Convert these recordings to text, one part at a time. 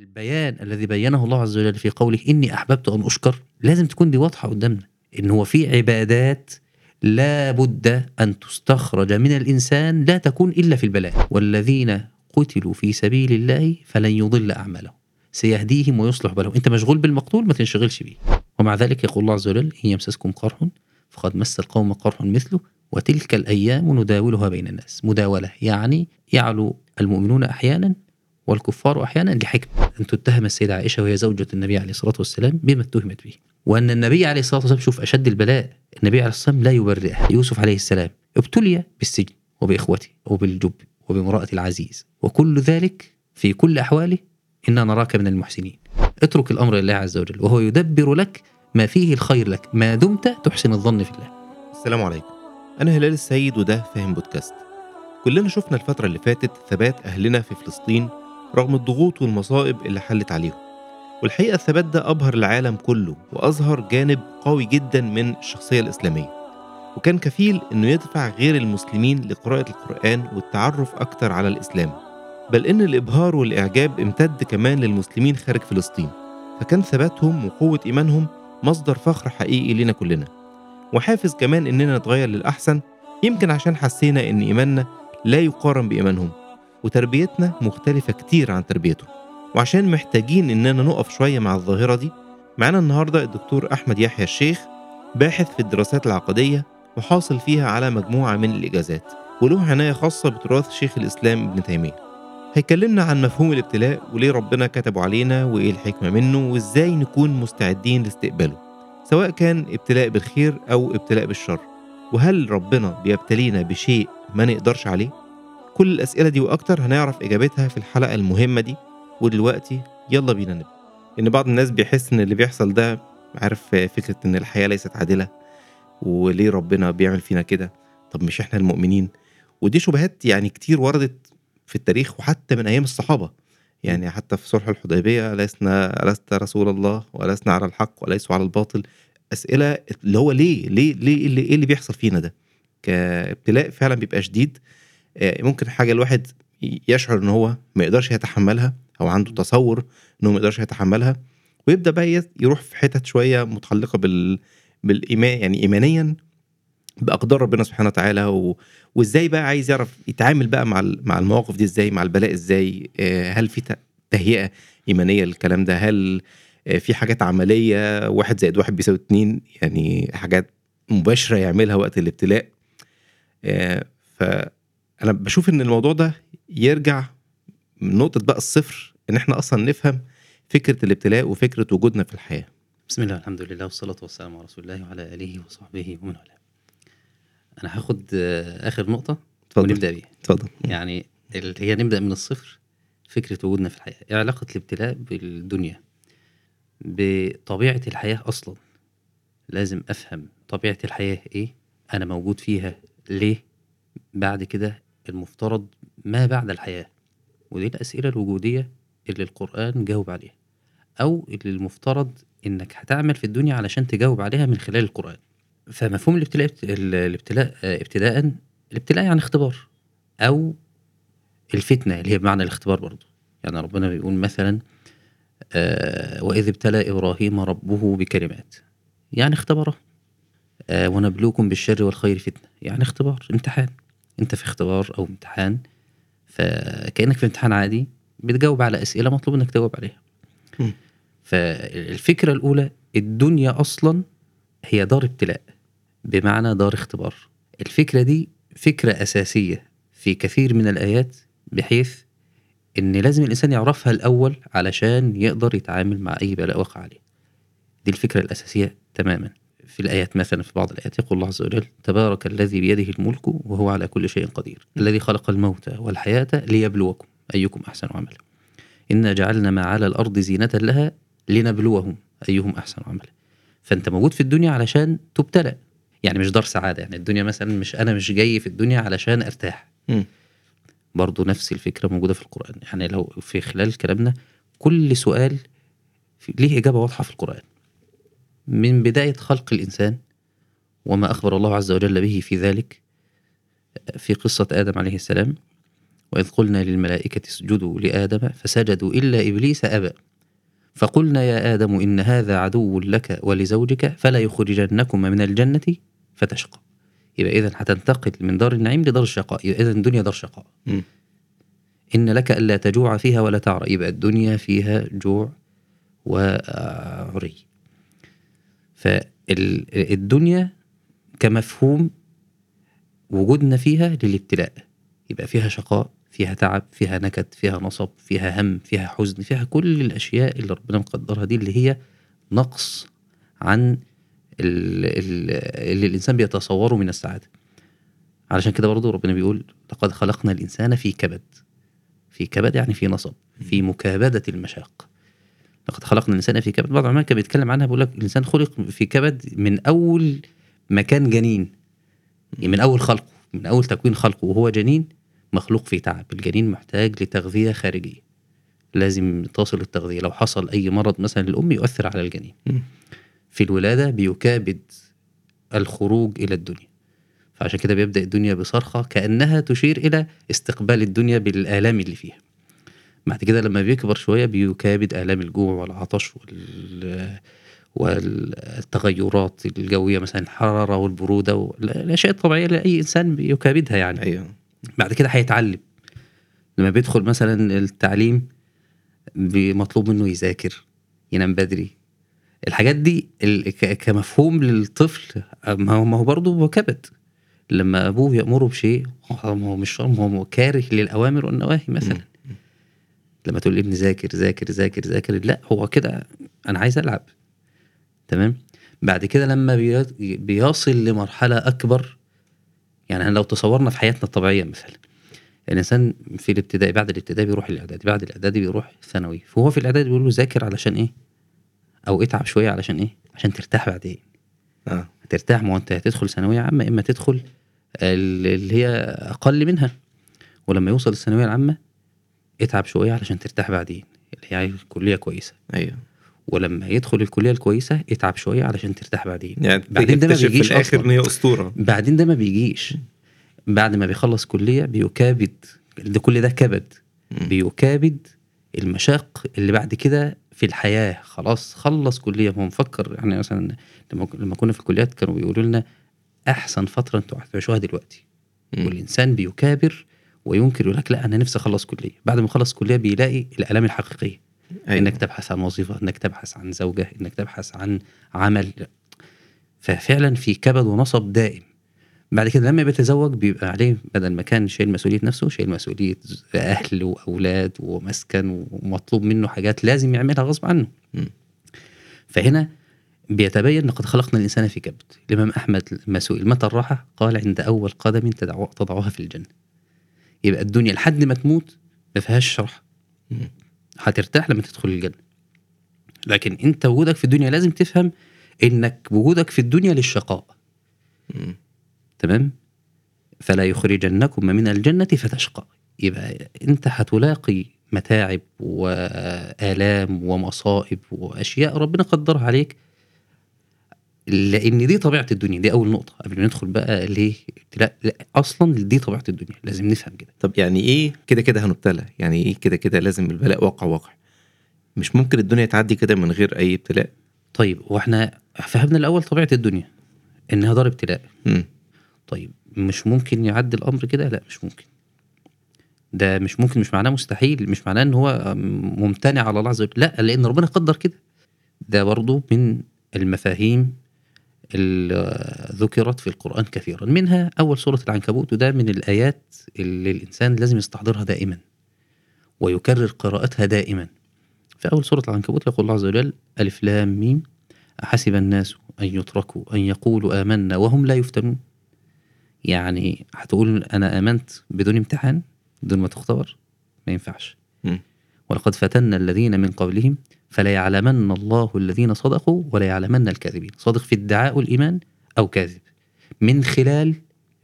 البيان الذي بينه الله عز وجل في قوله إني أحببت أن أشكر لازم تكون دي واضحة قدامنا إن هو في عبادات لا بد أن تستخرج من الإنسان لا تكون إلا في البلاء. والذين قتلوا في سبيل الله فلن يضل أعمالهم. سيهديهم ويصلح بالهم. أنت مشغول بالمقتول ما تنشغلش بيه. ومع ذلك يقول الله عز وجل إن يمسسكم قرح فقد مس القوم قرح مثله وتلك الأيام نداولها بين الناس. مداولة يعني يعلو المؤمنون أحيانا والكفار أحيانا لحكمة أن تتهم السيدة عائشة وهي زوجة النبي عليه الصلاة والسلام بما اتهمت به. وأن النبي عليه الصلاة والسلام شوف أشد البلاء النبي عليه الصلاة والسلام لا يبرئها. يوسف عليه السلام ابتلي بالسجن وبإخوته وبالجب وبامرأة العزيز. وكل ذلك في كل أحواله إنا نراك من المحسنين. اترك الأمر لله عز وجل وهو يدبر لك ما فيه الخير لك. ما دمت تحسن الظن في الله. السلام عليكم. أنا هلال السيد وده فاهم بودكاست. كلنا شفنا الفترة اللي فاتت ثبات أهلنا في فلسطين رغم الضغوط والمصائب اللي حلت عليهم. والحقيقة الثبات ده أبهر العالم كله وأظهر جانب قوي جدا من الشخصية الإسلامية. وكان كفيل إنه يدفع غير المسلمين لقراءة القرآن والتعرف أكتر على الإسلام. بل إن الإبهار والإعجاب امتد كمان للمسلمين خارج فلسطين. فكان ثباتهم وقوة إيمانهم مصدر فخر حقيقي لنا كلنا. وحافز كمان إننا نتغير للأحسن يمكن عشان حسينا إن إيماننا لا يقارن بإيمانهم. وتربيتنا مختلفة كتير عن تربيتهم وعشان محتاجين إننا نقف شوية مع الظاهرة دي معانا النهاردة الدكتور أحمد يحيى الشيخ باحث في الدراسات العقدية وحاصل فيها على مجموعة من الإجازات وله عناية خاصة بتراث شيخ الإسلام ابن تيمية. هيكلمنا عن مفهوم الابتلاء وليه ربنا كتبه علينا وإيه الحكمة منه وإزاي نكون مستعدين لاستقباله سواء كان ابتلاء بالخير أو ابتلاء بالشر. وهل ربنا بيبتلينا بشيء ما نقدرش عليه؟ كل الأسئلة دي وأكتر هنعرف إجابتها في الحلقة المهمة دي. ودلوقتي يلا بينا نبدأ. إن بعض الناس بيحس إن اللي بيحصل ده عارف فكرة إن الحياة ليست عادلة وليه ربنا بيعمل فينا كده. طب مش إحنا المؤمنين؟ ودي شبهات يعني كتير وردت في التاريخ وحتى من أيام الصحابة. يعني حتى في صلح الحديبية لسنا لست رسول الله ولسنا على الحق وليسوا على الباطل. أسئلة اللي هو ليه ليه ليه اللي, إيه اللي بيحصل فينا ده؟ كابتلاء فعلا بيبقى شديد. ممكن حاجة الواحد يشعر إن هو ما يقدرش يتحملها أو عنده تصور إنه ما يقدرش يتحملها ويبدأ بقى يروح في حتت شوية متعلقة بال بالايمان يعني ايمانيا بأقدار ربنا سبحانه وتعالى و... وإزاي بقى عايز يعرف يتعامل بقى مع مع المواقف دي إزاي مع البلاء إزاي آه، هل في تهيئة إيمانية للكلام ده؟ هل آه، في حاجات عملية؟ واحد زائد واحد بيساوي اتنين يعني حاجات مباشرة يعملها وقت الابتلاء. فانا بشوف إن الموضوع ده يرجع من نقطة بقى الصفر إن إحنا أصلا نفهم فكرة الابتلاء وفكرة وجودنا في الحياة بسم الله الحمد لله والصلاة والسلام على رسول الله وعلى آله وصحبه ومن والاه. أنا هاخد آخر نقطة اتفضل ونبدأ بيها. اتفضل يعني هي نبدأ من الصفر فكرة وجودنا في الحياة. إيه علاقة الابتلاء بالدنيا؟ بطبيعة الحياة أصلا. لازم أفهم طبيعة الحياة إيه؟ أنا موجود فيها ليه؟ بعد كده المفترض ما بعد الحياة. ودي الأسئلة الوجودية اللي القرآن جاوب عليها. أو اللي المفترض إنك هتعمل في الدنيا علشان تجاوب عليها من خلال القرآن. فمفهوم الابتلاء الابتلاء ابتداء الابتلاء يعني اختبار أو الفتنة اللي هي بمعنى الاختبار برضه. يعني ربنا بيقول مثلا آه وإذ ابتلى إبراهيم ربه بكلمات يعني اختبره آه ونبلوكم بالشر والخير فتنة يعني اختبار امتحان انت في اختبار أو امتحان فكأنك في امتحان عادي بتجاوب على أسئلة مطلوب إنك تجاوب عليها. م. فالفكرة الأولى الدنيا أصلا هي دار ابتلاء بمعنى دار اختبار. الفكرة دي فكرة أساسية في كثير من الآيات بحيث إن لازم الإنسان يعرفها الأول علشان يقدر يتعامل مع أي بلاء وقع عليه. دي الفكرة الأساسية تماما. في الآيات مثلا في بعض الآيات يقول الله عز وجل تبارك الذي بيده الملك وهو على كل شيء قدير الذي خلق الموت والحياة ليبلوكم أيكم أحسن عملا. إنا جعلنا ما على الأرض زينة لها لنبلوهم أيهم أحسن عملا. فأنت موجود في الدنيا علشان تبتلى. يعني مش دار سعادة يعني الدنيا مثلا مش أنا مش جاي في الدنيا علشان أرتاح. م. برضو نفس الفكرة موجودة في القرآن. يعني لو في خلال كلامنا كل سؤال ليه إجابة واضحة في القرآن. من بداية خلق الإنسان وما أخبر الله عز وجل به في ذلك في قصة آدم عليه السلام وإذ قلنا للملائكة اسجدوا لآدم فسجدوا إلا إبليس أبى. فقلنا يا آدم إن هذا عدو لك ولزوجك فلا يخرجنكما من الجنة فتشقى. يبقى إذا هتنتقل من دار النعيم لدار الشقاء يبقى إذا الدنيا دار شقاء. مم. إن لك ألا تجوع فيها ولا تعرى. يبقى الدنيا فيها جوع وعري. فالدنيا كمفهوم وجودنا فيها للابتلاء. يبقى فيها شقاء فيها تعب فيها نكد فيها نصب فيها هم فيها حزن فيها كل الأشياء اللي ربنا مقدرها دي اللي هي نقص عن ال- ال- اللي الإنسان بيتصوره من السعادة. علشان كده برضو ربنا بيقول لقد خلقنا الإنسان في كبد. في كبد يعني في نصب في مكابدة المشاق. لقد خلقنا الإنسان في كبد. بعض العلماء كان بيتكلم عنها بيقول لك الإنسان خلق في كبد من أول ما كان جنين. يعني من أول خلقه من أول تكوين خلقه وهو جنين مخلوق في تعب. الجنين محتاج لتغذية خارجية. لازم تصل التغذية لو حصل أي مرض مثلا للأم يؤثر على الجنين. في الولادة بيكابد الخروج إلى الدنيا. فعشان كده بيبدأ الدنيا بصرخة كأنها تشير إلى استقبال الدنيا بالآلام اللي فيها. بعد كده لما بيكبر شوية بيكابد آلام الجوع والعطش وال والتغيرات الجوية مثلا الحرارة والبرودة والأشياء الطبيعية اللي أي إنسان بيكابدها يعني. أيوه. بعد كده هيتعلم. لما بيدخل مثلا التعليم مطلوب منه يذاكر ينام بدري. الحاجات دي ال- ك- كمفهوم للطفل ما هو ما هو برضه كبد. لما أبوه يأمره بشيء هو ما هو مش هو كاره للأوامر والنواهي مثلا. لما تقول لابني ذاكر ذاكر ذاكر ذاكر لا هو كده أنا عايز ألعب. تمام؟ بعد كده لما بي- بيصل لمرحلة أكبر يعني لو تصورنا في حياتنا الطبيعية مثلا الإنسان في الابتدائي بعد الابتدائي بيروح الإعدادي بعد الإعدادي بيروح الثانوي فهو في الإعدادي بيقول له ذاكر علشان إيه؟ أو اتعب شوية علشان إيه؟ عشان ترتاح بعدين. آه. هترتاح ما أنت هتدخل ثانوية عامة إما تدخل ال- اللي هي أقل منها. ولما يوصل الثانويه العامة اتعب شوية علشان ترتاح بعدين اللي هي عايز كلية كويسة. أيوه. ولما يدخل الكلية الكويسة اتعب شوية علشان ترتاح بعدين. يعني بعدين ده ما تكتشف في بيجيش الآخر. إن هي أسطورة. بعدين ده ما بيجيش. بعد ما بيخلص كلية بيكابد ده كل ده كبد. بيكابد المشاق اللي بعد كده في الحياة. خلاص خلص كلية. هو مفكر يعني مثلا لما كنا في الكليات كانوا بيقولوا لنا أحسن فترة أنتوا هتعيشوها دلوقتي. مم. والإنسان بيكابر وينكر يقول لك لا أنا نفسي أخلص كلية. بعد ما يخلص كلية بيلاقي الآلام الحقيقية. أيوة. إنك تبحث عن وظيفة إنك تبحث عن زوجة إنك تبحث عن عمل. ففعلا في كبد ونصب دائم. بعد كده لما بيتزوج بيبقى عليه بدل ما كان شايل مسؤولية نفسه شايل مسؤولية أهل وأولاد ومسكن ومطلوب منه حاجات لازم يعملها غصب عنه. مم. فهنا بيتبين لقد خلقنا الإنسان في كبد. الإمام أحمد لما سئل متى الراحة؟ قال عند أول قدم تضعها في الجنة. يبقى الدنيا لحد ما تموت ما فيهاش شرح. هترتاح لما تدخل الجنة. لكن انت وجودك في الدنيا لازم تفهم انك وجودك في الدنيا للشقاء. تمام؟ فلا يخرجنكم من الجنة فتشقى. يبقى انت هتلاقي متاعب وآلام ومصائب وأشياء ربنا قدرها عليك لأن دي طبيعة الدنيا دي أول نقطة قبل ما ندخل بقى ليه؟ لا, لا أصلا دي طبيعة الدنيا لازم نفهم كده. طب يعني إيه كده كده هنبتلى؟ يعني إيه كده كده لازم البلاء واقع واقع؟ مش ممكن الدنيا تعدي كده من غير أي ابتلاء؟ طيب وإحنا فهمنا الأول طبيعة الدنيا إنها دار ابتلاء. طيب مش ممكن يعدي الأمر كده؟ لا مش ممكن. ده مش ممكن مش معناه مستحيل مش معناه إن هو ممتنع على الله عز وجل لا لأن ربنا قدر كده. ده برضو من المفاهيم ذكرت في القرآن كثيرا. منها أول سورة العنكبوت وده من الآيات اللي الإنسان لازم يستحضرها دائما ويكرر قراءتها دائما. في أول سورة العنكبوت يقول الله عز وجل ألف لام ميم أحسب الناس أن يتركوا أن يقولوا آمنا وهم لا يفتنون. يعني هتقول أنا آمنت بدون امتحان بدون ما تختبر؟ ما ينفعش. مم. ولقد فتنا الذين من قبلهم فلا يعلمن الله الذين صدقوا ولا يعلمن الكاذبين. صادق في ادعاء الإيمان أو كاذب. من خلال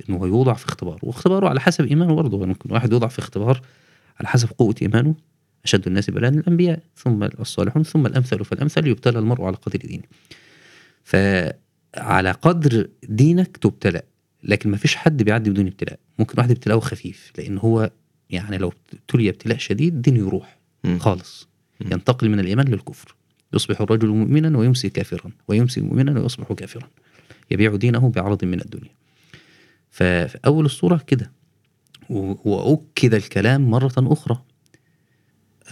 أنه يوضع في اختبار واختباره على حسب إيمانه برضه. ممكن واحد يوضع في اختبار على حسب قوة إيمانه. أشد الناس بلاء الأنبياء ثم الصالحون ثم الأمثل. فالأمثل يبتلى المرء على قدر دينه. فعلى قدر دينك تبتلى. لكن ما فيش حد بيعدي بدون ابتلاء. ممكن واحد ابتلاءه خفيف. لأن هو يعني لو ابتلي ابتلاء شديد دينه يروح. مم. خالص. ينتقل من الإيمان للكفر. يصبح الرجل مؤمنا ويمسي كافرا ويمسي مؤمنا ويصبح كافرا. يبيع دينه بعرض من الدنيا. ففي أول الصورة كده. وأكد الكلام مرة أخرى.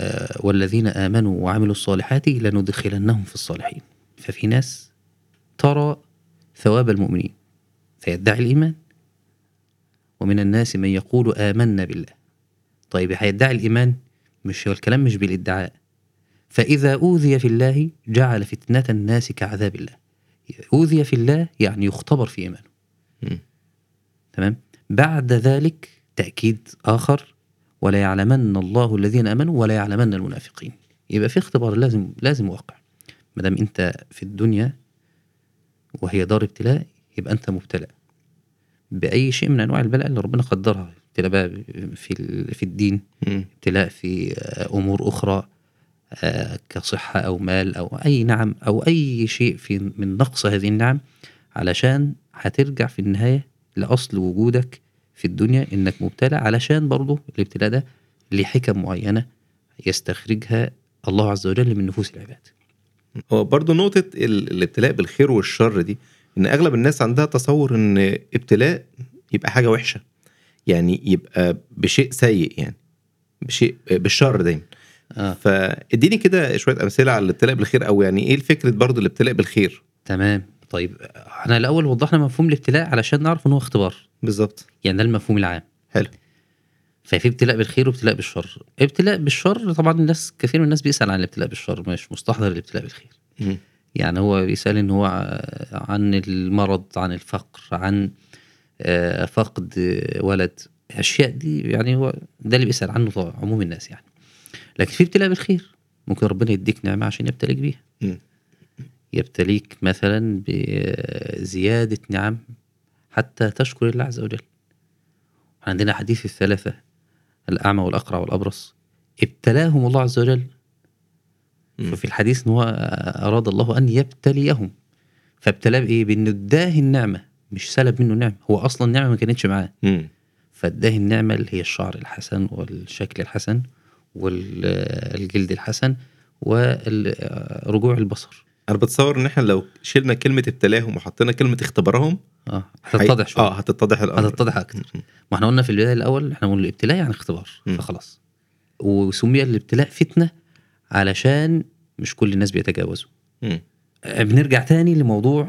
آه، والذين آمنوا وعملوا الصالحات لندخلنهم في الصالحين. ففي ناس ترى ثواب المؤمنين. فيدعي الإيمان. ومن الناس من يقول آمنا بالله. طيب هيدعي الإيمان؟ مش هو الكلام مش بالإدعاء. فإذا أوذي في الله جعل فتنة الناس كعذاب الله. أوذي في الله يعني يختبر في إيمانه. تمام؟ بعد ذلك تأكيد آخر ولا يعلمن الله الذين آمنوا ولا يعلمن المنافقين. يبقى في اختبار لازم لازم واقع. ما دام أنت في الدنيا وهي دار ابتلاء يبقى أنت مبتلى بأي شيء من أنواع البلاء اللي ربنا قدرها. ابتلاء بقى في في الدين. ابتلاء في آه، أمور آه، كصحة أو مال أو أي نعم أو أي شيء في من نقص هذه النعم علشان هترجع في النهاية لأصل وجودك في الدنيا إنك مبتلى علشان برضه الابتلاء ده ليه حكم معينة يستخرجها الله عز وجل من نفوس العباد. هو برضه نقطة ال- الابتلاء بالخير والشر دي إن أغلب الناس عندها تصور إن ابتلاء يبقى حاجة وحشة يعني يبقى بشيء سيء يعني بشيء بالشر دايما آه. فاديني كده شوية أمثلة على الابتلاء بالخير أو يعني إيه الفكرة برضه الابتلاء بالخير؟ تمام. طيب إحنا الأول وضحنا مفهوم الابتلاء علشان نعرف إن هو اختبار. بالظبط. يعني ده المفهوم العام. حلو. ففي ابتلاء بالخير وابتلاء بالشر. ابتلاء بالشر طبعا الناس كثير من الناس بيسأل عن الابتلاء بالشر مش مستحضر الابتلاء بالخير. يعني هو بيسأل إن هو عن المرض عن الفقر عن آه، فقد آه، ولد. الاشياء دي يعني هو ده اللي بيسأل عنه عموم الناس يعني. لكن في ابتلاء بالخير. ممكن ربنا يديك نعمة عشان يبتليك بيها. يبتليك مثلا بزيادة نعم حتى تشكر الله عز وجل. عندنا حديث الثلاثة الأعمى والأقرع والأبرص. ابتلاهم الله عز وجل. ففي الحديث إن هو أراد الله أن يبتليهم. فابتلاه بإيه؟ بإنه اداه النعمة. مش سلب منه نعمة. هو أصلا النعمه ما كانتش معاه. فاداه النعمة اللي هي الشعر الحسن والشكل الحسن. والجلد الحسن ورجوع البصر. أنا بتصور إن إحنا لو شلنا كلمة ابتلاهم وحطينا كلمة اختبارهم آه هتتضح شوية. آه هتتضح الأمر. هتتضح أكتر. ما إحنا قلنا في البداية الأول إحنا قلنا الابتلاء يعني اختبار مم. فخلاص. وسمي الابتلاء فتنة علشان مش كل الناس بيتجاوزوا. بنرجع تاني لموضوع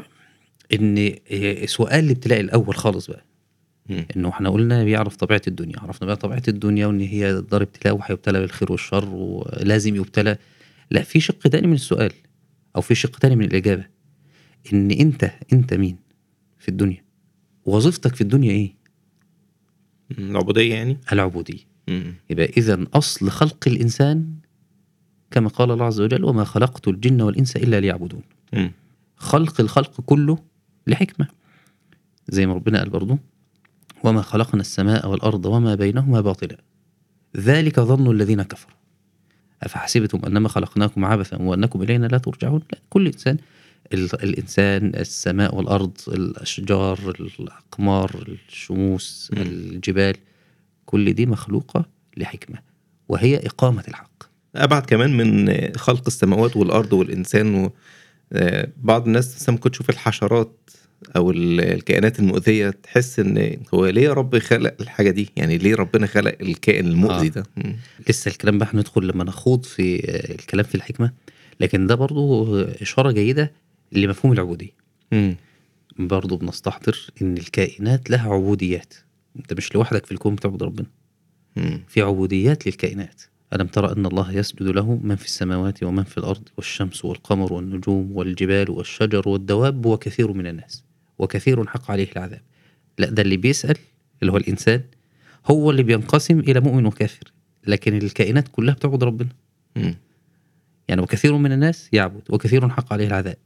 إن سؤال الابتلاء الأول خالص بقى. إنه إحنا قلنا بيعرف طبيعة الدنيا عرفنا بقى طبيعة الدنيا وإن هي دار ابتلاء وهيبتلى بالخير والشر ولازم يبتلى. لا في شق تاني من السؤال أو في شق تاني من الإجابة. إن أنت أنت مين في الدنيا؟ وظيفتك في الدنيا إيه؟ مم. العبودية يعني؟ العبودية. يبقى إذا أصل خلق الإنسان كما قال الله عز وجل وما خلقت الجن والإنس إلا ليعبدون. خلق الخلق كله لحكمة زي ما ربنا قال برضه وما خلقنا السماء والأرض وما بينهما باطلا. ذلك ظن الذين كفروا. أفحسبتم أنما خلقناكم عبثا وأنكم إلينا لا ترجعون؟ لا كل إنسان ال- الإنسان السماء والأرض الأشجار الأقمار الشموس. الجبال كل دي مخلوقة لحكمة وهي إقامة الحق. أبعد كمان من خلق السماوات والأرض والإنسان و آه، بعض الناس مثلا ممكن تشوف الحشرات أو ال- الكائنات المؤذية تحس إن هو ليه يا رب خلق الحاجة دي يعني ليه ربنا خلق الكائن المؤذي آه. ده مم. لسه الكلام بقى هندخل لما نخوض في آه، الكلام في الحكمة لكن ده برضو إشارة جيدة لمفهوم العبودية مم. برضو بنستحضر إن الكائنات لها عبوديات أنت مش لوحدك في الكون بتعبد ربنا مم. في عبوديات للكائنات ألم ترى أن الله يسجد له من في السماوات ومن في الأرض والشمس والقمر والنجوم والجبال والشجر والدواب وكثير من الناس وكثير حق عليه العذاب. لا ده اللي بيسأل اللي هو الإنسان هو اللي بينقسم إلى مؤمن وكافر. لكن الكائنات كلها بتعبد ربنا. مم. يعني وكثير من الناس يعبد وكثير حق عليه العذاب.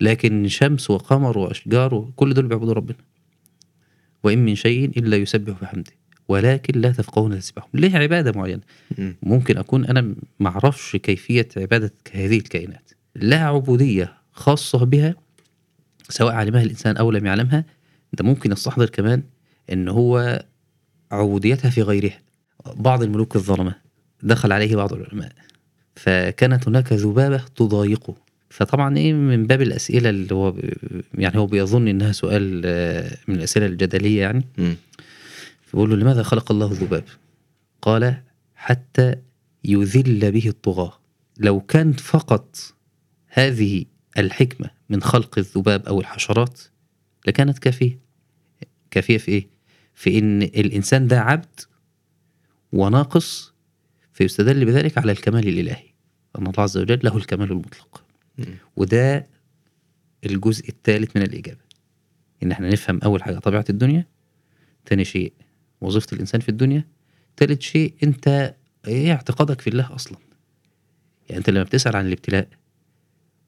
لكن شمس وقمر وأشجار وكل دول بيعبدوا ربنا. وإن من شيء إلا يسبح بحمده. ولكن لا تفقهون تسبحهم ليه عبادة معينة؟ مم. ممكن أكون أنا معرفش كيفية عبادة هذه الكائنات. لها عبودية خاصة بها سواء علمها الإنسان أو لم يعلمها أنت ممكن تستحضر كمان أن هو عبوديتها في غيرها بعض الملوك الظلمة دخل عليه بعض العلماء فكانت هناك ذبابة تضايقه فطبعا إيه من باب الأسئلة اللي هو يعني هو بيظن إنها سؤال آه، من الأسئلة الجدلية يعني مم. فبيقول له لماذا خلق الله الذباب؟ قال حتى يذل به الطغاة لو كان فقط هذه الحكمة من خلق الذباب أو الحشرات لكانت كافية. كافية في إيه؟ في إن الإنسان ده عبد وناقص فيستدل بذلك على الكمال الإلهي. أن الله عز وجل له الكمال المطلق. وده الجزء الثالث من الإجابة. إن إحنا نفهم أول حاجة طبيعة الدنيا تاني شيء وظيفة الإنسان في الدنيا تالت شيء أنت إيه اعتقادك في الله أصلا؟ يعني أنت لما بتسأل عن الابتلاء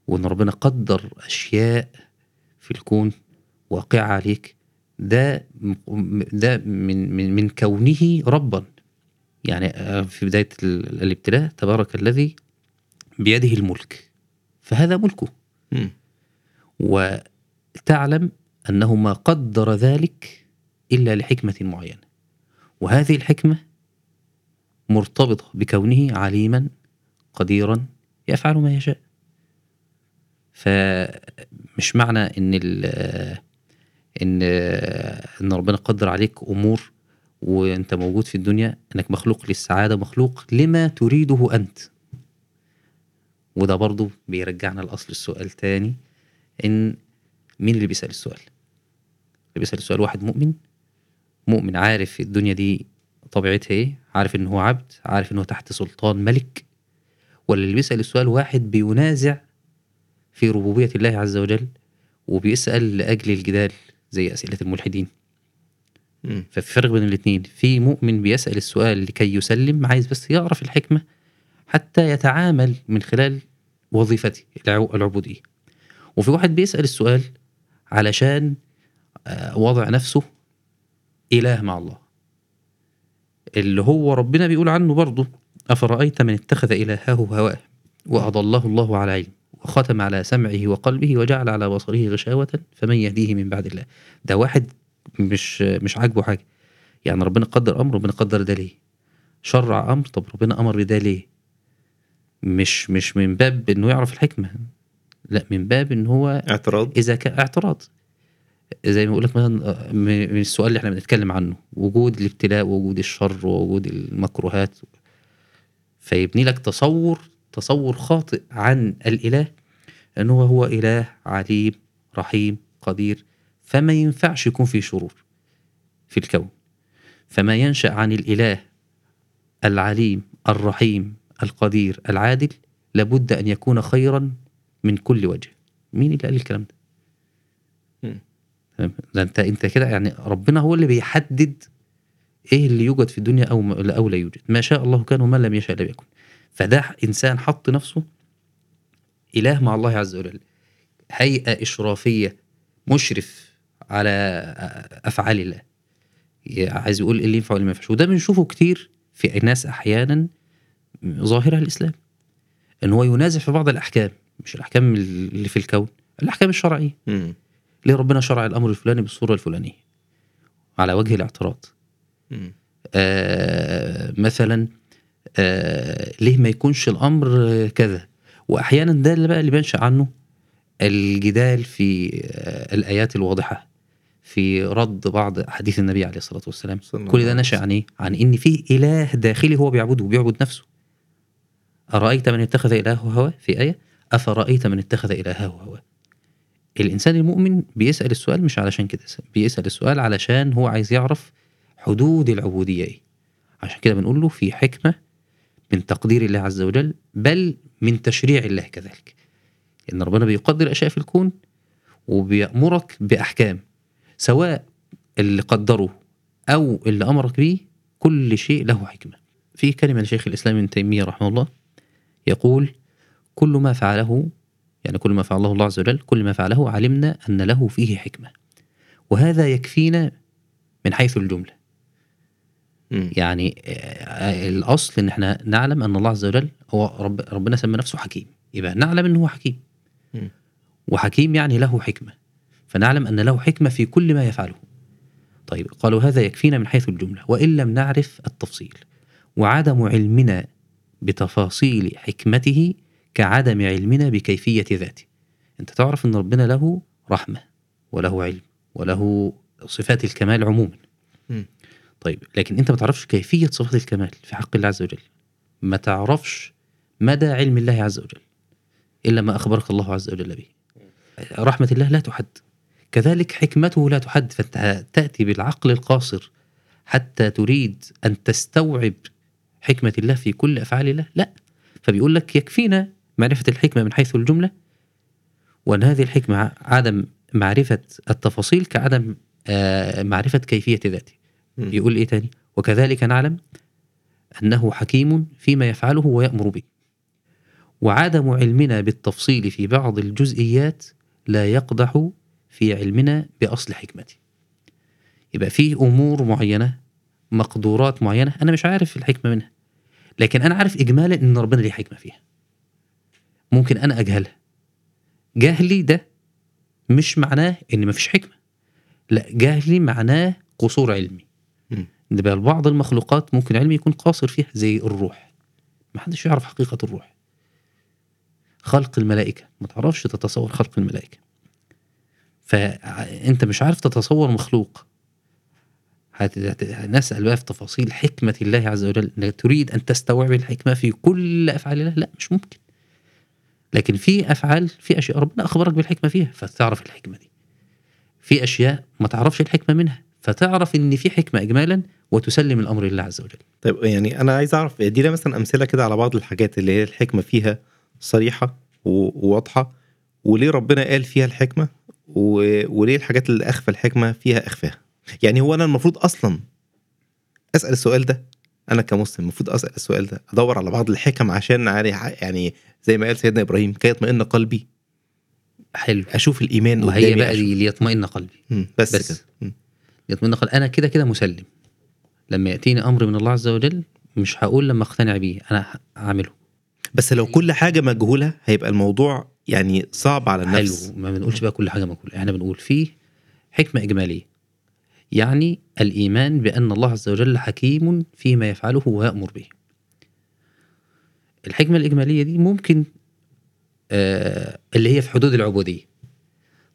وإن ربنا قدر أشياء في الكون واقعة عليك ده م- ده من من من كونه ربا. يعني آه، في بداية ال- الابتلاء تبارك الذي بيده الملك. فهذا ملكه. مم. وتعلم أنه ما قدر ذلك إلا لحكمة معينة. وهذه الحكمة مرتبطة بكونه عليما قديرا يفعل ما يشاء. فمش معنى إن إن إن ربنا قدر عليك أمور وأنت موجود في الدنيا إنك مخلوق للسعادة مخلوق لما تريده أنت. وده برضو بيرجعنا لأصل السؤال تاني إن مين اللي بيسأل السؤال؟ اللي بيسأل السؤال واحد مؤمن؟ مؤمن عارف الدنيا دي طبيعتها إيه؟ عارف إن هو عبد؟ عارف إن هو تحت سلطان ملك؟ ولا اللي بيسأل السؤال واحد بينازع في ربوبية الله عز وجل وبيسأل لأجل الجدال زي أسئلة الملحدين. ففي فرق بين الاثنين في مؤمن بيسأل السؤال لكي يسلم عايز بس يعرف الحكمة حتى يتعامل من خلال وظيفته العبودية. وفي واحد بيسأل السؤال علشان آه، وضع نفسه إله مع الله. اللي هو ربنا بيقول عنه برضه أفرأيت من اتخذ إلهه هواه وأضله الله على علم؟ وختم على سمعه وقلبه وجعل على بصره غشاوة فمن يهديه من بعد الله. ده واحد مش مش عاجبه حاجة. يعني ربنا قدر أمر ربنا قدر ده ليه؟ شرع أمر طب ربنا أمر بده ليه؟ مش مش من باب إنه يعرف الحكمة. لا من باب إن هو اعتراض. إذا كان اعتراض. زي ما بقول لك مثلا آه، من السؤال اللي إحنا بنتكلم عنه. وجود الابتلاء ووجود الشر ووجود المكروهات. فيبني لك تصور تصور خاطئ عن الإله انه هو إله عليم رحيم قدير فما ينفعش يكون في شرور في الكون. فما ينشأ عن الإله العليم الرحيم القدير العادل لابد أن يكون خيرا من كل وجه. مين اللي قال الكلام ده؟ ده أنت أنت كده يعني ربنا هو اللي بيحدد إيه اللي يوجد في الدنيا أو أو لا يوجد. ما شاء الله كان وما لم يشاء لم يكن. فده إنسان حط نفسه إله مع الله عز وجل. هيئة إشرافية مشرف على أفعال الله. عايز يقول اللي ينفع واللي ما ينفعش. وده بنشوفه كتير في ناس أحيانا ظاهرة الاسلام إن هو ينازع في بعض الأحكام مش الأحكام اللي في الكون الأحكام الشرعية. مم. ليه ربنا شرع الأمر الفلاني بالصورة الفلانية؟ على وجه الاعتراض. آه مثلا آه ليه ما يكونش الأمر كذا؟ وأحيانا ده اللي بقى اللي بينشا عنه الجدال في آه الآيات الواضحة في رد بعض حديث النبي عليه الصلاة والسلام. كل ده نشأ عن إيه؟ عن إن في إله داخلي هو بيعبده وبيعبد نفسه. أرأيت من اتخذ إلهه هواه؟ في آية. أفرأيت من اتخذ إلهه هواه؟ الإنسان المؤمن بيسأل السؤال مش علشان كده بيسأل السؤال علشان هو عايز يعرف حدود العبودية إيه. عشان كده بنقول له في حكمة من تقدير الله عز وجل بل من تشريع الله كذلك. إن ربنا بيقدر أشياء في الكون وبيأمرك بأحكام سواء اللي قدره أو اللي أمرك به كل شيء له حكمة. في كلمة لشيخ الإسلام ابن تيمية رحمه الله يقول كل ما فعله يعني كل ما فعله الله عز وجل كل ما فعله علمنا أن له فيه حكمة. وهذا يكفينا من حيث الجملة. يعني آه، الأصل إن إحنا نعلم أن الله عز وجل هو رب ربنا سمى نفسه حكيم. يبقى نعلم إن هو حكيم. وحكيم يعني له حكمة. فنعلم أن له حكمة في كل ما يفعله. طيب قالوا هذا يكفينا من حيث الجملة. وإن لم نعرف التفصيل. وعدم علمنا بتفاصيل حكمته كعدم علمنا بكيفية ذاته. أنت تعرف أن ربنا له رحمة وله علم وله صفات الكمال عموما. مم. طيب لكن أنت ما تعرفش كيفية صفات الكمال في حق الله عز وجل. ما تعرفش مدى علم الله عز وجل إلا ما أخبرك الله عز وجل به. رحمة الله لا تحد. كذلك حكمته لا تحد فأنت تأتي بالعقل القاصر حتى تريد أن تستوعب حكمة الله في كل أفعال الله. لا فبيقول لك يكفينا معرفة الحكمة من حيث الجملة وأن هذه الحكمة ع- عدم معرفة التفاصيل كعدم آه، معرفة كيفية ذاته. يقول إيه تاني؟ وكذلك نعلم أنه حكيم فيما يفعله ويأمر به. وعدم علمنا بالتفصيل في بعض الجزئيات لا يقدح في علمنا بأصل حكمته. يبقى في أمور معينة مقدورات معينة أنا مش عارف الحكمة منها. لكن أنا عارف إجمالا إن ربنا ليه حكمة فيها. ممكن أنا أجهلها. جهلي ده مش معناه إن مفيش حكمة. لا جهلي معناه قصور علمي. بقى بعض المخلوقات ممكن علمي يكون قاصر فيها زي الروح. ما حدش يعرف حقيقة الروح. خلق الملائكة. ما تعرفش تتصور خلق الملائكة. فأنت مش عارف تتصور مخلوق. نسأل بقى في تفاصيل حكمة الله عز وجل. إنك تريد أن تستوعب الحكمة في كل أفعال الله؟ لا مش ممكن. لكن في أفعال في أشياء ربنا أخبرك بالحكمة فيها فتعرف الحكمة دي. في أشياء ما تعرفش الحكمة منها. فتعرف إن في حكمة إجمالا وتسلم الأمر لله عز وجل طيب يعني أنا عايز أعرف ادينا مثلا أمثلة كده على بعض الحاجات اللي هي الحكمة فيها صريحة وواضحة وليه ربنا قال فيها الحكمة. وليه الحاجات اللي أخفى الحكمة فيها أخفاها يعني هو أنا المفروض أصلا أسأل السؤال ده أنا كمسلم المفروض أسأل السؤال ده أدور على بعض الحكم عشان يعني زي ما قال سيدنا إبراهيم كي يطمئن قلبي حلو أشوف الإيمان وهي بقى أشوف. دي ليطمئن قلبي مم، بس, بس. مم. يطمئن قلبي أنا كده كده مسلم. لما يأتيني أمر من الله عز وجل مش هقول لما أقتنع بيه أنا هعمله. بس لو كل حاجة مجهولة هيبقى الموضوع يعني صعب على النفس. حلو. ما بنقولش بقى كل حاجة مقوله إحنا بنقول فيه حكمة إجمالية. يعني الإيمان بأن الله عز وجل حكيم فيما يفعله ويأمر به. الحكمة الإجمالية دي ممكن آه اللي هي في حدود العبودية.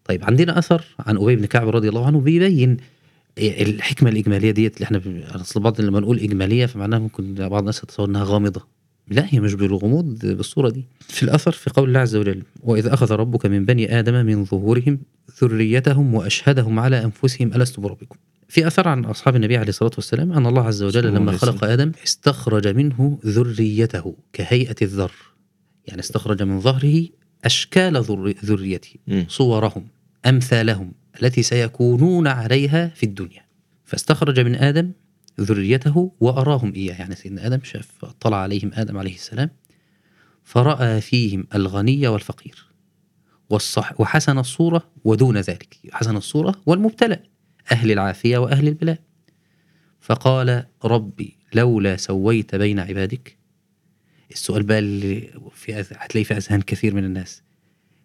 طيب عندنا أثر عن أبي بن كعب رضي الله عنه بيبين الحكمة الإجمالية ديت اللي إحنا أصل بعض لما نقول إجمالية فمعناها ممكن بعض الناس يتصور إنها غامضة لا هي مش بالغموض بالصورة دي في الأثر في قول الله عز وجل واذا أخذ ربك من بني آدم من ظهورهم ذريتهم وأشهدهم على أنفسهم ألست بربكم في أثر عن أصحاب النبي عليه الصلاة والسلام أن الله عز وجل لما خلق. آدم استخرج منه ذريته كهيئة الذر يعني استخرج من ظهره أشكال ذر- ذريته. صورهم أمثالهم التي سيكونون عليها في الدنيا. فاستخرج من آدم ذريته وأراهم إياه. يعني سيدنا آدم شاف طلع عليهم آدم عليه السلام فرأى فيهم الغني والفقير. والصح وحسن الصورة ودون ذلك. حسن الصورة والمبتلى أهل العافية وأهل البلاء. فقال ربي لولا سويت بين عبادك. السؤال بقى اللي في هتلاقيه في أذهان كثير من الناس.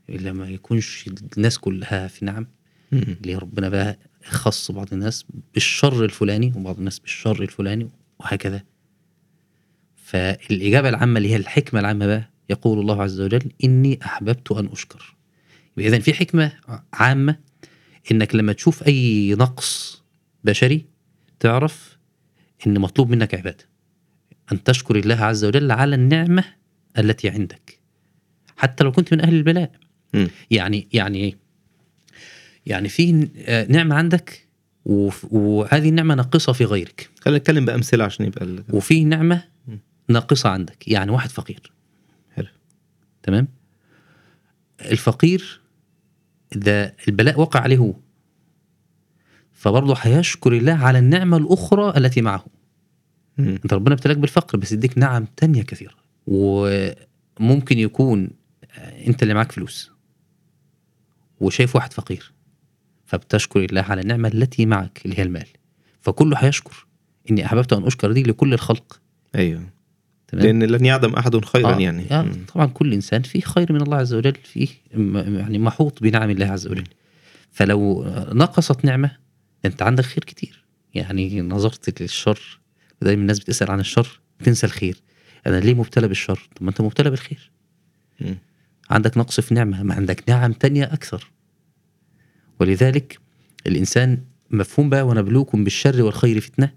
لما يكونش الناس كلها في نعم اللي ربنا بقى خص بعض الناس بالشر الفلاني وبعض الناس بالشر الفلاني وهكذا. فالإجابة العامة اللي هي الحكمة العامة بقى يقول الله عز وجل إني أحببت أن أشكر. يبقى إذن في حكمة عامة إنك لما تشوف أي نقص بشري تعرف إن مطلوب منك عبادة. أن تشكر الله عز وجل على النعمة التي عندك. حتى لو كنت من أهل البلاء. مم. يعني يعني إيه؟ يعني في آه، نعمة عندك وهذه النعمة ناقصة في غيرك. خلينا نتكلم بأمثلة عشان يبقى ال... وفي نعمة مم. ناقصة عندك يعني واحد فقير. حلو. تمام؟ الفقير ده البلاء وقع عليه هو فبرضه هيشكر الله على النعمة الأخرى التي معه. أنت ربنا ابتلاك بالفقر بس يديك نعم تانية كثيرة. وممكن يكون آه، أنت اللي معاك فلوس. وشايف واحد فقير. فبتشكر الله على النعمة التي معك اللي هي المال. فكله هيشكر. إني أحببت أن أشكر دي لكل الخلق. أيوه. تمام؟ لأن لن يعدم أحد خيرا آه، يعني. آه. طبعا كل إنسان فيه خير من الله عز وجل فيه م- يعني محوط بنعم الله عز وجل. فلو نقصت نعمة أنت عندك خير كتير. يعني نظرت للشر دايما الناس بتسأل عن الشر تنسى الخير. أنا ليه مبتلى بالشر؟ طب ما أنت مبتلى بالخير. مم. عندك نقص في نعمة ما عندك نعم تانية أكثر. ولذلك الإنسان مفهوم بقى ونبلوكم بالشر والخير فتنة.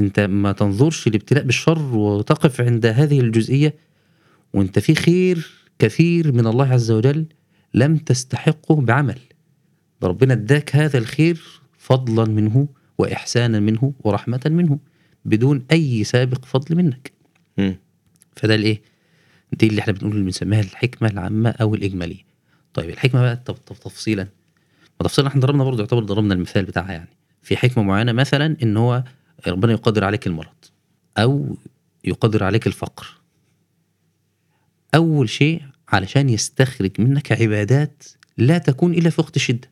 أنت ما تنظرش الابتلاء بالشر وتقف عند هذه الجزئية وأنت في خير كثير من الله عز وجل لم تستحقه بعمل. ده ربنا اداك هذا الخير فضلا منه واحسانا منه ورحمة منه بدون أي سابق فضل منك. مم. فده الايه دي اللي إحنا بنقول بنسميها الحكمة العامة أو الإجمالية. طيب الحكمة بقى طب, طب تفصيلا. ما تفصيلا إحنا ضربنا برضه يعتبر ضربنا المثال بتاعها يعني. في حكمة معينة مثلا إن هو ربنا يقدر عليك المرض أو يقدر عليك الفقر. أول شيء علشان يستخرج منك عبادات لا تكون إلا في وقت الشدة.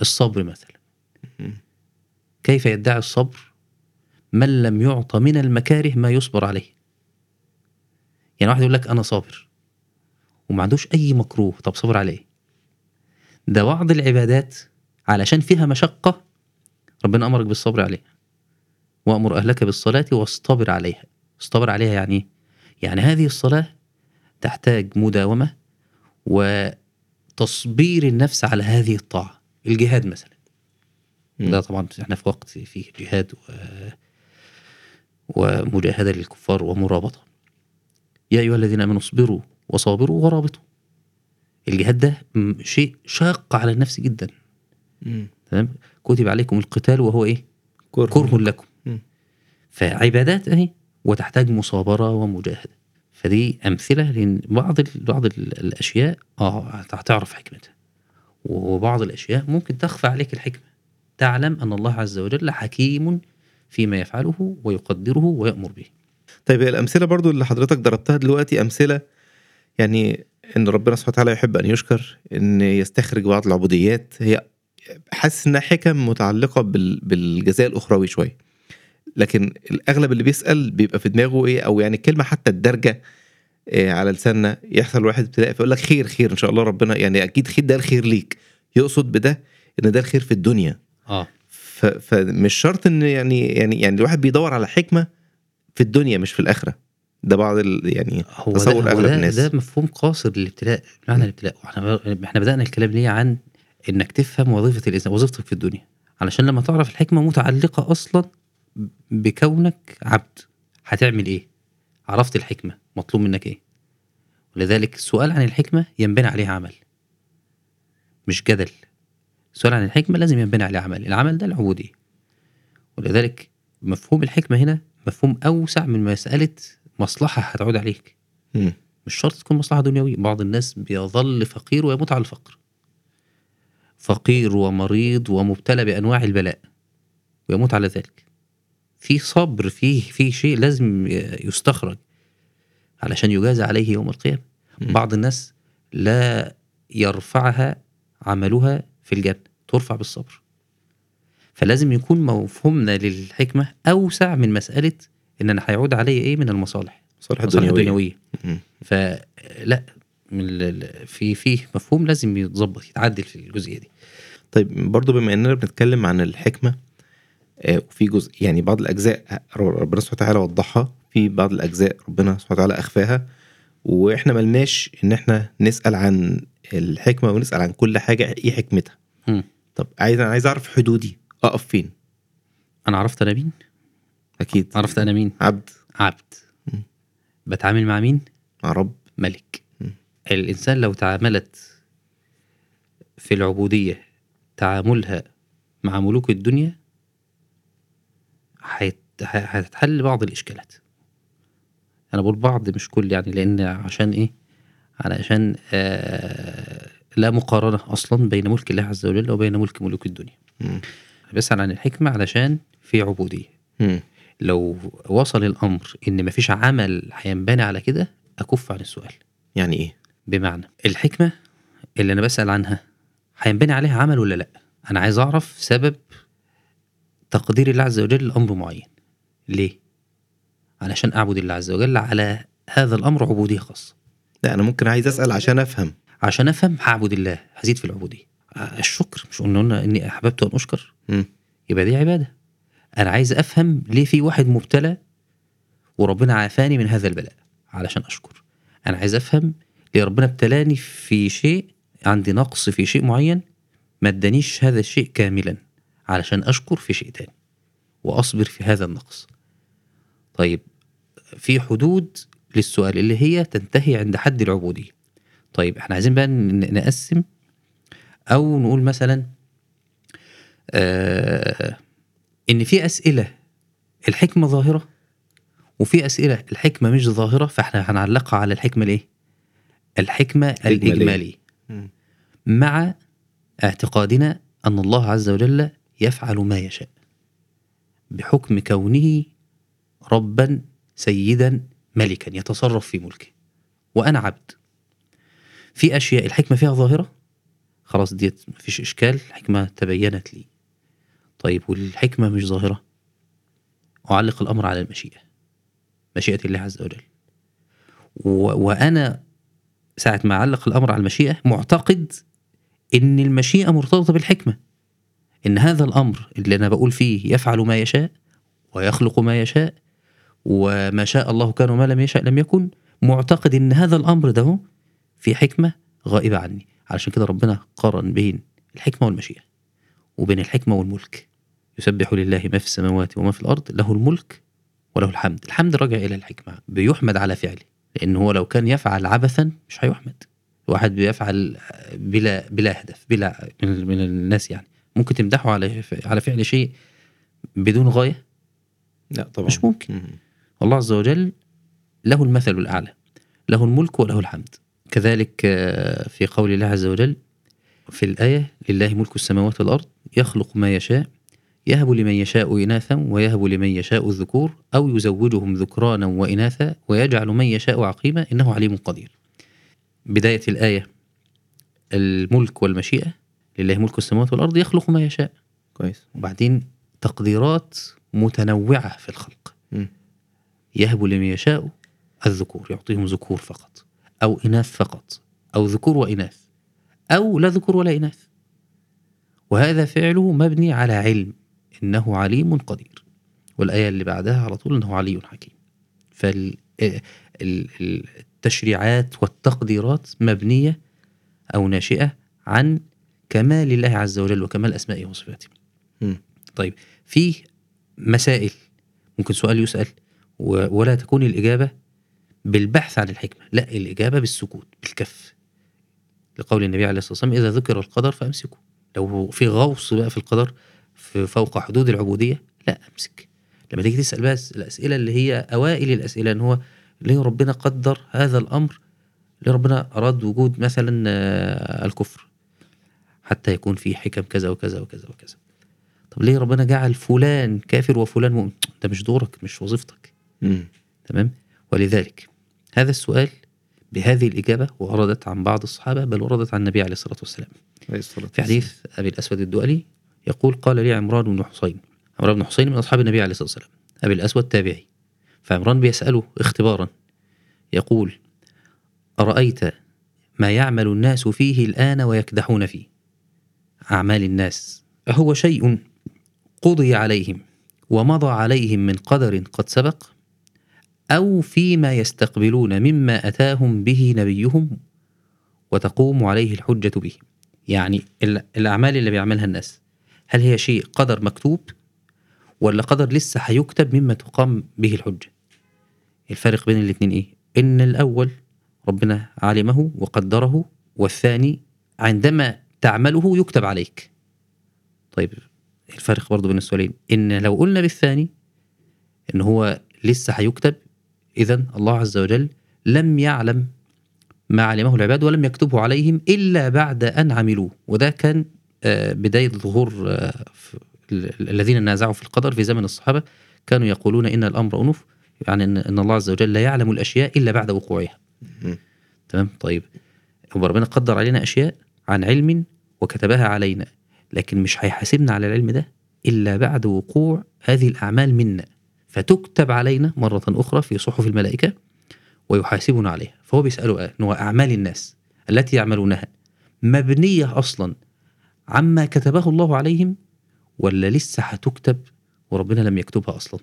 الصبر مثلا. كيف يدعي الصبر؟ من لم يعط من المكاره ما يصبر عليه. يعني واحد يقول لك أنا صابر وما عندوش أي مكروه طب صبر عليه. ده بعض العبادات علشان فيها مشقة. ربنا أمرك بالصبر عليها وأمر أهلك بالصلاة واصطبر عليها. اصطبر عليها يعني إيه؟ يعني هذه الصلاة تحتاج مداومة وتصبير النفس على هذه الطاعة. الجهاد مثلا. مم. ده طبعا إحنا في وقت فيه جهاد و... ومجاهدة للكفار ومرابطة. يا أيها الذين آمنوا اصبروا وصابروا ورابطوا الجهاد ده شيء شاق على النفس جدا. تمام؟ كتب عليكم القتال وهو إيه؟ كره كره لكم. مم. فعبادات أهي وتحتاج مصابرة ومجاهدة. فدي أمثلة لأن بعض ال... بعض ال... الأشياء آه هتعرف حكمتها. وبعض الأشياء ممكن تخفى عليك الحكمة. تعلم أن الله عز وجل حكيم فيما يفعله ويقدره ويأمر به. طيب الأمثلة برضو اللي حضرتك ضربتها دلوقتي أمثلة يعني إن ربنا سبحانه وتعالى يحب أن يشكر إن يستخرج بعض العبوديات. هي حاسس إنها حكم متعلقة بال... بالجزاء الأخروي شوية. لكن الأغلب اللي بيسأل بيبقى في دماغه إيه؟ أو يعني الكلمة حتى الدرجة إيه على لساننا. يحصل واحد ابتلاء فيقول لك خير خير إن شاء الله ربنا يعني أكيد خير ده الخير ليك. يقصد بده إن ده الخير في الدنيا. آه. فمش شرط إن يعني يعني يعني الواحد بيدور على حكمة في الدنيا مش في الآخرة. ده بعض ال... يعني هو تصور ده ده, الناس. ده مفهوم قاصر للابتلاء معنى الابتلاء. وإحنا إحنا بدأنا الكلام ليه عن إنك تفهم وظيفة الإنسان وظيفتك في الدنيا. علشان لما تعرف الحكمة متعلقة أصلا بكونك عبد هتعمل إيه؟ عرفت الحكمة مطلوب منك إيه؟ ولذلك السؤال عن الحكمة ينبني عليه عمل مش جدل. السؤال عن الحكمة لازم ينبني عليه عمل العمل ده العبودية. ولذلك مفهوم الحكمة هنا مفهوم أوسع من مسألة مصلحة هتعود عليك. مم. مش شرط تكون مصلحة دنيوية. بعض الناس بيظل فقير ويموت على الفقر. فقير ومريض ومبتلى بأنواع البلاء ويموت على ذلك. في صبر فيه في شيء لازم يستخرج علشان يجازى عليه يوم القيامة. مم. بعض الناس لا يرفعها عملها في الجنة ترفع بالصبر. فلازم يكون مفهومنا للحكمة أوسع من مسألة إن أنا هيعود علي إيه من المصالح؟ صالح المصالح الدنيوية. الدنيوية. مم. فلا من في في مفهوم لازم يتظبط يتعدل في الجزئية دي. طيب برضو بما إننا بنتكلم عن الحكمة آه، وفي جزء يعني بعض الأجزاء ربنا سبحانه وتعالى وضحها في بعض الأجزاء ربنا سبحانه وتعالى أخفاها وإحنا ملناش إن إحنا نسأل عن الحكمة ونسأل عن كل حاجة إيه حكمتها؟ مم. طب عايز أنا عايز أعرف حدودي أقف فين؟ أنا عرفت أنا مين؟ أكيد. عرفت أنا مين؟ عبد. عبد. بتعامل مع مين؟ مع رب. ملك. مم. الإنسان لو تعاملت في العبودية تعاملها مع ملوك الدنيا هيت- هتتحل بعض الإشكالات. أنا بقول بعض مش كل يعني لأن عشان إيه؟ علشان آه لا مقارنة أصلا بين ملك الله عز وجل وبين ملك ملوك الدنيا. بسأل عن الحكمة علشان في عبودية. لو وصل الأمر إن مفيش عمل هينبني على كده أكف عن السؤال. يعني إيه؟ بمعنى الحكمة اللي أنا بسأل عنها هينبني عليها عمل ولا لأ؟ أنا عايز أعرف سبب تقدير الله عز وجل لأمر معين. ليه؟ علشان أعبد الله عز وجل على هذا الأمر عبودية خاصة. لا أنا ممكن عايز أسأل عشان أفهم. عشان أفهم هعبد الله هزيد في العبودية. آه، الشكر مش قلنا إني أحببت أن أشكر؟ مم. يبقى دي عبادة. أنا عايز أفهم ليه في واحد مبتلى وربنا عافاني من هذا البلاء؟ علشان أشكر. أنا عايز أفهم ليه ربنا ابتلاني في شيء عندي نقص في شيء معين ما ادانيش هذا الشيء كاملا علشان أشكر في شيء تاني. وأصبر في هذا النقص. طيب في حدود للسؤال اللي هي تنتهي عند حد العبودية. طيب إحنا عايزين بقى نقسم أو نقول مثلا آه إن في أسئلة الحكمة ظاهرة وفي أسئلة الحكمة مش ظاهرة فإحنا هنعلقها على الحكمة الإيه؟ الحكمة الإجمالية. الاجماليه. مع اعتقادنا أن الله عز وجل يفعل ما يشاء بحكم كونه ربا سيدا ملكا يتصرف في ملكه. وأنا عبد. في أشياء الحكمة فيها ظاهرة؟ خلاص ديت مفيش إشكال الحكمه تبينت لي. طيب والحكمة مش ظاهرة. أعلق الأمر على المشيئة مشيئة الله عز وجل. و... وأنا ساعة ما أعلق الأمر على المشيئة معتقد إن المشيئة مرتبطة بالحكمة. إن هذا الأمر اللي أنا بقول فيه يفعل ما يشاء ويخلق ما يشاء وما شاء الله كان وما لم يشاء لم يكن معتقد إن هذا الأمر ده في حكمة غائبة عني. علشان كده ربنا قارن بين الحكمة والمشيئة. وبين الحكمة والملك. يسبح لله ما في السماوات وما في الأرض له الملك وله الحمد. الحمد راجع إلى الحكمة بيحمد على فعله لأن هو لو كان يفعل عبثا مش هيحمد. واحد بيفعل بلا بلا هدف بلا من, من الناس يعني. ممكن تمدحه على على فعل شيء بدون غاية؟ لا طبعا. مش ممكن. مم. الله عز وجل له المثل الأعلى له الملك وله الحمد. كذلك آه، في قول الله عز وجل في الآية لله ملك السماوات والأرض يخلق ما يشاء يهب لمن يشاء إناثا ويهب لمن يشاء الذكور أو يزوجهم ذكرانا وإناثا ويجعل من يشاء عقيما إنه عليم قدير. بداية الآية الملك والمشيئة لله ملك السماوات والأرض يخلق ما يشاء. كويس. وبعدين تقديرات متنوعة في الخلق. مم. يهب لمن يشاء الذكور يعطيهم ذكور فقط أو إناث فقط أو ذكور وإناث أو لا ذكور ولا إناث. وهذا فعله مبني على علم إنه عليم قدير. والآية اللي بعدها على طول إنه علي حكيم. فالتشريعات والتقديرات مبنية أو ناشئة عن كمال الله عز وجل وكمال أسمائه وصفاته. طيب في مسائل ممكن سؤال يسأل ولا تكون الإجابة بالبحث عن الحكمة لا الإجابة بالسكوت بالكف. لقول النبي عليه الصلاة والسلام إذا ذكر القدر فأمسكوا. لو في غوص بقى في القدر في فوق حدود العبودية لا أمسك. لما تيجي تسأل بس الأسئلة اللي هي أوائل الأسئلة إن هو ليه ربنا قدر هذا الأمر؟ ليه ربنا أراد وجود مثلا آه، الكفر؟ حتى يكون في حكم كذا وكذا وكذا وكذا. طب ليه ربنا جعل فلان كافر وفلان مؤمن؟ ده مش دورك مش وظيفتك. مم. تمام؟ ولذلك هذا السؤال بهذه الإجابة وردت عن بعض الصحابة بل وردت عن النبي عليه الصلاة والسلام. في حديث أبي الأسود الدؤلي يقول قال لي عمران بن حسين عمران بن حسين من أصحاب النبي عليه الصلاة والسلام. أبي الأسود تابعي. فعمران بيسأله اختبارا. يقول أرأيت ما يعمل الناس فيه الآن ويكدحون فيه؟ أعمال الناس. أهو شيء قضي عليهم ومضى عليهم من قدر قد سبق؟ أو فيما يستقبلون مما أتاهم به نبيهم وتقوم عليه الحجة به. يعني ال- الأعمال اللي بيعملها الناس هل هي شيء قدر مكتوب ولا قدر لسه هيكتب مما تقام به الحجة؟ الفرق بين الاتنين إيه؟ إن الأول ربنا علمه وقدره والثاني عندما تعمله يكتب عليك. طيب الفرق برضو بين السؤالين. إن لو قلنا بالثاني إن هو لسه هيكتب إذا الله عز وجل لم يعلم ما علمه العباد ولم يكتبه عليهم إلا بعد أن عملوه. وده كان آه، بداية ظهور آه، الذين نازعوا في القدر في زمن الصحابة كانوا يقولون إن الأمر أنف يعني إن, الله عز وجل لا يعلم الأشياء إلا بعد وقوعها. تمام؟ طيب. هو ربنا قدر علينا أشياء عن علم وكتبها علينا لكن مش هيحاسبنا على العلم ده إلا بعد وقوع هذه الأعمال منا. فتكتب علينا مرة أخرى في صحف الملائكة ويحاسبنا عليها فهو بيسأله إن هو أعمال الناس التي يعملونها مبنية أصلا عما كتبه الله عليهم ولا لسه هتكتب وربنا لم يكتبها أصلا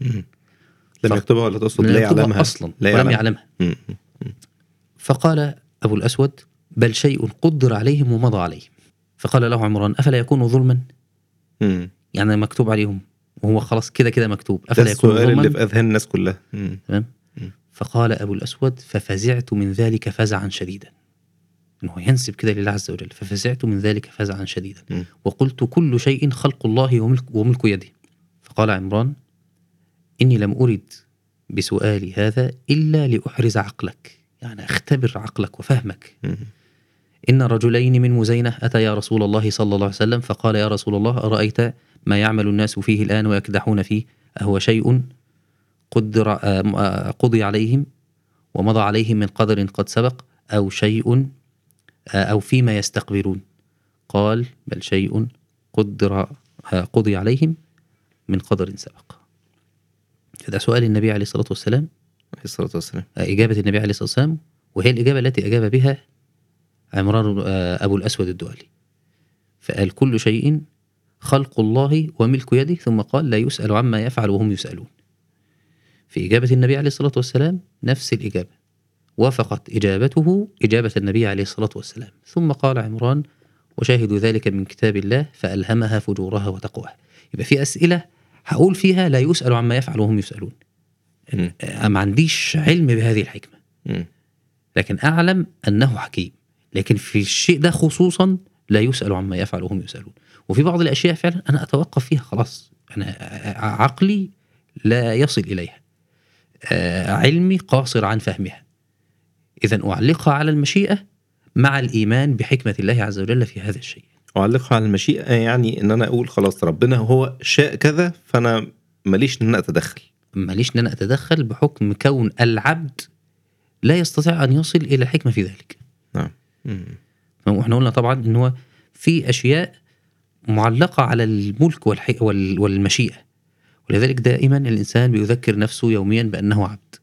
مم. لم يكتبها ولا تقصد لا يعلمها أصلا لا ولم يعلمها. يعلمها مم. فقال أبو الأسود بل شيء قدر عليهم ومضى عليهم فقال له عمران أفلا يكون ظلما. يعني مكتوب عليهم وهو خلاص كده كده مكتوب. أفلا يكون السؤال اللي في أذهان الناس كلها. تمام. فقال أبو الأسود ففزعت من ذلك فزعا شديدا. إنه ينسب كده لله عز وجل. ففزعت من ذلك فزعا شديدا. مم. وقلت كل شيء خلق الله وملك, وملك يده. فقال عمران إني لم أرد بسؤالي هذا إلا لأحرز عقلك. يعني اختبر عقلك وفهمك. مم. إن رجلين من مزينة أتيا رسول الله صلى الله عليه وسلم. فقال يا رسول الله أرأيت ما يعمل الناس فيه الآن ويكدحون فيه أهو شيء قدر آه، قضي عليهم ومضى عليهم من قدر قد سبق أو شيء آه، أو فيما يستقبلون. قال بل شيء قدر آه، قضي عليهم من قدر سبق. هذا سؤال النبي عليه الصلاة والسلام. عليه الصلاة والسلام. إجابة النبي عليه الصلاة والسلام وهي الإجابة التي أجاب بها عمران أبو الأسود الدؤلي فقال كل شيء خلق الله وملك يده ثم قال لا يسأل عما يفعل وهم يسألون. في إجابة النبي عليه الصلاة والسلام نفس الإجابة. وافقت إجابته إجابة النبي عليه الصلاة والسلام. ثم قال عمران وشاهد ذلك من كتاب الله فألهمها فجورها وتقواها. يبقى في أسئلة هقول فيها لا يسأل عما يفعل وهم يسألون. ما عنديش علم بهذه الحكمة. لكن أعلم أنه حكيم. لكن في الشيء ده خصوصا لا يسأل عما يفعل وهم يسألون. وفي بعض الأشياء فعلا أنا أتوقف فيها خلاص. أنا ع- عقلي لا يصل إليها. آه، علمي قاصر عن فهمها. إذا أعلقها على المشيئة مع الإيمان بحكمة الله عز وجل في هذا الشيء. أعلقها على المشيئة يعني إن أنا أقول خلاص ربنا هو شاء كذا فأنا ماليش إن أنا أتدخل. ماليش إن أنا أتدخل بحكم كون العبد لا يستطيع أن يصل إلى الحكمه في ذلك. نعم. وإحنا قلنا طبعا إن هو في أشياء معلقة على الملك والح... وال... والمشيئة. ولذلك دائما الإنسان بيذكر نفسه يوميا بأنه عبد.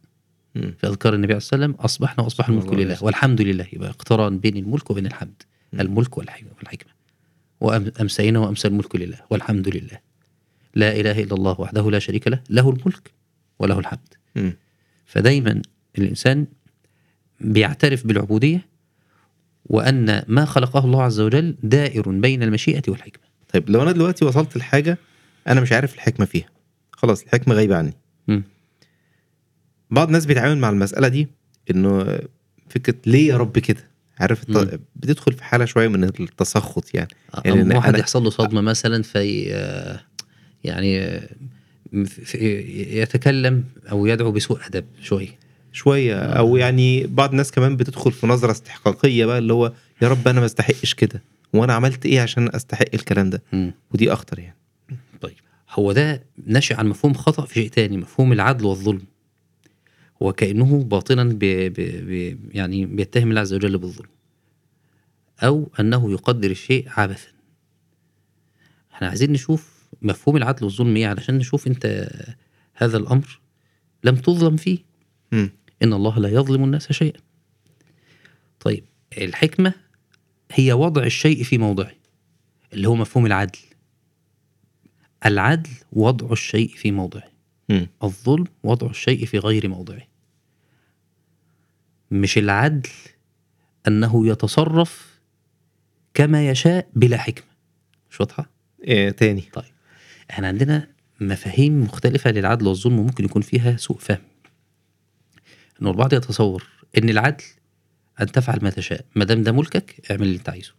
في أذكار النبي عليه الصلاه والسلام أصبحنا وأصبح الملك لله. والحمد لله. يبقى اقتران بين الملك وبين الحمد. الملك والحكمة. وامسينا وأمسى الملك لله. والحمد لله. لا إله إلا الله وحده لا شريك له. له الملك وله الحمد. فدايما الإنسان بيعترف بالعبودية وأن ما خلقه الله عز وجل دائر بين المشيئة والحكمة. طيب لو أنا دلوقتي وصلت لحاجة أنا مش عارف الحكمة فيها خلاص الحكمة غايبة عني. مم. بعض الناس بيتعامل مع المسألة دي إنه فكرة ليه يا رب كده؟ عارف الت... بتدخل في حالة شوية من التسخط يعني. يعني واحد أنا- يحصل له صدمة مثلا في آه، يعني آه، في- يتكلم أو يدعو بسوء أدب شوية. شوية أو يعني بعض الناس كمان بتدخل في نظرة استحقاقية بقى اللي هو يا رب أنا ما استحقش كده. وأنا عملت إيه عشان استحق الكلام ده؟ مم. ودي اخطر يعني. طيب هو ده ناشئ عن مفهوم خطأ في شيء تاني مفهوم العدل والظلم. وكأنه باطنا ب ب ب يعني بيتهم الله عز وجل بالظلم. أو أنه يقدر الشيء عبثا. إحنا عايزين نشوف مفهوم العدل والظلم إيه علشان نشوف أنت هذا الأمر لم تظلم فيه. مم. إن الله لا يظلم الناس شيئا. طيب الحكمة هي وضع الشيء في موضعه اللي هو مفهوم العدل. العدل وضع الشيء في موضعه. مم. الظلم وضع الشيء في غير موضعه. مش العدل أنه يتصرف كما يشاء بلا حكمة. مش واضحة؟ إيه تاني. طيب إحنا عندنا مفاهيم مختلفة للعدل والظلم وممكن يكون فيها سوء فهم. انه البعض يتصور إن العدل أن تفعل ما تشاء ما دام ده ملكك اعمل اللي أنت عايزه.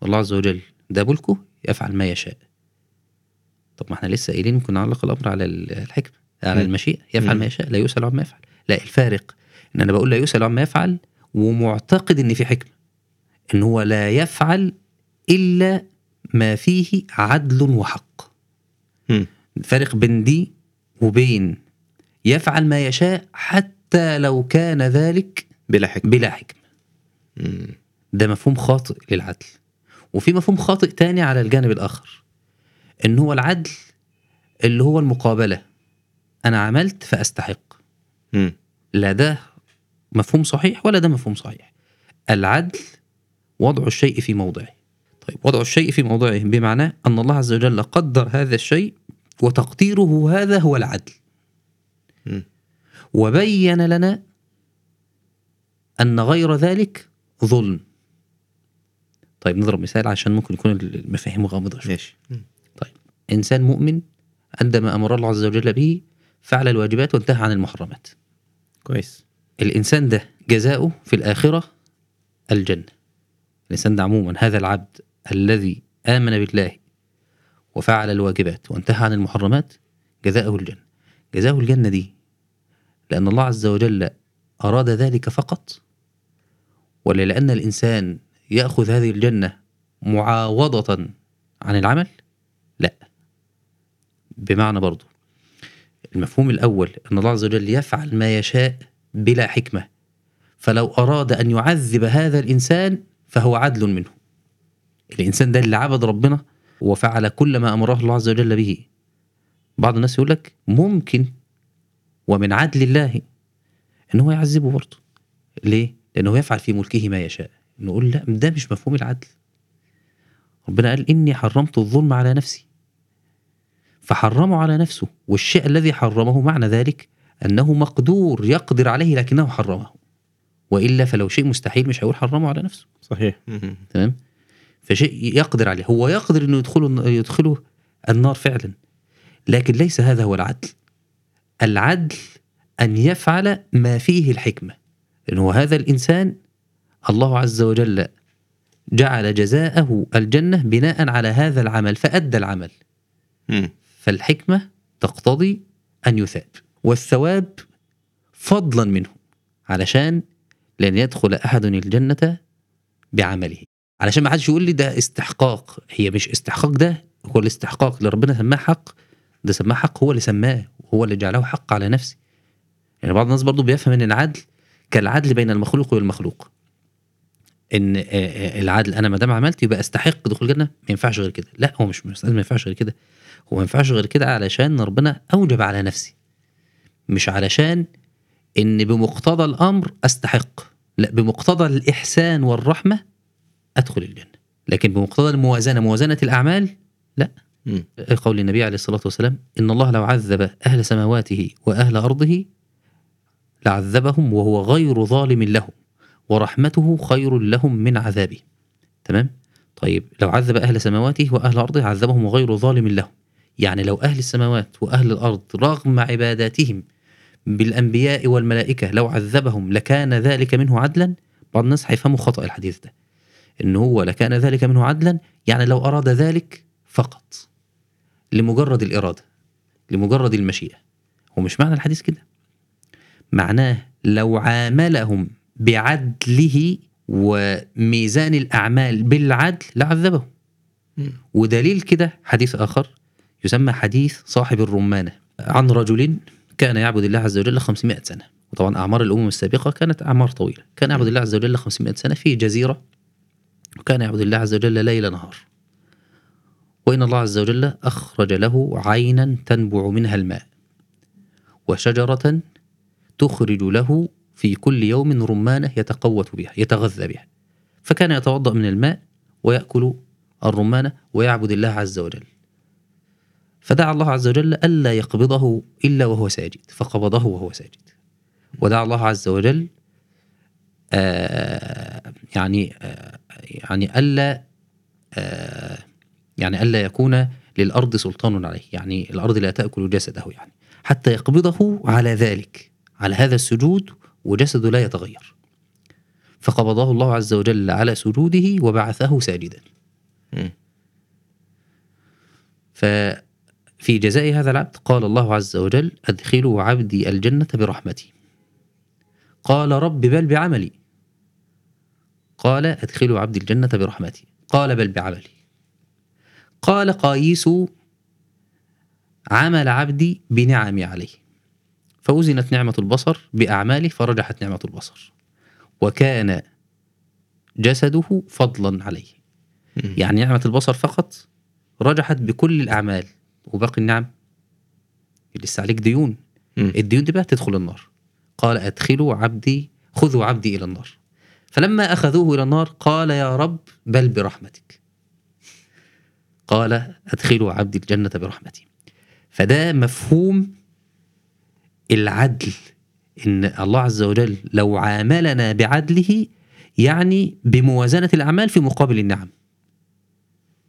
والله عز وجل ده ملكه يفعل ما يشاء طب ما إحنا لسه قايلين ممكن نعلق الأمر على ال- الحكمه على مم. المشيئة يفعل. ما يشاء لا يسأل عما يفعل لا الفارق إن أنا بقول لا يسأل عما يفعل ومعتقد إن في حكمة إن هو لا يفعل إلا ما فيه عدل وحق مم. الفارق بين دي وبين يفعل ما يشاء حتى لو كان ذلك بلا حكمة. بلا حكمة. ده مفهوم خاطئ للعدل. وفي مفهوم خاطئ تاني على الجانب الآخر إن هو العدل اللي هو المقابلة. أنا عملت فأستحق. مم. لا ده مفهوم صحيح ولا ده مفهوم صحيح. العدل وضع الشيء في موضعه. طيب وضع الشيء في موضعه بمعنى أن الله عز وجل قدر هذا الشيء وتقديره هذا هو العدل. مم. وبين لنا أن غير ذلك ظلم. طيب نضرب مثال عشان ممكن يكون المفاهيم غامضة شوية. ماشي. مم. إنسان مؤمن عندما أمر الله عز وجل به فعل الواجبات وانتهى عن المحرمات. كويس. الإنسان ده جزاؤه في الآخرة الجنة. الإنسان ده عموما هذا العبد الذي آمن بالله وفعل الواجبات وانتهى عن المحرمات جزاؤه الجنة. جزاؤه الجنة دي لأن الله عز وجل أراد ذلك فقط ولا لأن الإنسان يأخذ هذه الجنة معاوضة عن العمل؟ لا. بمعنى برضو المفهوم الأول أن الله عز وجل يفعل ما يشاء بلا حكمة فلو أراد أن يعذب هذا الإنسان فهو عدل منه. الإنسان ده اللي عبد ربنا وفعل كل ما أمره الله عز وجل به. بعض الناس يقول لك ممكن ومن عدل الله إن هو يعذبه برضه ليه؟ لأنه يفعل في ملكه ما يشاء. نقول لا ده مش مفهوم العدل. ربنا قال إني حرمت الظلم على نفسي. فحرمه على نفسه والشيء الذي حرمه معنى ذلك أنه مقدور يقدر عليه لكنه حرمه. وإلا فلو شيء مستحيل مش هيقول حرمه على نفسه. صحيح. تمام؟ فشيء يقدر عليه. هو يقدر إنه يدخله يدخله النار فعلا. لكن ليس هذا هو العدل. العدل أن يفعل ما فيه الحكمة. لأنه هذا الإنسان الله عز وجل جعل جزاءه الجنة بناء على هذا العمل فأدى العمل. مم. فالحكمة تقتضي أن يثاب والثواب فضلا منه علشان لن يدخل أحد الجنة بعمله. علشان ما حدش يقول لي ده استحقاق هي مش استحقاق ده هو الاستحقاق اللي ربنا سماه حق ده سماه حق هو اللي سماه وهو اللي جعله حق على نفسه. يعني بعض الناس برضو بيفهم إن العدل كالعدل بين المخلوق والمخلوق. إن آه، آه، العدل أنا ما دام عملت يبقى أستحق دخول الجنة ما ينفعش غير كده. لا هو مش ما ينفعش غير كده. هو ما ينفعش غير كده علشان ربنا أوجب على نفسي مش علشان إن بمقتضى الأمر أستحق. لا بمقتضى الإحسان والرحمة أدخل الجنة. لكن بمقتضى الموازنة موازنة الأعمال مم. قول النبي عليه الصلاة والسلام إن الله لو عذب أهل سماواته وأهل أرضه لعذبهم وهو غير ظالم لهم ورحمته خير لهم من عذابه. تمام؟ طيب لو عذب أهل سماواته وأهل أرضه عذبهم وغير ظالم لهم. يعني لو أهل السماوات وأهل الأرض رغم عباداتهم بالأنبياء والملائكة لو عذبهم لكان ذلك منه عدلا بعض الناس هيفهموا خطأ الحديث ده. إن هو لكان ذلك منه عدلا يعني لو أراد ذلك فقط. لمجرد الإرادة لمجرد المشيئة. هو مش معنى الحديث كده. معناه لو عاملهم بعدله وميزان الأعمال بالعدل لعذبهم. ودليل كده حديث آخر يسمى حديث صاحب الرمانة عن رجل كان يعبد الله عز وجل 500 سنة. وطبعا أعمار الأمم السابقة كانت أعمار طويلة. كان يعبد الله عز وجل 500 سنة في جزيرة وكان يعبد الله عز وجل ليل نهار. وإن الله عز وجل أخرج له عينا تنبع منها الماء وشجرة تخرج له في كل يوم رمانة يتقوت بها يتغذى بها. فكان يتوضأ من الماء ويأكل الرمانة ويعبد الله عز وجل. فدعا الله عز وجل ألا يقبضه إلا وهو ساجد فقبضه وهو ساجد. ودعا الله عز وجل آه يعني آه يعني ألا آه يعني ألا يكون للأرض سلطان عليه يعني الأرض لا تأكل جسده يعني حتى يقبضه على ذلك. على هذا السجود وجسده لا يتغير. فقبضه الله عز وجل على سجوده وبعثه ساجدا. ففي جزاء هذا العبد قال الله عز وجل أدخلوا عبدي الجنة برحمتي. قال رب بل بعملي. قال أدخلوا عبدي الجنة برحمتي. قال بل بعملي. قال قايس عمل عبدي بنعمي عليه. فوزنت نعمة البصر بأعماله فرجحت نعمة البصر. وكان جسده فضلا عليه. يعني نعمة البصر فقط رجحت بكل الأعمال. وباقي النعم لسه عليك ديون. الديون دي بقى تدخل النار. قال أدخلوا عبدي خذوا عبدي إلى النار. فلما أخذوه إلى النار قال يا رب بل برحمتك. قال أدخلوا عبدي الجنة برحمتي. فده مفهوم العدل إن الله عز وجل لو عاملنا بعدله يعني بموازنة الأعمال في مقابل النعم.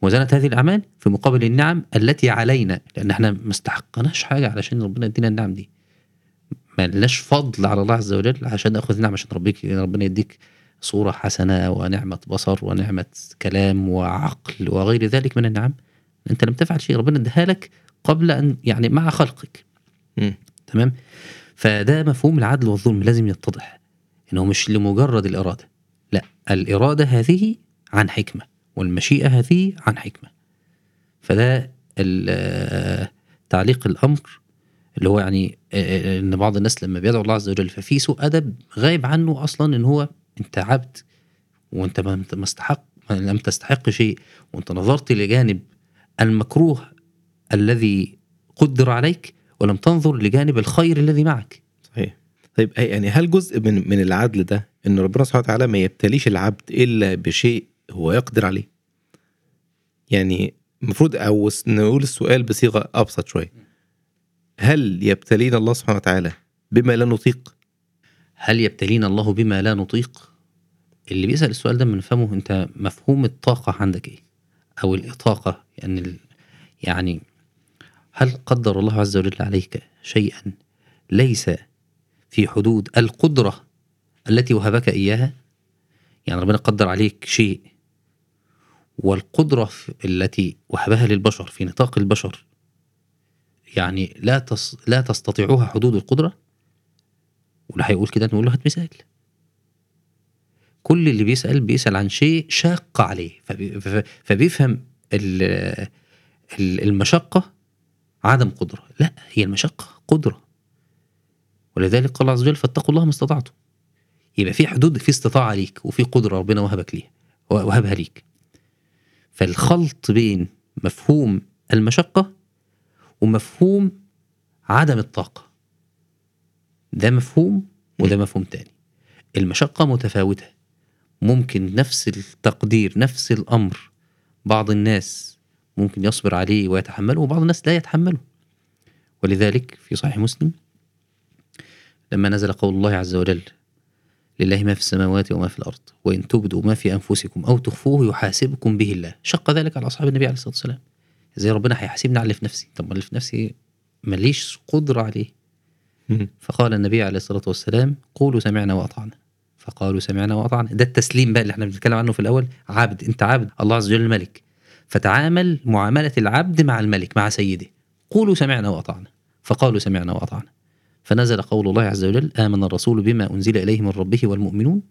موازنة هذه الأعمال في مقابل النعم التي علينا لأن إحنا ما استحقناش حاجة علشان ربنا يدينا النعم دي. ما لناش فضل على الله عز وجل عشان نأخذ نعم عشان ربك ربنا يديك صورة حسنة ونعمة بصر ونعمة كلام وعقل وغير ذلك من النعم. أنت لم تفعل شيء ربنا اداها لك قبل أن يعني مع خلقك. تمام؟ فده مفهوم العدل والظلم لازم يتضح إنه مش لمجرد الإرادة لأ الإرادة هذه عن حكمة والمشيئة هذه عن حكمة. فده تعليق الأمر اللي هو يعني إن بعض الناس لما بيدعو الله عز وجل ففي سوء أدب غايب عنه أصلا إن هو أنت عبد وأنت ما استحق لم تستحق شيء وأنت نظرت لجانب المكروه الذي قدر عليك ولم تنظر لجانب الخير الذي معك. صحيح. طيب يعني هل جزء من من العدل ده إن ربنا سبحانه وتعالى ما يبتليش العبد إلا بشيء هو يقدر عليه؟ يعني المفروض أو نقول السؤال بصيغة أبسط شوية. هل يبتلينا الله سبحانه وتعالى بما لا نطيق؟ هل يبتلينا الله بما لا نطيق؟ اللي بيسأل السؤال ده بنفهمه أنت مفهوم الطاقة عندك إيه؟ أو الإطاقة يعني يعني هل قدر الله عز وجل عليك شيئا ليس في حدود القدرة التي وهبك إياها؟ يعني ربنا قدر عليك شيء والقدرة التي وهبها للبشر في نطاق البشر يعني لا تس لا تستطيعها حدود القدرة؟ واللي هيقول كده نقول له هات مثال. كل اللي بيسأل بيسأل عن شيء شاق عليه فبي فبيفهم ال- ال- المشقة عدم قدرة. لا هي المشقة قدرة. ولذلك قال عز وجل فاتقوا الله ما استطعتم. يبقى في حدود في استطاعة ليك وفي قدرة ربنا وهبك ليها وهبها ليك. فالخلط بين مفهوم المشقة ومفهوم عدم الطاقة. ده مفهوم وده مفهوم تاني. المشقة متفاوتة. ممكن نفس التقدير نفس الأمر بعض الناس ممكن يصبر عليه ويتحمله وبعض الناس لا يتحمله. ولذلك في صحيح مسلم لما نزل قول الله عز وجل لله ما في السماوات وما في الأرض وإن تبدوا ما في أنفسكم أو تخفوه يحاسبكم به الله. شق ذلك على أصحاب النبي عليه الصلاة والسلام. زي ربنا هيحاسبني على اللي في نفسي؟ طب اللي في نفسي ماليش قدرة عليه. فقال النبي عليه الصلاة والسلام قولوا سمعنا وأطعنا. فقالوا سمعنا وأطعنا. ده التسليم بقى اللي إحنا بنتكلم عنه في الأول. عبد أنت عبد الله عز وجل الملك. فتعامل معاملة العبد مع الملك مع سيده. قولوا سمعنا وأطعنا. فقالوا سمعنا وأطعنا. فنزل قول الله عز وجل آمن الرسول بما أنزل إليه من ربه والمؤمنون.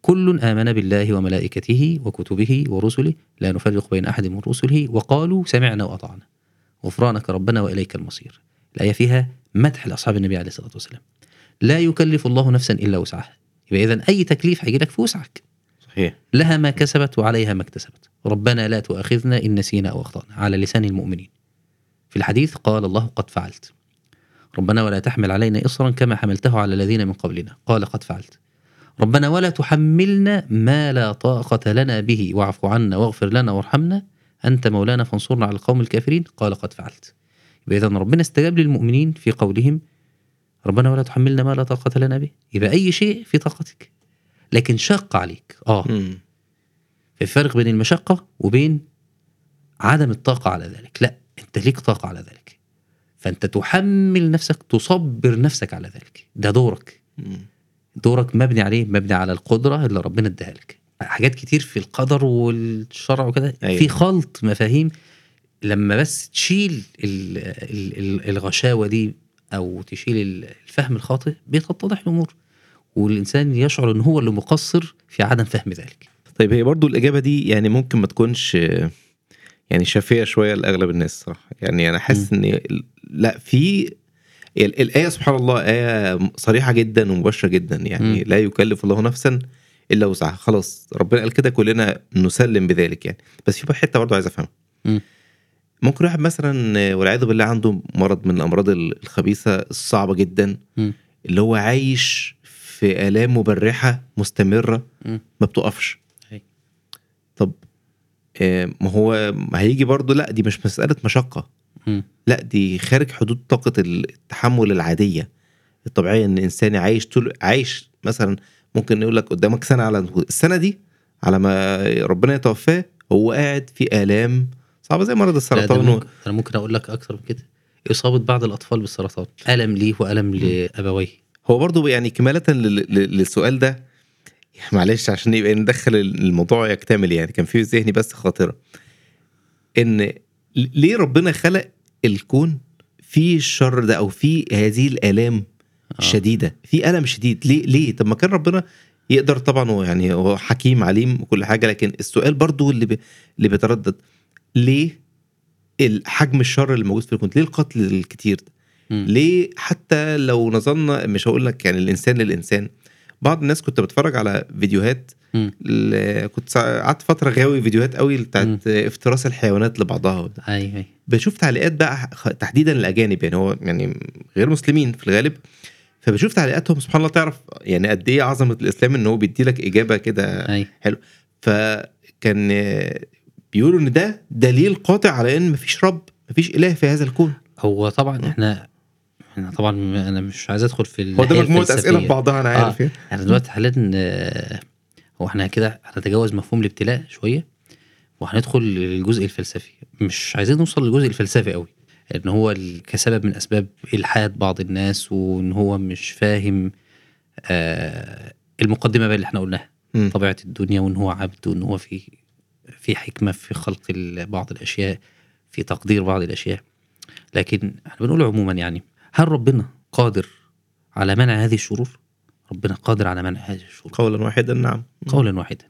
كل آمن بالله وملائكته وكتبه ورسله. لا نفرق بين أحد من رسله. وقالوا سمعنا وأطعنا. غفرانك ربنا وإليك المصير. الآية فيها مدح لأصحاب النبي عليه الصلاة والسلام. لا يكلف الله نفسا إلا وسعها. يبقى إذا أي تكليف هيجي لك في وسعك. صحيح لها ما كسبت وعليها ما اكتسبت. ربنا لا تؤاخذنا إن نسينا أو أخطأنا. على لسان المؤمنين. في الحديث قال الله قد فعلت. ربنا ولا تحمل علينا إصرا كما حملته على الذين من قبلنا. قال قد فعلت. ربنا ولا تحملنا ما لا طاقة لنا به. واعف عنا واغفر لنا وارحمنا. أنت مولانا فانصرنا على القوم الكافرين. قال قد فعلت. يبقى إذا ربنا استجاب للمؤمنين في قولهم. ربنا ولا تحملنا ما لا طاقة لنا به. يبقى أي شيء في طاقتك. لكن شاق عليك. مم. في فرق بين المشقة وبين عدم الطاقة على ذلك. لا أنت ليك طاقة على ذلك. فأنت تحمل نفسك تصبر نفسك على ذلك. ده دورك. مم. دورك مبني عليه مبني على القدرة اللي ربنا اداها لك. حاجات كتير في القدر والشرع وكده. أيوة. في خلط مفاهيم. لما بس تشيل ال ال ال الغشاوة دي أو تشيل ال- الفهم الخاطئ بتتضح الأمور. والإنسان يشعر إن هو اللي مقصر في عدم فهم ذلك. طيب هي برضو الإجابة دي يعني ممكن ما تكونش يعني شافية شوية لأغلب الناس صراحة. يعني أنا حاسس إن لأ في ال- الآية سبحان الله آية صريحة جدا ومباشرة جدا. يعني مم. لا يكلف الله نفسا إلا وسعها. خلاص ربنا قال كده كلنا نسلم بذلك يعني. بس في حتة برضو عايز أفهمها مم. ممكن واحد مثلا والعياذ بالله عنده مرض من الأمراض ال- الخبيثة الصعبة جدا مم. اللي هو عايش في آلام مبرحة مستمرة. ما بتقفش. طب آه، ما هو هيجي برضو لا دي مش مسألة مشقة. لا دي خارج حدود طاقة التحمل العادية الطبيعية إن الإنسان عايش طول عايش مثلا ممكن يقول لك قدامك سنة على السنة دي على ما ربنا يتوفاه هو قاعد في آلام صعبة زي مرض السرطان ممكن, أنا ممكن أقول لك أكثر من كده. إصابة بعض الأطفال بالسرطان. الم ليه والم لأبويه. هو برضو يعني لل- للسؤال ده معلش عشان يبقى ندخل الموضوع يكتمل يعني كان في ذهني بس خاطرة. إن ليه ربنا خلق الكون فيه الشر ده أو فيه هذه الآلام آه. الشديده في الم شديد. ليه ليه؟ طب ما كان ربنا يقدر طبعا هو يعني هو حكيم عليم وكل حاجة لكن السؤال برضو اللي بي اللي بيتردد ليه حجم الشر اللي موجود في الكون؟ ليه القتل الكتير ده؟ ليه حتى لو نظرنا مش هقول لك يعني الإنسان للإنسان. بعض الناس كنت بتفرج على فيديوهات كنت قعدت فترة غاوي فيديوهات قوي. بتاعت افتراس الحيوانات لبعضها أيوه. بشوف تعليقات بقى تحديدا الاجانب يعني هو يعني غير مسلمين في الغالب. فبشوف تعليقاتهم سبحان الله تعرف يعني قد إيه عظمة الإسلام إن هو بيدي لك إجابة كده أيوه فكان بيقولوا إن ده دليل قاطع على إن مفيش رب مفيش إله في هذا الكون. هو طبعا إحنا إحنا طبعا أنا مش عايز أدخل في هو ده مجموعة أسئلة في. بعضها أنا عارف يعني. إحنا دلوقتي حاليا آه، هو إحنا كده هنتجاوز مفهوم الابتلاء شوية وهندخل للجزء الفلسفي مش عايزين نوصل للجزء الفلسفي قوي إن هو كسبب من أسباب إلحاد بعض الناس وإن هو مش فاهم آه المقدمة بقى اللي إحنا قلناها مم. طبيعة الدنيا وإن هو عبد وإن هو في في حكمة في خلق بعض الأشياء في تقدير بعض الأشياء لكن إحنا بنقول عموما يعني هل ربنا قادر على منع هذه الشرور؟ ربنا قادر على منع هذه الشرور. قولا واحدا نعم. قولا واحدا.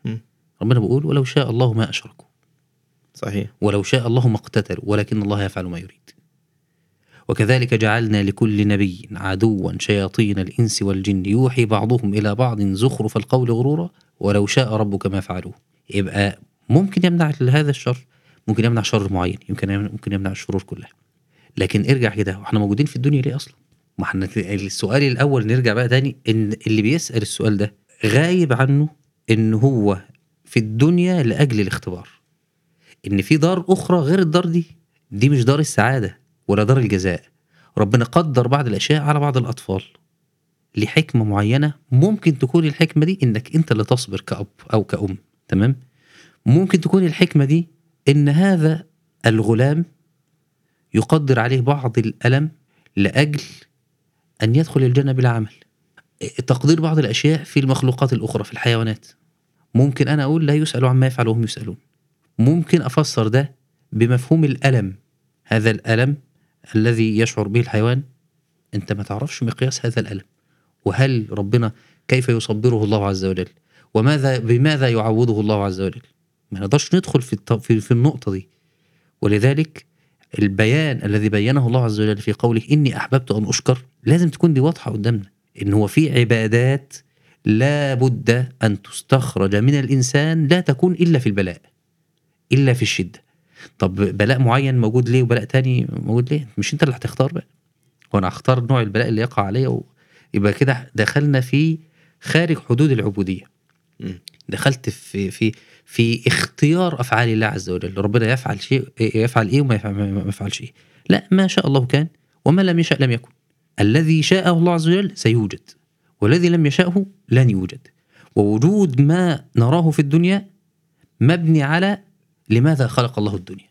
ربنا بيقول ولو شاء الله ما أشركوا. صحيح. ولو شاء الله ما اقتتلوا ولكن الله يفعل ما يريد. وكذلك جعلنا لكل نبي عدوا شياطين الإنس والجن. يوحي بعضهم إلى بعض زخرف القول غرورا. ولو شاء ربك ما فعلوه. يبقى ممكن يمنع هذا الشر ممكن يمنع شر معين يمكن ممكن يمنع الشرور كلها. لكن ارجع كده وإحنا موجودين في الدنيا ليه أصلا؟ ما إحنا السؤال الأول نرجع بقى تاني إن اللي بيسأل السؤال ده غايب عنه إن هو في الدنيا لأجل الاختبار. إن في دار أخرى غير الدار دي دي مش دار السعادة ولا دار الجزاء. ربنا قدر بعض الأشياء على بعض الأطفال لحكمة معينة ممكن تكون الحكمة دي إنك أنت اللي تصبر كأب أو كأم تمام؟ ممكن تكون الحكمة دي إن هذا الغلام يقدر عليه بعض الألم لأجل أن يدخل الجنة بلا عمل. تقدير بعض الأشياء في المخلوقات الأخرى في الحيوانات. ممكن أنا أقول لا يسأل عما يفعل وهم يسألون. ممكن أفسر ده بمفهوم الألم. هذا الألم الذي يشعر به الحيوان أنت ما تعرفش مقياس هذا الألم. وهل ربنا كيف يصبره الله عز وجل؟ وماذا بماذا يعوضه الله عز وجل؟ ما نقدرش ندخل في في, في النقطة دي. ولذلك البيان الذي بينه الله عز وجل في قوله إني أحببت أن أشكر لازم تكون دي واضحة قدامنا إن هو في عبادات لا بد أن تستخرج من الإنسان لا تكون إلا في البلاء إلا في الشدة. طب بلاء معين موجود ليه وبلاء تاني موجود ليه؟ مش أنت اللي هتختار بقى. وأنا هختار نوع البلاء اللي يقع عليا و... يبقى كده دخلنا في خارج حدود العبودية. مم. دخلت في في في اختيار أفعال الله عز وجل. ربنا يفعل شيء يفعل إيه وما يفعل ما يفعلش إيه لا ما شاء الله كان وما لم يشاء لم يكن. الذي شاءه الله عز وجل سيوجد والذي لم يشاءه لن يوجد. ووجود ما نراه في الدنيا مبني على لماذا خلق الله الدنيا.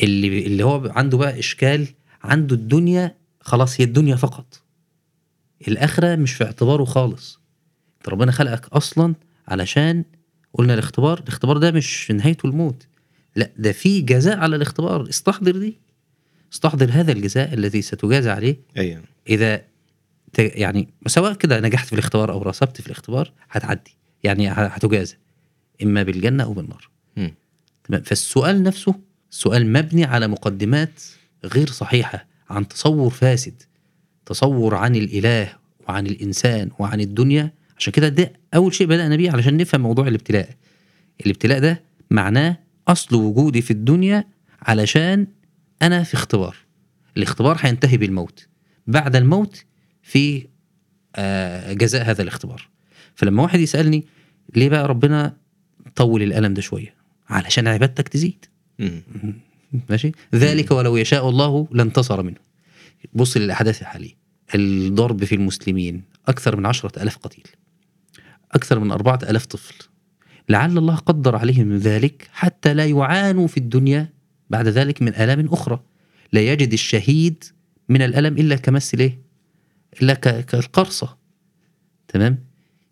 اللي اللي هو عنده بقى إشكال عنده الدنيا خلاص هي الدنيا فقط. الآخرة مش في اعتباره خالص. ربنا خلقك أصلا علشان قلنا الاختبار الاختبار ده مش نهايته الموت. لا ده في جزاء على الاختبار. استحضر دي. استحضر هذا الجزاء الذي ستجازى عليه. أيوه إذا يعني سواء كده نجحت في الاختبار أو رسبت في الاختبار هتعدي. يعني هتجازى. إما بالجنة أو بالنار. تمام. فالسؤال نفسه سؤال مبني على مقدمات غير صحيحة عن تصور فاسد تصور عن الإله وعن الإنسان وعن الدنيا. عشان كده ده أول شيء بدانا بيه علشان نفهم موضوع الابتلاء. الابتلاء ده معناه أصل وجودي في الدنيا علشان أنا في اختبار. الاختبار هينتهي بالموت. بعد الموت في آه، جزاء هذا الاختبار. فلما واحد يسألني ليه بقى ربنا طول الألم ده شوية؟ علشان عبادتك تزيد. ماشي؟ ذلك ولو يشاء الله لانتصر منه. بص للأحداث الحاليه الضرب في المسلمين أكثر من عشرة ألاف قتيل. أكثر من أربعة ألاف طفل. لعل الله قدر عليهم ذلك حتى لا يعانوا في الدنيا بعد ذلك من آلام أخرى. لا يجد الشهيد من الألم إلا كمثل إيه؟ إلا كالقرصة. تمام؟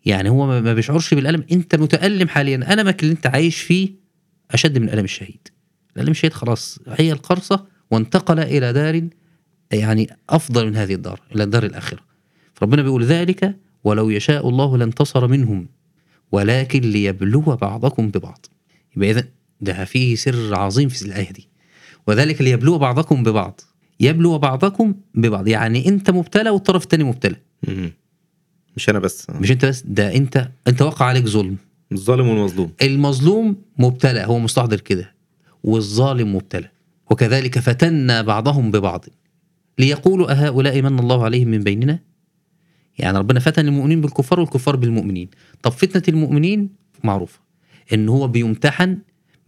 يعني هو ما- ما بيشعرش بالألم. أنت متألم حاليا. ألمك اللي أنت عايش فيه أشد من ألم الشهيد. الألم الشهيد خلاص هي القرصة وانتقل إلى دار يعني أفضل من هذه الدار إلى الدار الآخرة. فربنا بيقول ذلك ولو يشاء الله لانتصر منهم ولكن ليبلو بعضكم ببعض. يبقى إذا ده فيه سر عظيم في الآية دي. وذلك ليبلو بعضكم ببعض. يبلو بعضكم ببعض. يعني أنت مبتلى والطرف الثاني مبتلى. مش أنا بس. مش أنت بس ده أنت أنت وقع عليك ظلم. الظالم والمظلوم. المظلوم مبتلى هو مستحضر كده. والظالم مبتلى. وكذلك فتنا بعضهم ببعض. ليقولوا أهؤلاء من الله عليهم من بيننا؟ يعني ربنا فتن المؤمنين بالكفار والكفار بالمؤمنين. طب فتنة المؤمنين معروفة إن هو بيمتحن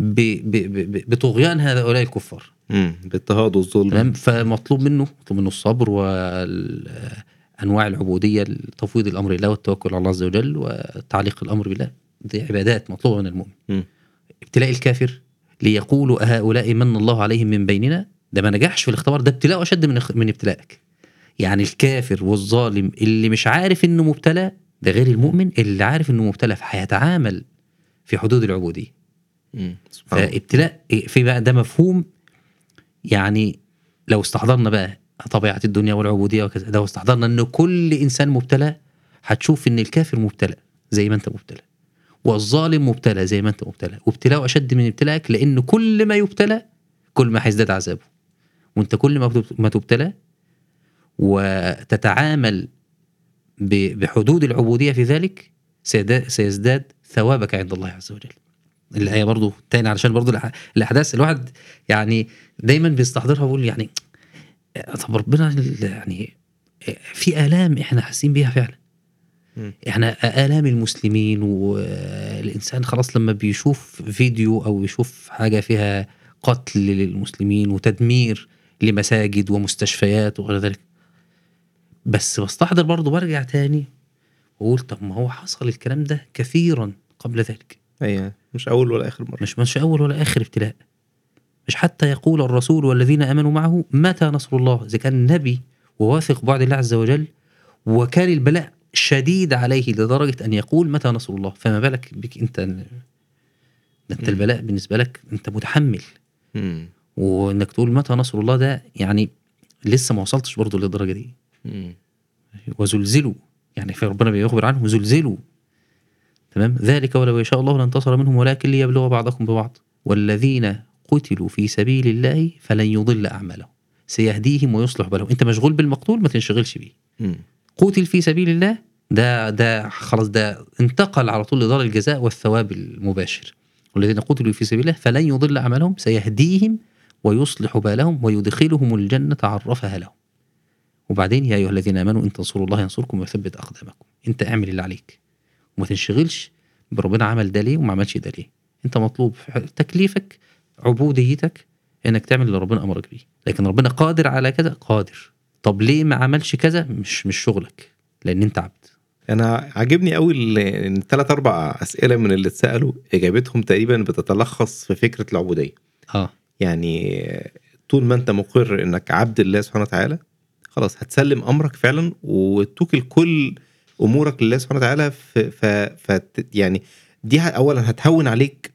ب ب ب بطغيان هؤلاء الكفار. مم. باضطهاد والظلم. تمام؟ فمطلوب منه مطلوب منه الصبر وانواع العبودية تفويض الأمر لله والتوكل على الله عز وجل وتعليق الأمر بالله. دي عبادات مطلوبة من المؤمن. مم. ابتلاء الكافر ليقولوا أهؤلاء من الله عليهم من بيننا؟ ده ما نجحش في الاختبار ده ابتلاء أشد من من ابتلائك يعني الكافر والظالم اللي مش عارف إنه مبتلى ده غير المؤمن اللي عارف إنه مبتلى فهيتعامل في حدود العبودية مم. سبحان الله. فابتلاء في بقى ده مفهوم يعني لو استحضرنا بقى طبيعة الدنيا والعبودية وكذا لو استحضرنا إن كل إنسان مبتلى هتشوف إن الكافر مبتلى زي ما أنت مبتلى والظالم مبتلى زي ما أنت مبتلى وابتلاءه أشد من ابتلاءك لأن كل ما يبتلى كل ما هيزداد عذابه وأنت كل ما تبتلى وتتعامل بحدود العبودية في ذلك سيزداد ثوابك عند الله عز وجل الآية برضو تاني علشان برضو الأح- الأحداث الواحد يعني دايما بيستحضرها ويقول يعني طب ربنا يعني في آلام إحنا حاسين بيها فعلا. إحنا آلام المسلمين والإنسان خلاص لما بيشوف فيديو أو يشوف حاجة فيها قتل للمسلمين وتدمير لمساجد ومستشفيات وغير ذلك بس بستحضر برضو برجع تاني وأقول طب ما هو حصل الكلام ده كثيرا قبل ذلك أيوه مش أول ولا آخر مرة مش مش أول ولا آخر ابتلاء مش حتى يقول الرسول والذين آمنوا معه متى نصر الله إذا كان نبي وواثق بعد الله عز وجل وكان البلاء شديد عليه لدرجة أن يقول متى نصر الله فما بالك بك أنت أنت. البلاء بالنسبة لك أنت متحمل. وإنك تقول متى نصر الله ده يعني لسه ما وصلتش برضه للدرجة دي. وزلزلوا. يعني في ربنا بيخبر عنهم زلزلوا. تمام؟ ذلك ولو يشاء الله لانتصر منهم ولكن ليبلغ بعضكم ببعض. والذين قتلوا في سبيل الله فلن يضل أعمالهم. سيهديهم ويصلح بالهم. أنت مشغول بالمقتول؟ ما تنشغلش بيه. قتل في سبيل الله؟ ده ده خلاص ده انتقل على طول لدار الجزاء والثواب المباشر. والذين قتلوا في سبيل الله فلن يضل أعمالهم. سيهديهم ويصلح بالهم ويدخلهم الجنة عرفها لهم. وبعدين يا أيها الذين آمنوا إن تنصروا الله ينصركم ويثبت أقدامكم. أنت أعمل اللي عليك. وما تنشغلش بربنا عمل ده ليه وما عملش ده ليه. أنت مطلوب في تكليفك عبوديتك إنك تعمل اللي ربنا أمرك بيه. لكن ربنا قادر على كذا؟ قادر. طب ليه ما عملش كذا؟ مش مش شغلك لأن أنت عبد. أنا عاجبني قوي إن ثلاث أربع أسئلة من اللي اتسألوا إجابتهم تقريبا بتتلخص في فكرة العبودية. آه. يعني طول ما أنت مقر إنك عبد الله سبحانه وتعالى خلاص هتسلم أمرك فعلا وتوكل كل أمورك لله سبحانه وتعالى ف, ف, ف يعني دي اولا هتهون عليك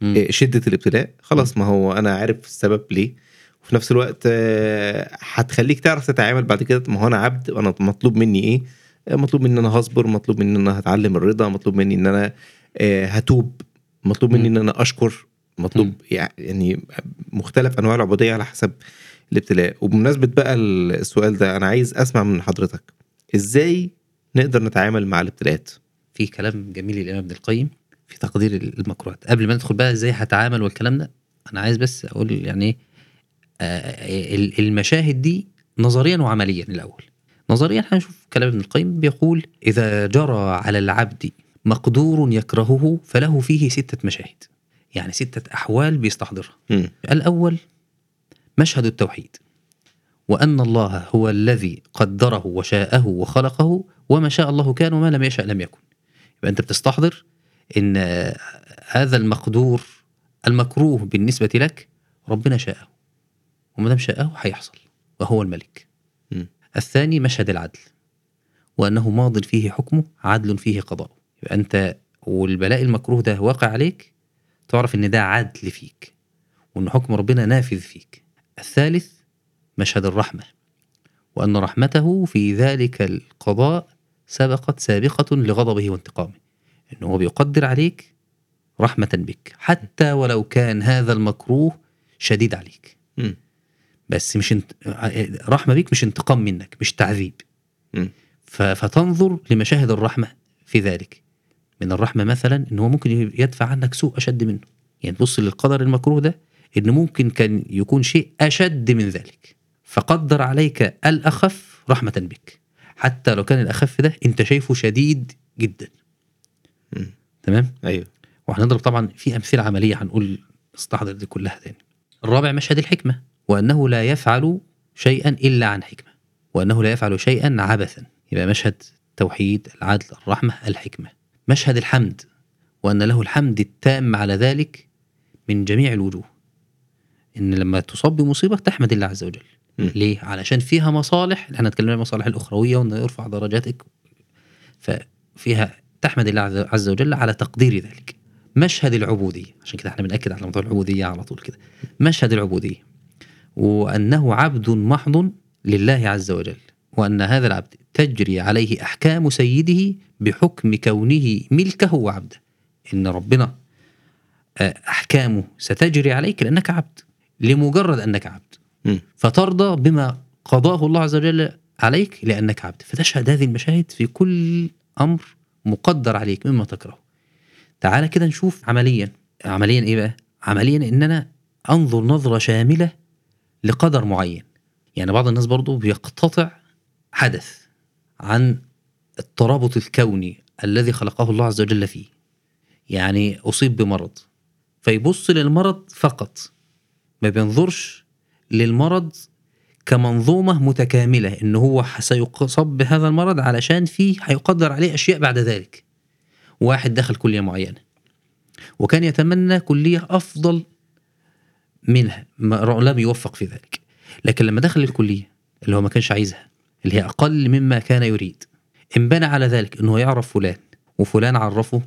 مم. شدة الابتلاء خلاص ما هو أنا عارف السبب ليه وفي نفس الوقت آه، هتخليك تعرف تتعامل بعد كده ما هو أنا عبد وأنا مطلوب مني إيه آه، مطلوب مني إن أنا هصبر مطلوب مني إن أنا هتعلم الرضا مطلوب مني إن أنا آه، هتوب مطلوب مني. إن أنا أشكر مطلوب. يعني مختلف أنواع العبودية على حسب الابتلاء. وبمناسبة بقى السؤال ده أنا عايز أسمع من حضرتك إزاي نقدر نتعامل مع الابتلاءات؟ في كلام جميل للإمام ابن القيم في تقدير المكروهات قبل ما ندخل بقى إزاي هتعامل والكلام ده أنا عايز بس أقول يعني إيه آه، ال- المشاهد دي نظريا وعمليا الأول. نظريا هنشوف كلام ابن القيم بيقول إذا جرى على العبد مقدور يكرهه فله فيه ستة مشاهد. يعني ستة أحوال بيستحضرها. مم. الأول مشهد التوحيد وأن الله هو الذي قدره وشاءه وخلقه وما شاء الله كان وما لم يشأ لم يكن. يبقى أنت بتستحضر أن هذا المقدور المكروه بالنسبة لك ربنا شاءه وما دام شاءه هيحصل وهو الملك. م. الثاني مشهد العدل وأنه ماض فيه حكمه عدل فيه قضاء يبقى أنت والبلاء المكروه ده واقع عليك تعرف إن ده عدل فيك وإن حكم ربنا نافذ فيك. الثالث مشهد الرحمة وأن رحمته في ذلك القضاء سبقت سابقة لغضبه وانتقامه إنه هو بيقدر عليك رحمة بك حتى ولو كان هذا المكروه شديد عليك م. بس مش انت... رحمة بيك مش انتقام منك مش تعذيب م. ف... فتنظر لمشاهد الرحمة في ذلك من الرحمة مثلا إن هو ممكن يدفع عنك سوء أشد منه يعني تبص للقدر المكروه ده ان ممكن كان يكون شيء أشد من ذلك. فقدر عليك الأخف رحمة بك. حتى لو كان الأخف ده أنت شايفه شديد جدا. م. تمام؟ أيوه. وهنضرب طبعا في أمثلة عملية هنقول استحضر دي كلها تاني. الرابع مشهد الحكمة وأنه لا يفعل شيئا إلا عن حكمة. وأنه لا يفعل شيئا عبثا. يبقى مشهد التوحيد العدل الرحمة الحكمة. مشهد الحمد وأن له الحمد التام على ذلك من جميع الوجوه. إن لما تصاب بمصيبة تحمد الله عز وجل. م. ليه؟ علشان فيها مصالح إحنا اتكلمنا عن المصالح الأخروية وإنه يرفع درجاتك. ففيها تحمد الله عز- عز وجل على تقدير ذلك. مشهد العبودية عشان كده إحنا بنأكد على موضوع العبودية على طول كده. مشهد العبودية وأنه عبد محض لله عز وجل وأن هذا العبد تجري عليه أحكام سيده بحكم كونه ملكه وعبده. إن ربنا آه، أحكامه ستجري عليك لأنك عبد. لمجرد أنك عبد. م. فترضى بما قضاه الله عز وجل عليك لأنك عبد. فتشهد هذه المشاهد في كل أمر مقدر عليك مما تكره تعال كده نشوف عمليا. عمليا إيه بقى؟ عمليا ان أنا أنظر نظرة شاملة لقدر معين. يعني بعض الناس برضو بيقتطع حدث عن الترابط الكوني الذي خلقه الله عز وجل فيه. يعني أصيب بمرض. فيبص للمرض فقط. ما بينظرش للمرض كمنظومة متكاملة إن هو سيصاب بهذا المرض علشان فيه هيقدر عليه أشياء بعد ذلك. واحد دخل كلية معينة وكان يتمنى كلية أفضل منها لم يوفق في ذلك. لكن لما دخل الكلية اللي هو ما كانش عايزها اللي هي أقل مما كان يريد انبنى على ذلك أنه يعرف فلان وفلان عرفه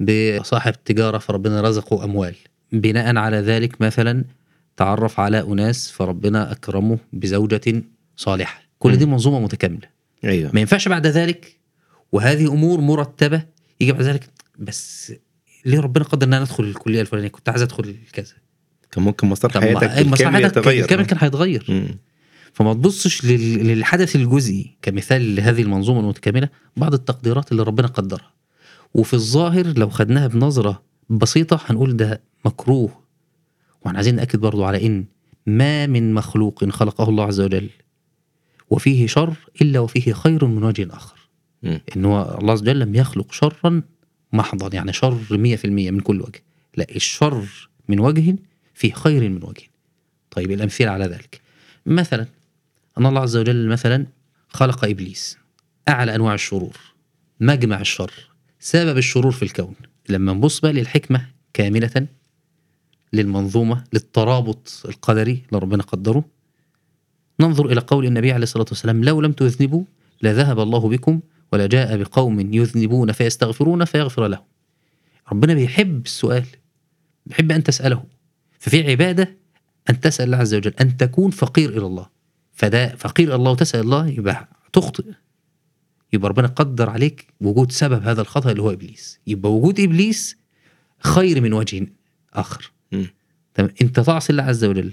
بصاحب تجارة فربنا رزقه أموال. بناء على ذلك مثلا تعرف على أناس فربنا أكرمه بزوجة صالحة. كل دي مم. منظومة متكاملة. أيوه. ما ينفعش بعد ذلك وهذه أمور مرتبة يجي بعد ذلك بس ليه ربنا قدر ان أنا ادخل الكلية الفلانية؟ كنت عايز أدخل كذا. كان ممكن مسار حياتك مسار بالكامل حياتك يتغير. بالكامل كان هيتغير. فما تبصش لل- للحدث الجزئي كمثال لهذه المنظومة المتكاملة بعض التقديرات اللي ربنا قدرها. وفي الظاهر لو خدناها بنظرة بسيطة هنقول ده مكروه. وإحنا عايزين نأكد برضو على إن ما من مخلوق خلقه الله عز وجل وفيه شر إلا وفيه خير من وجه آخر. م. إن هو الله عز وجل لم يخلق شرا محضا يعني شر 100% من كل وجه. لا الشر من وجه فيه خير من وجه. طيب الأمثلة على ذلك. مثلا أن الله عز وجل مثلا خلق إبليس. أعلى أنواع الشرور. مجمع الشر. سبب الشرور في الكون. لما نبص بقى للحكمة كاملة للمنظومة للترابط القدري اللي ربنا قدره. ننظر إلى قول النبي عليه الصلاة والسلام لو لم تذنبوا لذهب الله بكم ولا جاء بقوم يذنبون فيستغفرون فيغفر لهم. ربنا بيحب السؤال بيحب أن تسأله. ففي عبادة أن تسأل الله عز وجل أن تكون فقير إلى الله. فده فقير إلى الله وتسأل الله يبقى تخطئ. يبقى ربنا قدر عليك وجود سبب هذا الخطأ اللي هو إبليس. يبقى وجود إبليس خير من وجه آخر. م. تمام؟ انت تعصي الله عز وجل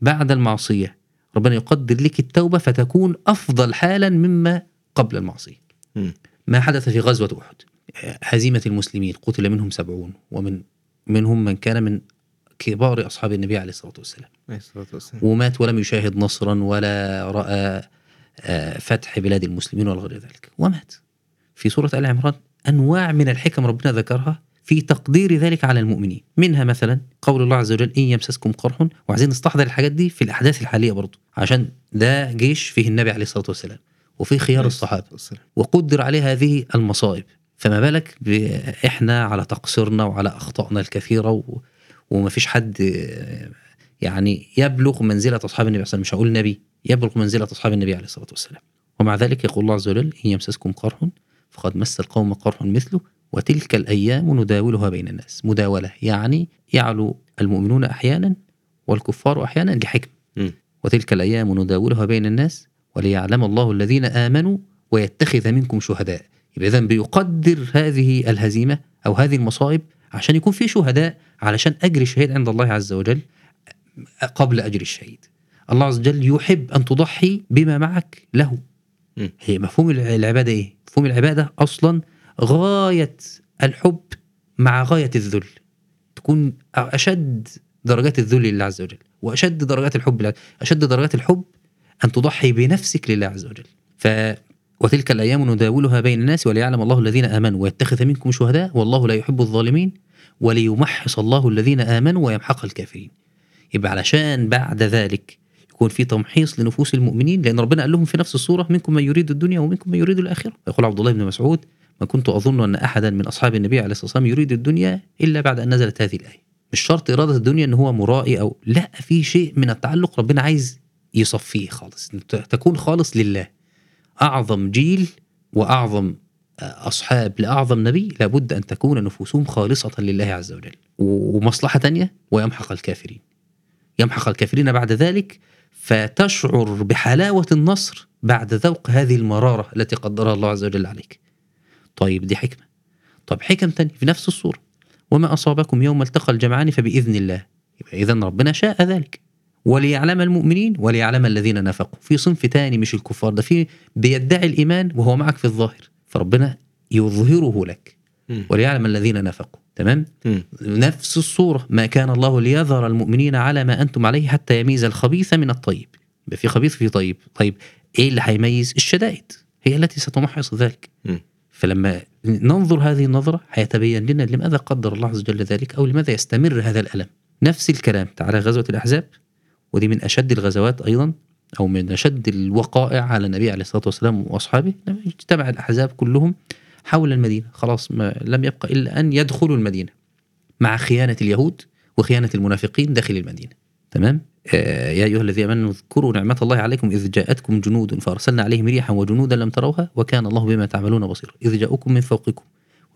بعد المعصية ربنا يقدر لك التوبة فتكون أفضل حالا مما قبل المعصية. م. ما حدث في غزوة أحد. هزيمه المسلمين قتل منهم سبعون ومن منهم من كان من كبار أصحاب النبي عليه الصلاة والسلام. عليه الصلاة والسلام. ومات ولم يشاهد نصرا ولا رأى آه، فتح بلاد المسلمين ولا غير ذلك. ومات. في سورة آل عمران أنواع من الحكم ربنا ذكرها في تقدير ذلك على المؤمنين. منها مثلا قول الله عز وجل إن يمسسكم قرح وعايزين نستحضر الحاجات دي في الأحداث الحالية برضو عشان ده جيش فيه النبي عليه الصلاة والسلام وفيه خيار الصحابة والسلام. وقدر عليه هذه المصائب. فما بالك ب- إحنا على تقصيرنا وعلى أخطائنا الكثيرة و... وما فيش حد يعني يبلغ منزلة أصحاب النبي عليه وسلم مش هقول نبي يبلغ منزلة أصحاب النبي عليه الصلاة والسلام. ومع ذلك يقول الله عز وجل إن يمسسكم قرح فقد مس القوم قرح مثله وتلك الأيام نداولها بين الناس مداولة يعني يعلو المؤمنون أحيانا والكفار أحيانا لحكمة مم. وتلك الأيام نداولها بين الناس وليعلم الله الذين آمنوا ويتخذ منكم شهداء يبقى اذا بيقدر هذه الهزيمة أو هذه المصائب عشان يكون في شهداء علشان أجر الشهيد عند الله عز وجل قبل أجر الشهيد. الله عز وجل يحب أن تضحي بما معك له. م. هي مفهوم الع- العبادة إيه؟ مفهوم العبادة أصلا غاية الحب مع غاية الذل. تكون أشد درجات الذل لله عز وجل وأشد درجات الحب لله أشد درجات الحب أن تضحي بنفسك لله عز وجل. ف وتلك الأيام نداولها بين الناس وليعلم الله الذين آمنوا ويتخذ منكم شهداء والله لا يحب الظالمين وليمحص الله الذين آمنوا ويمحق الكافرين. يبقى علشان بعد ذلك يكون في تمحيص لنفوس المؤمنين لأن ربنا قال لهم في نفس السوره منكم من يريد الدنيا ومنكم من يريد الآخرة. يقول عبد الله بن مسعود ما كنت أظن أن أحدا من أصحاب النبي عليه الصلاة والسلام يريد الدنيا إلا بعد أن نزلت هذه الآية. مش شرط إرادة الدنيا أن هو مرائي أو لا في شيء من التعلق ربنا عايز يصفيه خالص تكون خالص لله. أعظم جيل وأعظم أصحاب لأعظم نبي لابد أن تكون نفوسهم خالصة لله عز وجل ومصلحة تانية ويمحق الكافرين يمحق الكافرين بعد ذلك فتشعر بحلاوة النصر بعد ذوق هذه المرارة التي قدرها الله عز وجل عليك طيب دي حكمة. طب حكم تانية في نفس الصورة. وما أصابكم يوم التقى الجمعان فبإذن الله. يبقى اذا ربنا شاء ذلك. وليعلم المؤمنين وليعلم الذين نفقوا. في صنف تاني مش الكفار ده في بيدعي الإيمان وهو معك في الظاهر. فربنا يظهره لك. وليعلم الذين نفقوا. تمام؟ مم. نفس الصورة. ما كان الله ليذر المؤمنين على ما أنتم عليه حتى يميز الخبيث من الطيب. يبقى في خبيث في طيب. طيب إيه اللي هيميز؟ الشدائد. هي التي ستمحص ذلك. مم. فلما ننظر هذه النظرة هيتبين لنا لماذا قدر الله عز وجل ذلك أو لماذا يستمر هذا الألم. نفس الكلام تعالى غزوة الأحزاب ودي من أشد الغزوات أيضا أو من أشد الوقائع على النبي عليه الصلاة والسلام وأصحابه اجتمع الأحزاب كلهم حول المدينة. خلاص ما لم يبقى إلا أن يدخلوا المدينة مع خيانة اليهود وخيانة المنافقين داخل المدينة. تمام؟ يا أيها الذين آمنوا اذكروا نعمة الله عليكم إذ جاءتكم جنود فأرسلنا عليهم ريحا وجنودا لم تروها وكان الله بما تعملون بصيرا. إذ جاءوكم من فوقكم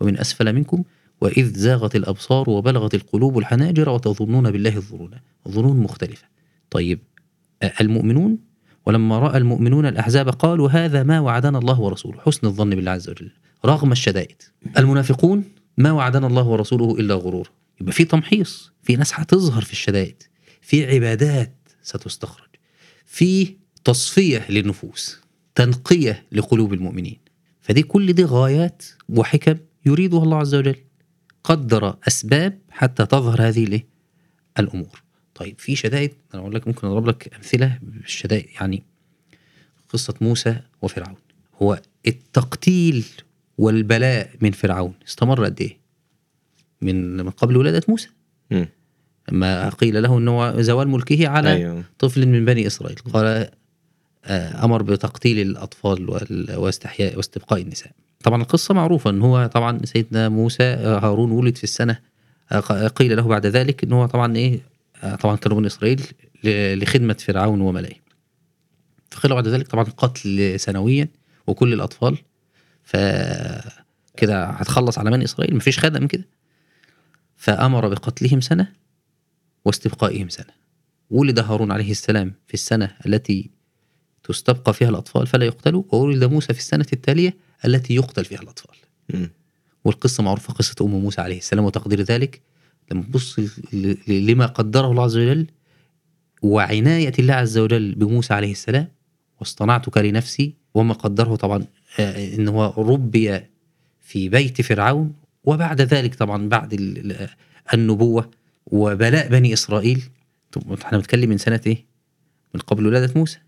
ومن أسفل منكم وإذ زاغت الأبصار وبلغت القلوب الحناجر وتظنون بالله الظنون ظنون مختلفة. طيب آه، المؤمنون؟ ولما رأى المؤمنون الأحزاب قالوا هذا ما وعدنا الله ورسوله حسن الظن بالله عز وجل رغم الشدائد. المنافقون؟ ما وعدنا الله ورسوله إلا غرورا يبقى في تمحيص في ناس هتظهر في الشدائد. في عبادات ستستخرج. في تصفيه للنفوس تنقيه لقلوب المؤمنين. فدي كل دي غايات وحكم يريدها الله عز وجل. قدر أسباب حتى تظهر هذه الايه الأمور. طيب في شدائد أنا أقول لك ممكن أضرب لك أمثلة بالشدائد يعني قصة موسى وفرعون. هو التقتيل والبلاء من فرعون استمر قد إيه؟ من من قبل ولادة موسى. مم. لما قيل له إنه زوال ملكه على أيوه. طفل من بني إسرائيل. قال آه، أمر بتقتيل الأطفال وال- واستحياء واستبقاء النساء. طبعا القصة معروفة إن هو طبعا سيدنا موسى آه، هارون ولد في السنة آه، قيل له بعد ذلك إن هو طبعا إيه آه، طبعا كانوا بني إسرائيل ل- لخدمة فرعون وملئه فقيل بعد ذلك طبعا قتل سنويا وكل الأطفال. ف كده هتخلص على بني إسرائيل مفيش خدم كده. فأمر بقتلهم سنة واستبقائهم سنة. ولد هارون عليه السلام في السنة التي تستبقى فيها الأطفال فلا يقتلوا وولد موسى في السنة التالية التي يقتل فيها الأطفال. مم. والقصة معروفة قصة أم موسى عليه السلام وتقدير ذلك. لما تبص لما قدره الله عز وجل وعناية الله عز وجل بموسى عليه السلام واصطنعتك لنفسي وما قدره طبعا آه، إن هو ربي في بيت فرعون. وبعد ذلك طبعا بعد ال- ال- النبوة وبلاء بني إسرائيل. طب إحنا بنتكلم من سنة إيه؟ من قبل ولادة موسى.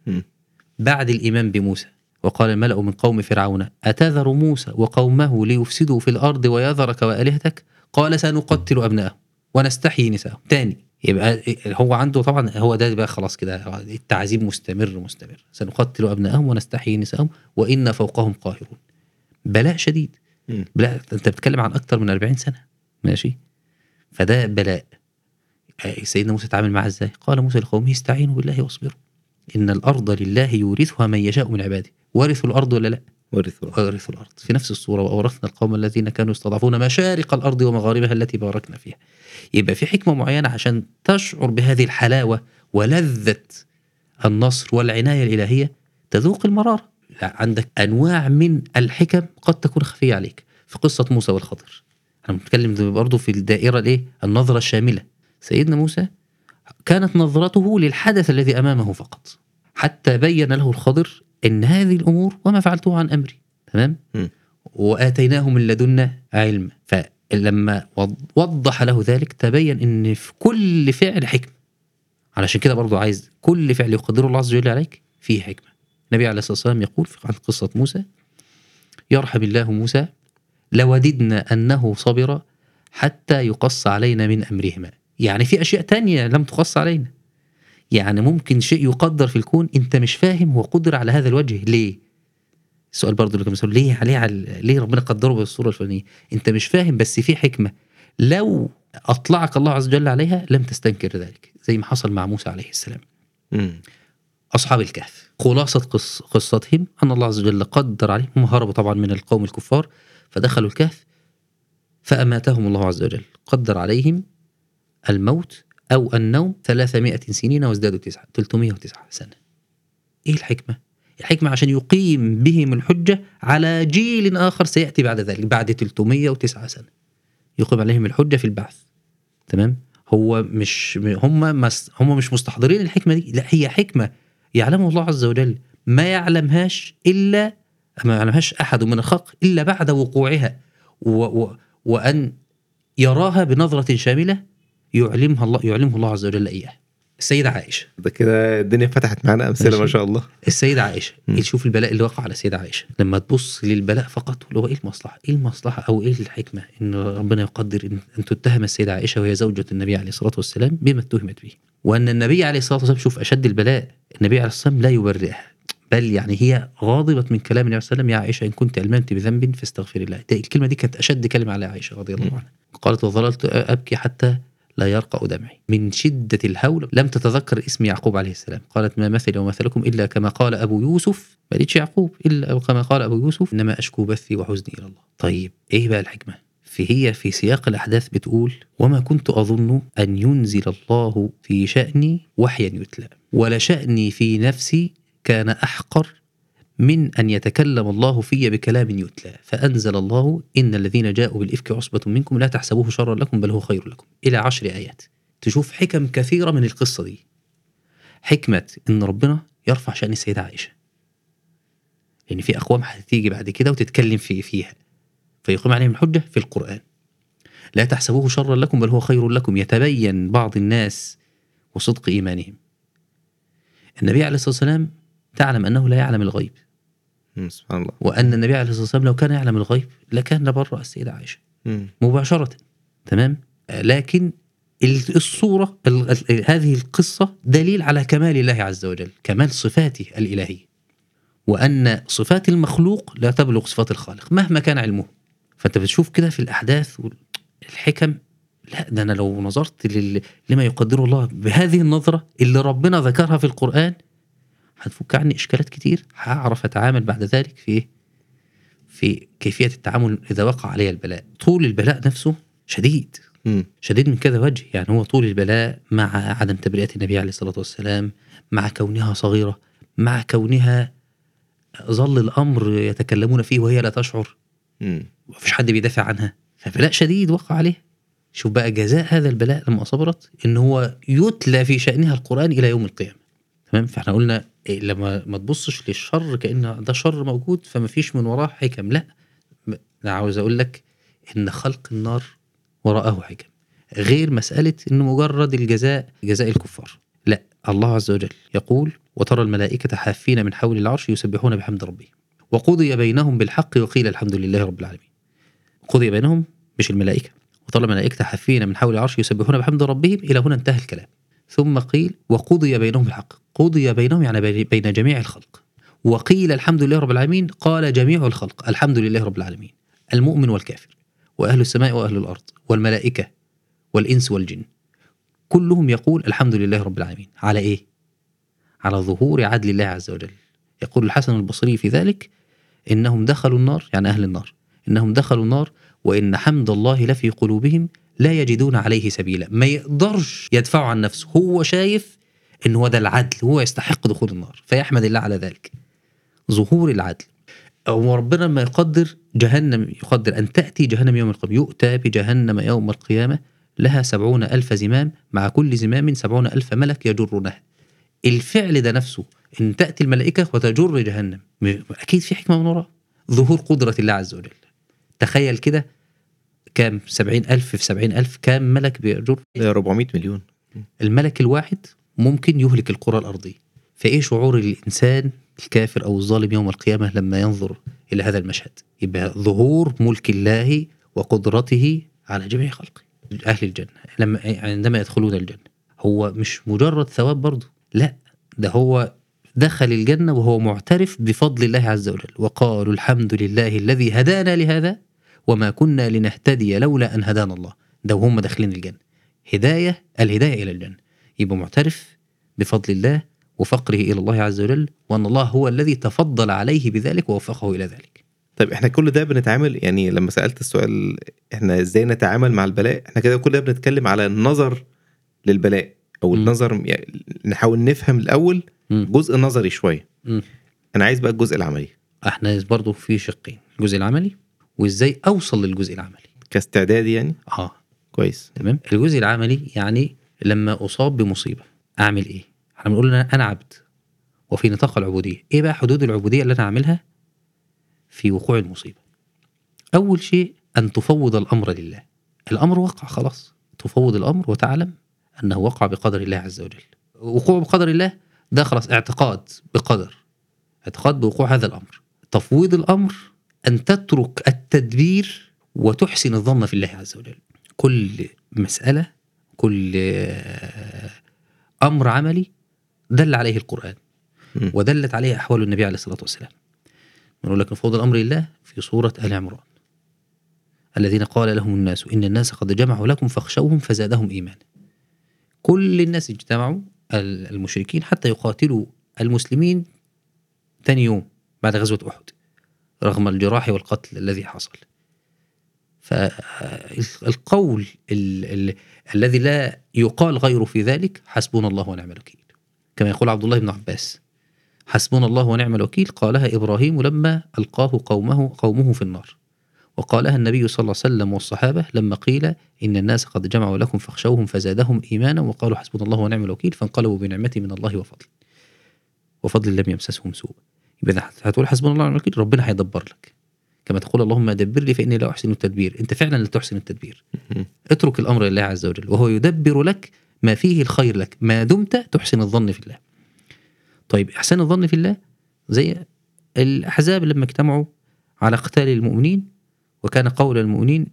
بعد الإيمان بموسى. وقال الملأ من قوم فرعون أتذر موسى وقومه ليفسدوا في الأرض ويذرك وآلهتك؟ قال سنقتل ابنائهم ونستحيي نساءهم. تاني يبقى هو عنده طبعا هو ده بقى خلاص كده التعذيب مستمر مستمر. سنقتل ابنائهم ونستحيي نساءهم وإن فوقهم قاهرون. بلاء شديد. بلاء أنت بتتكلم عن أكتر من 40 سنة. ماشي؟ فده بلاء. سيدنا موسى اتعامل معاه إزاي؟ قال موسى لقومه استعينوا بالله واصبروا. إن الأرض لله يورثها من يشاء من عباده. ورثوا الأرض ولا لا؟ ورثوا وورثوا الأرض. في نفس الصورة وأورثنا القوم الذين كانوا يستضعفون مشارق الأرض ومغاربها التي باركنا فيها. يبقى في حكمة معينة عشان تشعر بهذه الحلاوة ولذة النصر والعناية الإلهية تذوق المرارة. لا عندك أنواع من الحكم قد تكون خفية عليك. في قصة موسى والخضر. إحنا بنتكلم برضه في الدائرة الإيه؟ النظرة الشاملة. سيدنا موسى كانت نظرته للحدث الذي أمامه فقط حتى بين له الخضر إن هذه الأمور وما فعلته عن أمري تمام؟ م. واتيناه من لدنا علما فلما وض- وضح له ذلك تبين إن في كل فعل حكمة. علشان كده برضو عايز كل فعل يقدره الله عز وجل عليك فيه حكمة. النبي عليه الصلاة والسلام يقول في عن قصة موسى يرحم الله موسى لوددنا أنه صبر حتى يقص علينا من أمرهما. يعني في أشياء تانية لم تقص علينا. يعني ممكن شيء يقدر في الكون أنت مش فاهم هو قدر على هذا الوجه. ليه؟ السؤال برضو اللي كان بيسأل ليه ليه على ليه ربنا قدره بالصورة الفلانية؟ أنت مش فاهم بس في حكمة. لو أطلعك الله عز وجل عليها لم تستنكر ذلك زي ما حصل مع موسى عليه السلام. مم. أصحاب الكهف خلاصة قص قصتهم أن الله عز وجل قدر عليهم هم هربوا طبعا من القوم الكفار فدخلوا الكهف فأماتهم الله عز وجل. قدر عليهم الموت أو النوم 300 سنين وازدادوا تسعة 309 سنة. إيه الحكمة؟ الحكمة عشان يقيم بهم الحجة على جيل آخر سيأتي بعد ذلك بعد 309 سنة. يقيم عليهم الحجة في البعث. تمام؟ هو مش هم مس هم مش مستحضرين الحكمة دي. لا هي حكمة يعلمه الله عز وجل. ما يعلمهاش إلا ما يعلمهاش أحد من الخلق إلا بعد وقوعها. و و وأن يراها بنظرة شاملة يعلمها الله يعلمه الله عز وجل اياها. السيدة عائشة ده كده الدنيا فتحت معانا ماشي. ما شاء الله السيدة عائشة مم. شوف البلاء اللي وقع على السيدة عائشة لما تبص للبلاء فقط تقول هو إيه المصلحة؟ إيه المصلحة أو إيه الحكمة إن ربنا يقدر ان, أن تتهم السيدة عائشة وهي زوجة النبي عليه الصلاة والسلام بما اتهمت به. وأن النبي عليه الصلاة والسلام شوف أشد البلاء النبي عليه الصلاة والسلام لا يبرئها بل يعني هي غاضبة من كلام النبي صلى الله عليه وسلم يا عائشة إن كنت ألممت بذنب فاستغفر الله ده الكلمة دي كانت أشد كلمة على عائشة رضي الله. عنها قالت وظللت أبكي حتى لا يرقع دمعي. من شدة الهول لم تتذكر اسم يعقوب عليه السلام. قالت ما مثلي ومثلكم إلا كما قال أبو يوسف. ما قالتش يعقوب إلا كما قال أبو يوسف. إنما أشكو بثي وحزني إلى الله. طيب إيه بقى الحكمة؟ فهي في سياق الأحداث بتقول وما كنت أظن أن ينزل الله في شأني وحيا يتلى ولا شأني في نفسي كان أحقر من أن يتكلم الله في بكلام يتلى. فأنزل الله إن الذين جاءوا بالإفك عصبة منكم لا تحسبوه شرا لكم بل هو خير لكم. إلى عشر آيات. تشوف حكم كثيرة من القصة دي. حكمة إن ربنا يرفع شأن السيدة عائشة. لأن في أقوام هتيجي بعد كده وتتكلم في فيها. فيقيم عليهم الحجة في القرآن. لا تحسبوه شرا لكم بل هو خير لكم. يتبين بعض الناس وصدق إيمانهم. النبي عليه الصلاة والسلام تعلم أنه لا يعلم الغيب. سبحان الله. وأن النبي عليه الصلاة والسلام لو كان يعلم الغيب لكان لبرأ السيدة عائشة. مباشرة. تمام؟ لكن ال- الصورة ال- ال- هذه القصة دليل على كمال الله عز وجل كمال صفاته الإلهية وأن صفات المخلوق لا تبلغ صفات الخالق مهما كان علمه. فأنت بتشوف كده في الأحداث والحكم لا ده أنا لو نظرت لل... لما يقدره الله بهذه النظرة اللي ربنا ذكرها في القرآن هتفك عني إشكالات كتير. هعرف أتعامل بعد ذلك في إيه؟ في كيفية التعامل إذا وقع علي البلاء. طول البلاء نفسه شديد. مم. شديد من كذا وجه. يعني هو طول البلاء مع عدم تبرئة النبي عليه الصلاة والسلام مع كونها صغيرة مع كونها ظل الأمر يتكلمون فيه وهي لا تشعر. مم. ومفيش حد بيدافع عنها. فبلاء شديد وقع عليه. شوف بقى جزاء هذا البلاء لما صبرت إن هو يتلى في شأنها القرآن إلى يوم القيامة. تمام؟ فإحنا قلنا إيه لما ما تبصش للشر كأن ده شر موجود فما فيش من وراه حكم. لا أنا عاوز أقول لك إن خلق النار وراءه حكم غير مسألة انه مجرد الجزاء جزاء الكفار. لا الله عز وجل يقول وترى الملائكة حافين من حول العرش يسبحون بحمد ربهم وقضي بينهم بالحق وقيل الحمد لله رب العالمين. قضي بينهم مش الملائكة. وطلع ملائكته حافين من حول العرش يسبحون بحمد ربهم إلى هنا انتهى الكلام. ثم قيل وقضي بينهم بالحق. قضي بينهم يعني بين- جميع الخلق. وقيل الحمد لله رب العالمين قال جميع الخلق الحمد لله رب العالمين المؤمن والكافر وأهل السماء وأهل الأرض والملائكة والإنس والجن. كلهم يقول الحمد لله رب العالمين. على إيه؟ على ظهور عدل الله عز وجل. يقول الحسن البصري في ذلك إنهم دخلوا النار يعني أهل النار إنهم دخلوا النار وإن حمد الله لفي قلوبهم لا يجدون عليه سبيلا. ما يقدرش يدفعه عن نفسه. هو شايف إن هو ده العدل هو يستحق دخول النار. فيحمد الله على ذلك. ظهور العدل. وربنا ما يقدر جهنم يقدر أن تأتي جهنم يوم القيامة. يؤتى بجهنم يوم القيامة. لها سبعون ألف زمام. مع كل زمام سبعون ألف ملك يجرونها. الفعل ده نفسه إن تأتي الملائكة وتجر جهنم. أكيد في حكمة من وراء. ظهور قدرة الله عز وجل. تخيل كده كام؟ سبعين ألف في سبعين ألف. كام ملك بيجر ده 400 مليون. الملك الواحد ممكن يهلك الكرة الأرضية. فإيه شعور الإنسان الكافر أو الظالم يوم القيامة لما ينظر إلى هذا المشهد؟ يبقى ظهور ملك الله وقدرته على جميع خلقه. أهل الجنة. لما عندما يدخلون الجنة. هو مش مجرد ثواب برضه. لا ده هو دخل الجنة وهو معترف بفضل الله عز وجل. وقالوا الحمد لله الذي هدانا لهذا وما كنا لنهتدي لولا أن هدانا الله. ده وهم داخلين الجنة. هداية الهداية إلى الجنة. يبقى معترف بفضل الله وفقره إلى الله عز وجل وأن الله هو الذي تفضل عليه بذلك ووفقه إلى ذلك. طيب إحنا كل ده بنتعامل؟ يعني لما سألت السؤال إحنا إزاي نتعامل مع البلاء؟ إحنا كده كل ده بنتكلم على النظر للبلاء أو مم. النظر يعني نحاول نفهم الأول مم. جزء نظري شوية. أنا عايز بقى الجزء العملي. إحنا برضو في شقين. الجزء العملي وإزاي أوصل للجزء العملي. كاستعداد يعني؟ آه. كويس. تمام؟ الجزء العملي يعني لما أصاب بمصيبة أعمل إيه؟ إحنا بنقول أنا أنا عبد. وفي نطاق العبودية. إيه بقى حدود العبودية اللي أنا أعملها؟ في وقوع المصيبة. أول شيء أن تفوض الأمر لله. الأمر وقع خلاص. تفوض الأمر وتعلم أنه وقع بقدر الله عز وجل. وقوع بقدر الله ده خلاص اعتقاد بقدر. اعتقاد بوقوع هذا الأمر. تفويض الأمر أن تترك التدبير وتحسن الظن في الله عز وجل. كل مسألة كل آه، أمر عملي دل عليه القرآن مم. ودلت عليه أحوال النبي عليه الصلاة والسلام. نقول لك نفوض الامر لله في سورة آل عمران. الذين قال لهم الناس إن الناس قد جمعوا لكم فاخشوهم فزادهم إيمانا. كل الناس اجتمعوا ال- المشركين حتى يقاتلوا المسلمين ثاني يوم بعد غزوة أحد. رغم الجراح والقتل الذي حصل. فالقول ال ال الذي لا يقال غيره في ذلك حسبنا الله ونعم الوكيل. كما يقول عبد الله بن عباس حسبنا الله ونعم الوكيل قالها إبراهيم لما ألقاه قومه قومه في النار. وقالها النبي صلى الله عليه وسلم والصحابة لما قيل إن الناس قد جمعوا لكم فاخشوهم فزادهم إيمانا وقالوا حسبنا الله ونعم الوكيل فانقلبوا بنعمه من الله وفضل وفضل لم يمسسهم سوء يبقى هتقول حسبنا الله ونعم الوكيل ربنا هيدبر لك. كما تقول اللهم دبر لي فإني لا أحسن التدبير. أنت فعلا لا تحسن التدبير. اترك الأمر لله عز وجل وهو يدبر لك ما فيه الخير لك. ما دمت تحسن الظن في الله. طيب إحسان الظن في الله زي الأحزاب لما اجتمعوا على قتال المؤمنين وكان قول المؤمنين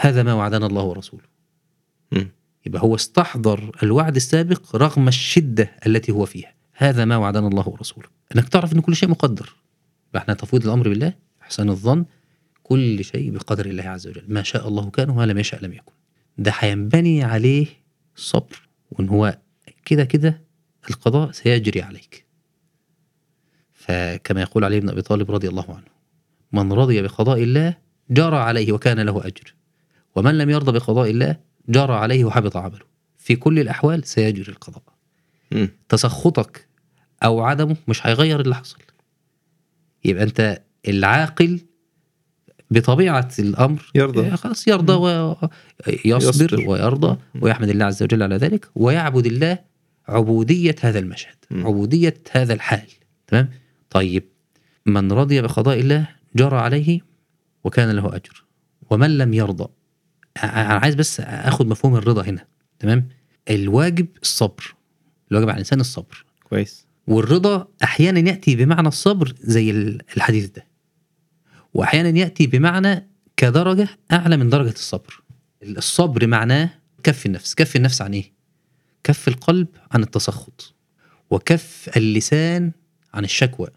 هذا ما وعدنا الله ورسوله. يبقى هو استحضر الوعد السابق رغم الشدة التي هو فيها. هذا ما وعدنا الله ورسوله. إنك تعرف إن كل شيء مقدر. يبقى إحنا تفويض الأمر بالله إحسان الظن كل شيء بقدر الله عز وجل. ما شاء الله كان وما لم يشاء لم يكن. ده هينبني عليه الصبر وإن هو كده كده القضاء سيجري عليك. فكما يقول علي بن أبي طالب رضي الله عنه من رضي بقضاء الله جرى عليه وكان له أجر. ومن لم يرضى بقضاء الله جرى عليه وحبط عمله. في كل الأحوال سيجري القضاء. مم. تسخطك أو عدمه مش هيغير اللي حصل. يبقى أنت العاقل بطبيعة الأمر يرضى. خلاص يرضى ويصبر يصبر. ويرضى ويحمد الله عز وجل على ذلك ويعبد الله عبودية هذا المشهد م. عبودية هذا الحال. تمام؟ طيب من رضي بقضاء الله جرى عليه وكان له أجر. ومن لم يرضى أنا عايز بس آخد مفهوم الرضا هنا. تمام؟ الواجب الصبر الواجب على الإنسان الصبر. كويس. والرضا أحيانا يأتي بمعنى الصبر زي ال- الحديث ده. وأحيانا يأتي بمعنى كدرجة أعلى من درجة الصبر. الصبر معناه كف النفس. كف النفس عن إيه؟ كف القلب عن التسخط. وكف اللسان عن الشكوى.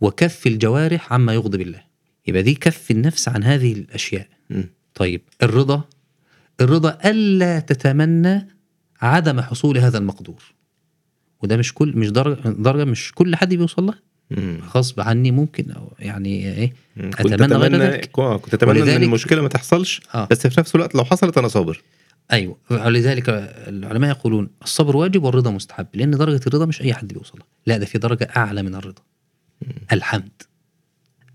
وكف الجوارح عما يغضب الله. يبقى دي كف النفس عن هذه الأشياء. مم. طيب الرضا؟ الرضا ألا تتمنى عدم حصول هذا المقدور. وده مش كل مش درجة درجة مش كل حد بيوصل لها مم. غصب عني ممكن أو يعني مم. أتمنى غير ذلك. كنت أتمنى إن المشكلة ما تحصلش آه. بس في نفس الوقت لو حصلت أنا صابر أيوه ولذلك العلماء يقولون الصبر واجب والرضا مستحب لأن درجة الرضا مش أي حد بيوصلها لا ده في درجة أعلى من الرضا الحمد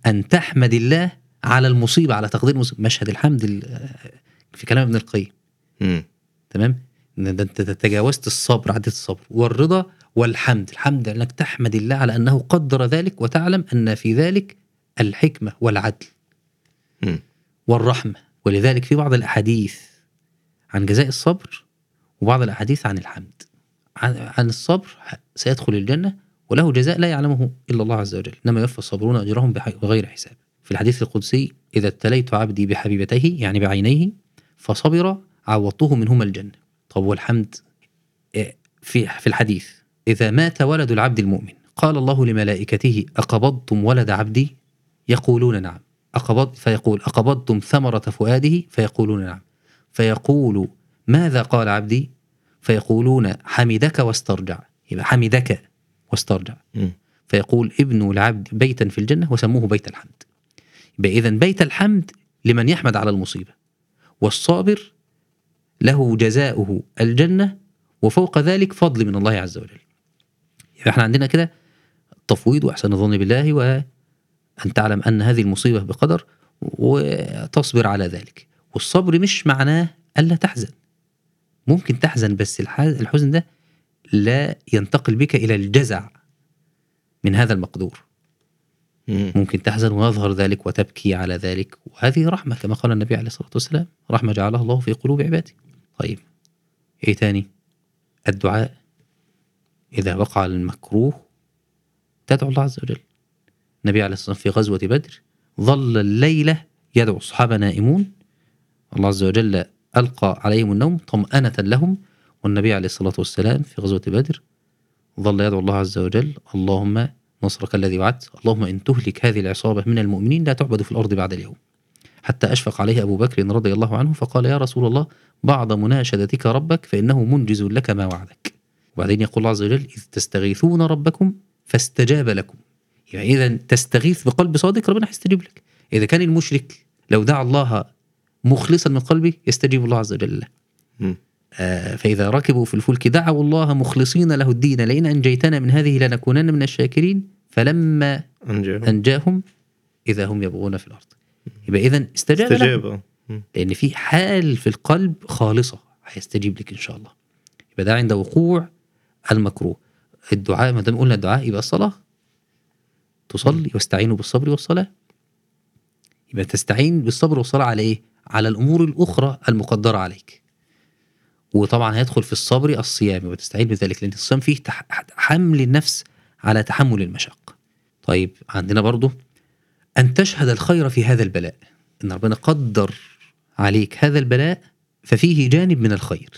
أن تحمد الله على المصيبة على تقدير المصيبة مشهد الحمد ال- في كلام ابن القيم مم. تمام إن ده أنت تجاوزت الصبر عدت الصبر. والرضا والحمد. الحمد انك تحمد الله على أنه قدر ذلك وتعلم أن في ذلك الحكمة والعدل مم. والرحمة. ولذلك في بعض الأحاديث عن جزاء الصبر وبعض الأحاديث عن الحمد. عن, عن الصبر سيدخل الجنة وله جزاء لا يعلمه إلا الله عز وجل. إنما يوفى الصابرون أجرهم بح- بغير حساب. في الحديث القدسي إذا ابتليت عبدي بحبيبتيه يعني بعينيه فصبر عوضته منهما الجنة. طب والحمد؟ إيه، في في الحديث إذا مات ولد العبد المؤمن قال الله لملائكته أقبضتم ولد عبدي؟ يقولون نعم. أقبض فيقول أقبضتم ثمرة فؤاده؟ فيقولون نعم. فيقول ماذا قال عبدي؟ فيقولون حمدك واسترجع. يبقى حمدك واسترجع. مم. فيقول ابنوا العبد بيتا في الجنة وسموه بيت الحمد. يبقى إذا بيت الحمد لمن يحمد على المصيبة. والصابر له جزاؤه الجنة وفوق ذلك فضل من الله عز وجل. يبقى إحنا عندنا كده التفويض وإحسان الظن بالله وأن تعلم أن هذه المصيبة بقدر وتصبر على ذلك. والصبر مش معناه ألا تحزن. ممكن تحزن بس الح- الحزن ده لا ينتقل بك إلى الجزع من هذا المقدور. ممكن تحزن ويظهر ذلك وتبكي على ذلك. وهذه رحمة كما قال النبي عليه الصلاة والسلام رحمة جعلها الله في قلوب عباده. طيب إيه تاني؟ الدعاء. إذا وقع المكروه تدعو الله عز وجل. النبي عليه الصلاة والسلام في غزوة بدر ظل الليلة يدعو الصحابة نائمون. الله عز وجل ألقى عليهم النوم طمأنة لهم. والنبي عليه الصلاة والسلام في غزوة بدر ظل يدعو الله عز وجل اللهم نصرك الذي وعدت. اللهم إن تهلك هذه العصابة من المؤمنين لا تعبد في الأرض بعد اليوم. حتى أشفق عليه أبو بكر رضي الله عنه فقال يا رسول الله بعض مناشدتك ربك فإنه منجز لك ما وعدك. وبعدين يقول الله عز وجل إذ تستغيثون ربكم فاستجاب لكم. يعني إذا تستغيث بقلب صادق ربنا هيستجيب لك. إذا كان المشرك لو دعا الله مخلصا من قلبه يستجيب الله عز وجل. له. آه، فإذا ركبوا في الفلك دعوا الله مخلصين له الدين. لئن أنجيتنا من هذه لنكونن من الشاكرين. فلما أنجاهم. أنجاهم إذا هم يبغون في الأرض. يبقى إذا استجاب, استجاب. لأن في حال في القلب خالصة هيستجيب لك إن شاء الله. يبقى ده عند وقوع المكروه. الدعاء ما دام قلنا الدعاء يبقى الصلاة. تصلي واستعينوا بالصبر والصلاة. يبقى تستعين بالصبر والصلاة على إيه؟ على الأمور الأخرى المقدرة عليك. وطبعا هيدخل في الصبر الصيام وتستعين بذلك لأن الصيام فيه حمل النفس على تحمل المشقة طيب عندنا برضو أن تشهد الخير في هذا البلاء. إن ربنا قدر عليك هذا البلاء ففيه جانب من الخير.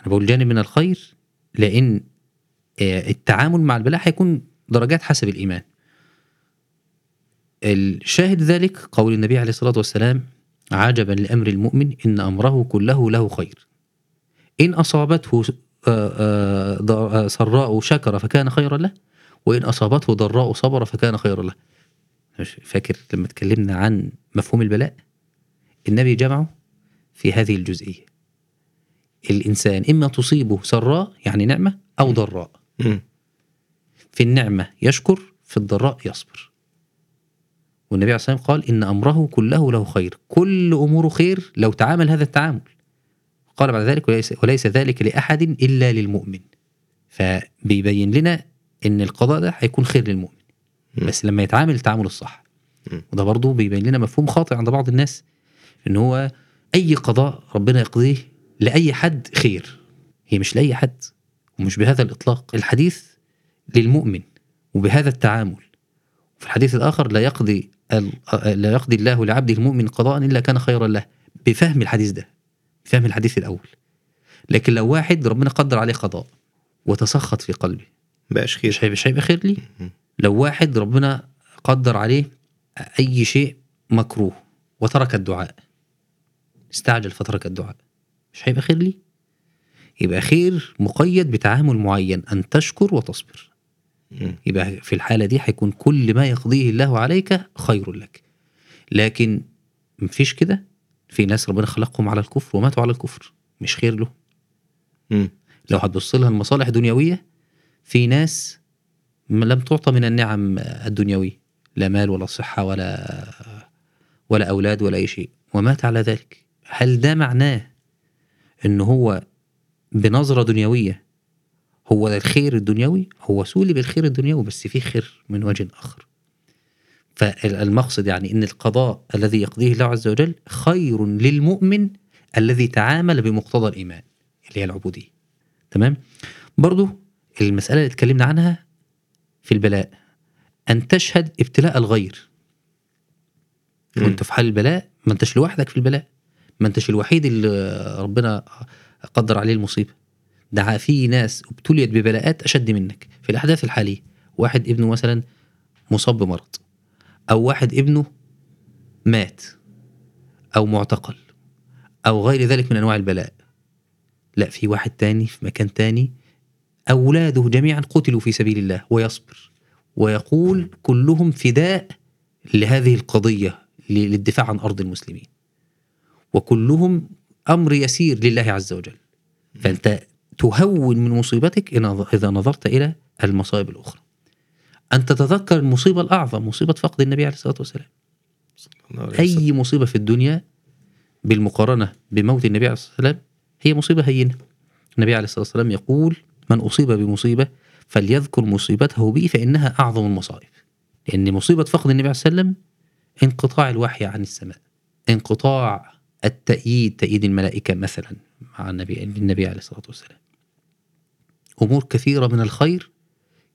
أنا بقول جانب من الخير لأن آه، التعامل مع البلاء هيكون درجات حسب الإيمان. الشاهد ذلك قول النبي عليه الصلاة والسلام عجبا لأمر المؤمن إن أمره كله له خير. إن أصابته آه، آه، سراء شكر فكان خيرا له وإن أصابته ضراء صبر فكان خيرا له. مش فاكر لما اتكلمنا عن مفهوم البلاء؟ النبي جمعه في هذه الجزئية. الإنسان إما تصيبه سراء يعني نعمة أو ضراء. في النعمة يشكر في الضراء يصبر. والنبي عليه الصلاة والسلام قال إن أمره كله له خير. كل أموره خير لو تعامل هذا التعامل. قال بعد ذلك وليس, وليس ذلك لأحد إلا للمؤمن. فبيبين لنا إن القضاء ده هيكون خير للمؤمن. مم. بس لما يتعامل التعامل الصح. مم. وده برضه بيبين لنا مفهوم خاطئ عند بعض الناس. إن هو أي قضاء ربنا يقضيه لأي حد خير. هي مش لأي حد. ومش بهذا الإطلاق. الحديث للمؤمن وبهذا التعامل. في الحديث الآخر لا يقضي لا يقضي الله لعبده المؤمن قضاء إلا كان خيرا له. بفهم الحديث ده. بفهم الحديث الأول. لكن لو واحد ربنا قدر عليه قضاء وتسخط في قلبه بقاش خير. مش هيبقى مش هيبقى خير مم. لو واحد ربنا قدر عليه أي شيء مكروه وترك الدعاء استعجل فترك الدعاء مش هيبقى خير ليه؟ يبقى خير مقيد بتعامل معين أن تشكر وتصبر. يبقى في الحالة دي هيكون كل ما يقضيه الله عليك خير لك. لكن مفيش كده؟ في ناس ربنا خلقهم على الكفر وماتوا على الكفر مش خير له. لو هتبص لها المصالح دنيوية في ناس لم تعطى من النعم الدنيوية لا مال ولا صحة ولا ولا أولاد ولا أي شيء ومات على ذلك. هل ده معناه إن هو بنظرة دنيوية هو الخير الدنيوي؟ هو سولي بالخير الدنيوي بس في خير من وجه آخر. فالمقصد يعني إن القضاء الذي يقضيه الله عز وجل خير للمؤمن الذي تعامل بمقتضى الإيمان اللي هي العبودية. تمام؟ برضو المسألة اللي اتكلمنا عنها في البلاء أن تشهد ابتلاء الغير. مم. وأنت في حال البلاء ما أنتش لوحدك في البلاء. ما أنتش الوحيد اللي ربنا قدر عليه المصيبة. ده في ناس ابتليت ببلاءات أشد منك. في الأحداث الحالية واحد ابنه مثلا مصاب بمرض أو واحد ابنه مات أو معتقل أو غير ذلك من أنواع البلاء. لا في واحد تاني في مكان تاني أولاده جميعا قتلوا في سبيل الله ويصبر. ويقول كلهم فداء لهذه القضية للدفاع عن أرض المسلمين. وكلهم أمر يسير لله عز وجل. فأنت تهون من مصيبتك إذا نظرت إلى المصائب الأخرى. أن تتذكر المصيبة الأعظم مصيبة فقد النبي عليه الصلاة والسلام. أي مصيبة في الدنيا بالمقارنة بموت النبي عليه الصلاة والسلام؟ هي مصيبة هينة. النبي عليه الصلاة والسلام يقول من أصيب بمصيبة فليذكر مصيبته بي فإنها أعظم المصائب. لأن مصيبة فقد النبي عليه والسلام انقطاع الوحي عن السماء انقطاع التأييد تأييد الملائكة مثلا مع النبي للنبي عليه الصلاة والسلام. أمور كثيرة من الخير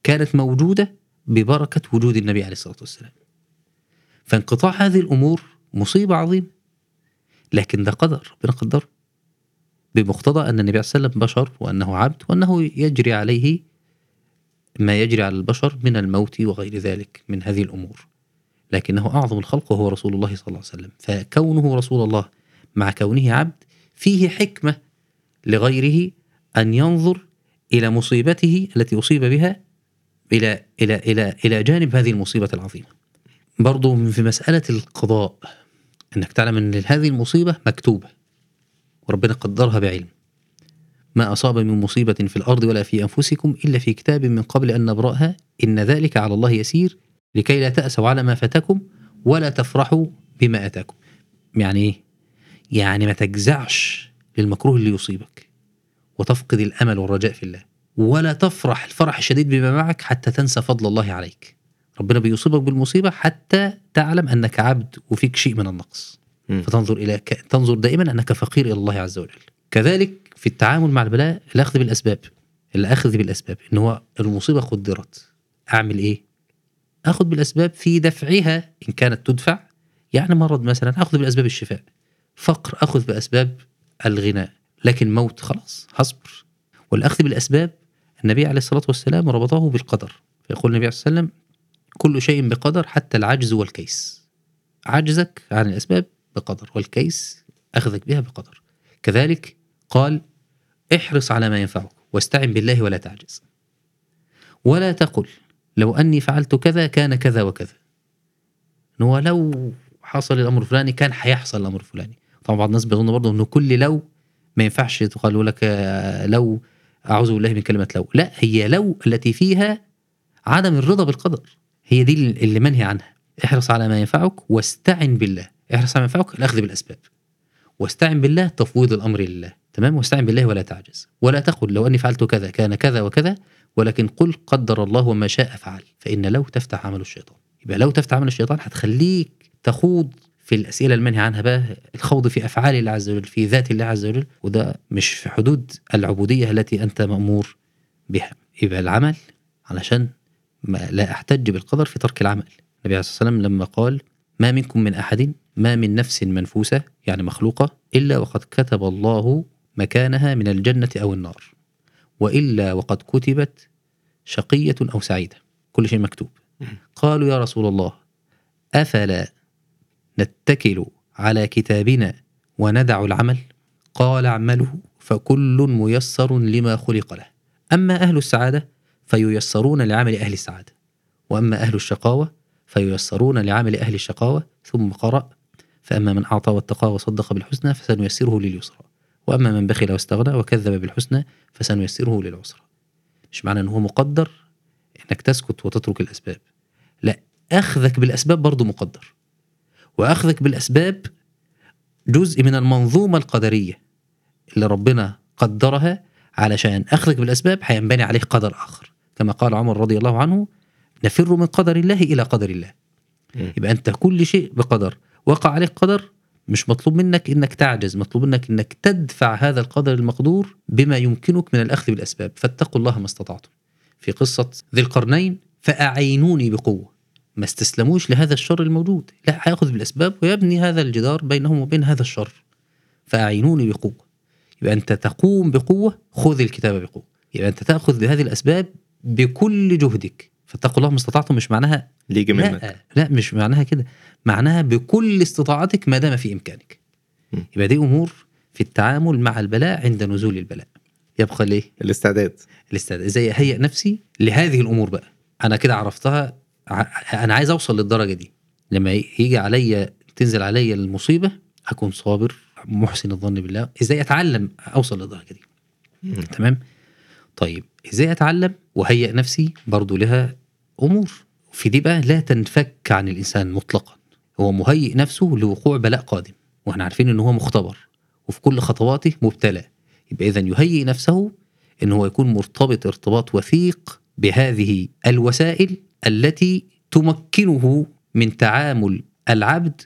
كانت موجودة ببركة وجود النبي عليه الصلاة والسلام. فانقطاع هذه الأمور مصيبة عظيمة لكن ده قدر ربنا قدره بمقتضى أن النبي صلى الله عليه وسلم بشر وأنه عبد وأنه يجري عليه ما يجري على البشر من الموت وغير ذلك من هذه الأمور. لكنه أعظم الخلق وهو رسول الله صلى الله عليه وسلم. فكونه رسول الله مع كونه عبد فيه حكمة لغيره أن ينظر إلى مصيبته التي أصيب بها إلى إلى إلى إلى جانب هذه المصيبة العظيمة. برضو في مسألة القضاء إنك تعلم أن هذه المصيبة مكتوبة. وربنا قدرها بعلم. ما أصاب من مصيبة في الأرض ولا في أنفسكم إلا في كتاب من قبل أن نبرأها إن ذلك على الله يسير لكي لا تأسوا على ما فاتكم ولا تفرحوا بما آتاكم. يعني إيه؟ يعني ما تجزعش للمكروه اللي يصيبك وتفقد الأمل والرجاء في الله ولا تفرح الفرح الشديد بما معك حتى تنسى فضل الله عليك. ربنا بيصيبك بالمصيبة حتى تعلم أنك عبد وفيك شيء من النقص. فتنظر إلى ك... تنظر دائما أنك فقير إلى الله عز وجل. كذلك في التعامل مع البلاء الأخذ بالأسباب. الأخذ بالأسباب. إن هو المصيبة قدرت أعمل إيه؟ أخذ بالأسباب في دفعها. إن كانت تدفع يعني مرض مثلا أخذ بالأسباب الشفاء. فقر أخذ باسباب الغناء. لكن موت خلاص هصبر. والأخذ بالأسباب النبي عليه الصلاة والسلام ربطه بالقدر. فيقول النبي عليه الصلاة والسلام كل شيء بقدر حتى العجز والكيس. عجزك عن الأسباب بقدر والكيس أخذك بها بقدر. كذلك قال احرص على ما ينفعك واستعن بالله ولا تعجز. ولا تقل لو أني فعلت كذا كان كذا وكذا. هو لو حصل الأمر الفلاني كان هيحصل الأمر الفلاني. طبعا بعض الناس بيظن برضه إنه كل لو ما ينفعش تقال لك آه، لو أعوذ بالله من كلمة لو. لا هي لو التي فيها عدم الرضا بالقدر. هي دي اللي منهي عنها. احرص على ما ينفعك واستعن بالله. احرص على ما ينفعك الاخذ بالأسباب. واستعن بالله تفويض الأمر لله. تمام؟ واستعن بالله ولا تعجز. ولا تقل لو أني فعلت كذا كان كذا وكذا ولكن قل قدر الله وما شاء فعل. فإن لو تفتح عمل الشيطان. يبقى لو تفتح عمل الشيطان هتخليك تخوض في الأسئلة المنهي عنها بقى الخوض في أفعال الله عز وجل في ذات الله عز وجل وده مش في حدود العبودية التي أنت مأمور بها. يبقى العمل علشان ما لا أحتج بالقدر في ترك العمل. النبي عليه الصلاة والسلام لما قال ما منكم من أحد ما من نفس منفوسة يعني مخلوقة إلا وقد كتب الله مكانها من الجنة أو النار. وإلا وقد كتبت شقية أو سعيدة. كل شيء مكتوب. قالوا يا رسول الله أفلا نتكل على كتابنا وندع العمل؟ قال اعملوا فكل ميسر لما خلق له. أما أهل السعادة فييسرون لعمل أهل السعادة. وأما أهل الشقاوة فييسرون لعمل أهل الشقاوة ثم قرأ. فأما من أعطى واتقى وصدق بالحسنى فسنيسره لليسرى. وأما من بخل واستغنى وكذب بالحسنى فسنيسره للعسرى. مش معنى أنه هو مقدر؟ أنك تسكت وتترك الأسباب. لا أخذك بالأسباب برضو مقدر. وأخذك بالأسباب جزء من المنظومة القدرية اللي ربنا قدرها علشان أخذك بالأسباب هينبني عليه قدر آخر. كما قال عمر رضي الله عنه نفر من قدر الله إلى قدر الله. يبقى أنت كل شيء بقدر. وقع عليك قدر مش مطلوب منك إنك تعجز مطلوب منك إنك تدفع هذا القدر المقدور بما يمكنك من الأخذ بالأسباب. فاتقوا الله ما استطعتم. في قصة ذي القرنين فأعينوني بقوة. ما استسلموش لهذا الشر الموجود. لا هيأخذ بالأسباب ويبني هذا الجدار بينهم وبين هذا الشر. فأعينوني بقوة. يبقى أنت تقوم بقوة خذ الكتاب بقوة. يبقى أنت تأخذ بهذه الأسباب بكل جهدك. فاتقوا الله ما استطعتم مش معناها ليجي منك؟ لا لا مش معناها كده. معناها بكل استطاعتك ما دام في إمكانك. م. يبقى دي أمور في التعامل مع البلاء عند نزول البلاء. يبقى ليه؟ الاستعداد. الاستعداد. إزاي أهيئ نفسي لهذه الأمور بقى؟ أنا كده عرفتها أنا عايز أوصل للدرجة دي. لما يجي عليا تنزل عليا المصيبة أكون صابر محسن الظن بالله. إزاي أتعلم أوصل للدرجة دي؟ مم. تمام؟ طيب إزاي أتعلم وهيئ نفسي برضو لها امور في دي بقى لا تنفك عن الإنسان مطلقا. هو مهيئ نفسه لوقوع بلاء قادم. وإحنا عارفين إن هو مختبر. وفي كل خطواته مبتلى. يبقى اذا يهيئ نفسه إن هو يكون مرتبط ارتباط وثيق بهذه الوسائل التي تمكنه من تعامل العبد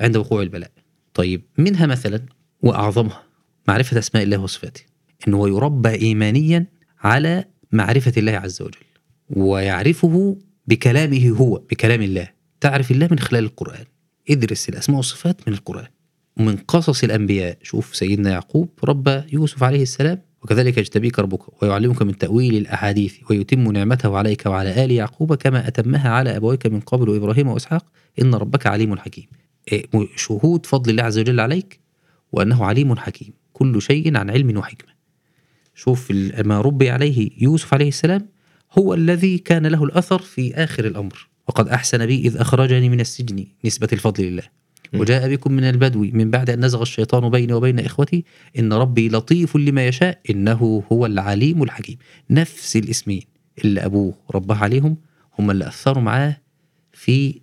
عند وقوع البلاء. طيب منها مثلا وأعظمها معرفة أسماء الله وصفاته. إن هو يربى ايمانيا على معرفة الله عز وجل. ويعرفه بكلامه هو بكلام الله. تعرف الله من خلال القرآن. ادرس الأسماء والصفات من القرآن. ومن قصص الأنبياء شوف سيدنا يعقوب ربى يوسف عليه السلام. وكذلك يجتبيك ربك ويعلمك من تأويل الأحاديث ويتم نعمته عليك وعلى آل يعقوب كما أتمها على أبويك من قبل إبراهيم وإسحاق. إن ربك عليم حكيم. شهود فضل الله عز وجل عليك وأنه عليم حكيم. كل شيء عن علم وحكمة. شوف ما ربي عليه يوسف عليه السلام. هو الذي كان له الأثر في آخر الأمر. وقد أحسن بي إذ أخرجني من السجن نسبة الفضل لله. وجاء بكم من البدو من بعد أن نزغ الشيطان بيني وبين إخوتي إن ربي لطيف لما يشاء إنه هو العليم الحكيم. نفس الاسمين اللي أبوه رباه عليهم هم اللي أثروا معاه في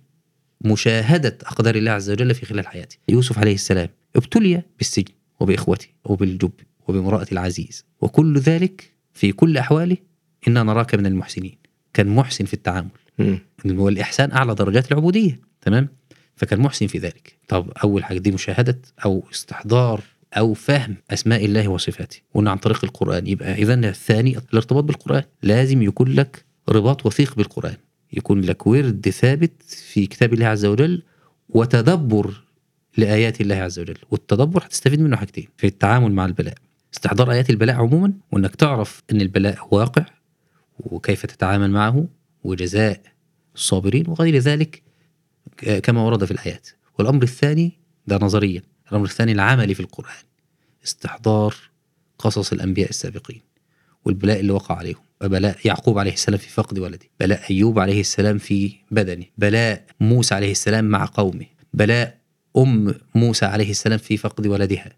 مشاهدة أقدار الله عز وجل في خلال حياته يوسف عليه السلام ابتلي بالسجن وبإخوته وبالجب وبامرأة العزيز وكل ذلك في كل أحواله إنا نراك من المحسنين كان محسن في التعامل. مم. والإحسان أعلى درجات العبودية تمام؟ فكان محسن في ذلك. طب أول حاجة دي مشاهدة أو استحضار أو فهم أسماء الله وصفاته. وأن عن طريق القرآن. يبقى إذا الثاني الارتباط بالقرآن. لازم يكون لك رباط وثيق بالقرآن. يكون لك ورد ثابت في كتاب الله عز وجل وتدبر لآيات الله عز وجل. والتدبر هتستفيد منه حاجتين في التعامل مع البلاء. استحضار آيات البلاء عموما وأنك تعرف أن البلاء واقع وكيف تتعامل معه وجزاء الصابرين وغير ذلك ك- كما ورد في الآيات والأمر الثاني ده نظريا الأمر الثاني العملي في القرآن استحضار قصص الأنبياء السابقين والبلاء اللي وقع عليهم وبلاء يعقوب عليه السلام في فقد ولده بلاء أيوب عليه السلام في بدنه بلاء موسى عليه السلام مع قومه بلاء أم موسى عليه السلام في فقد ولدها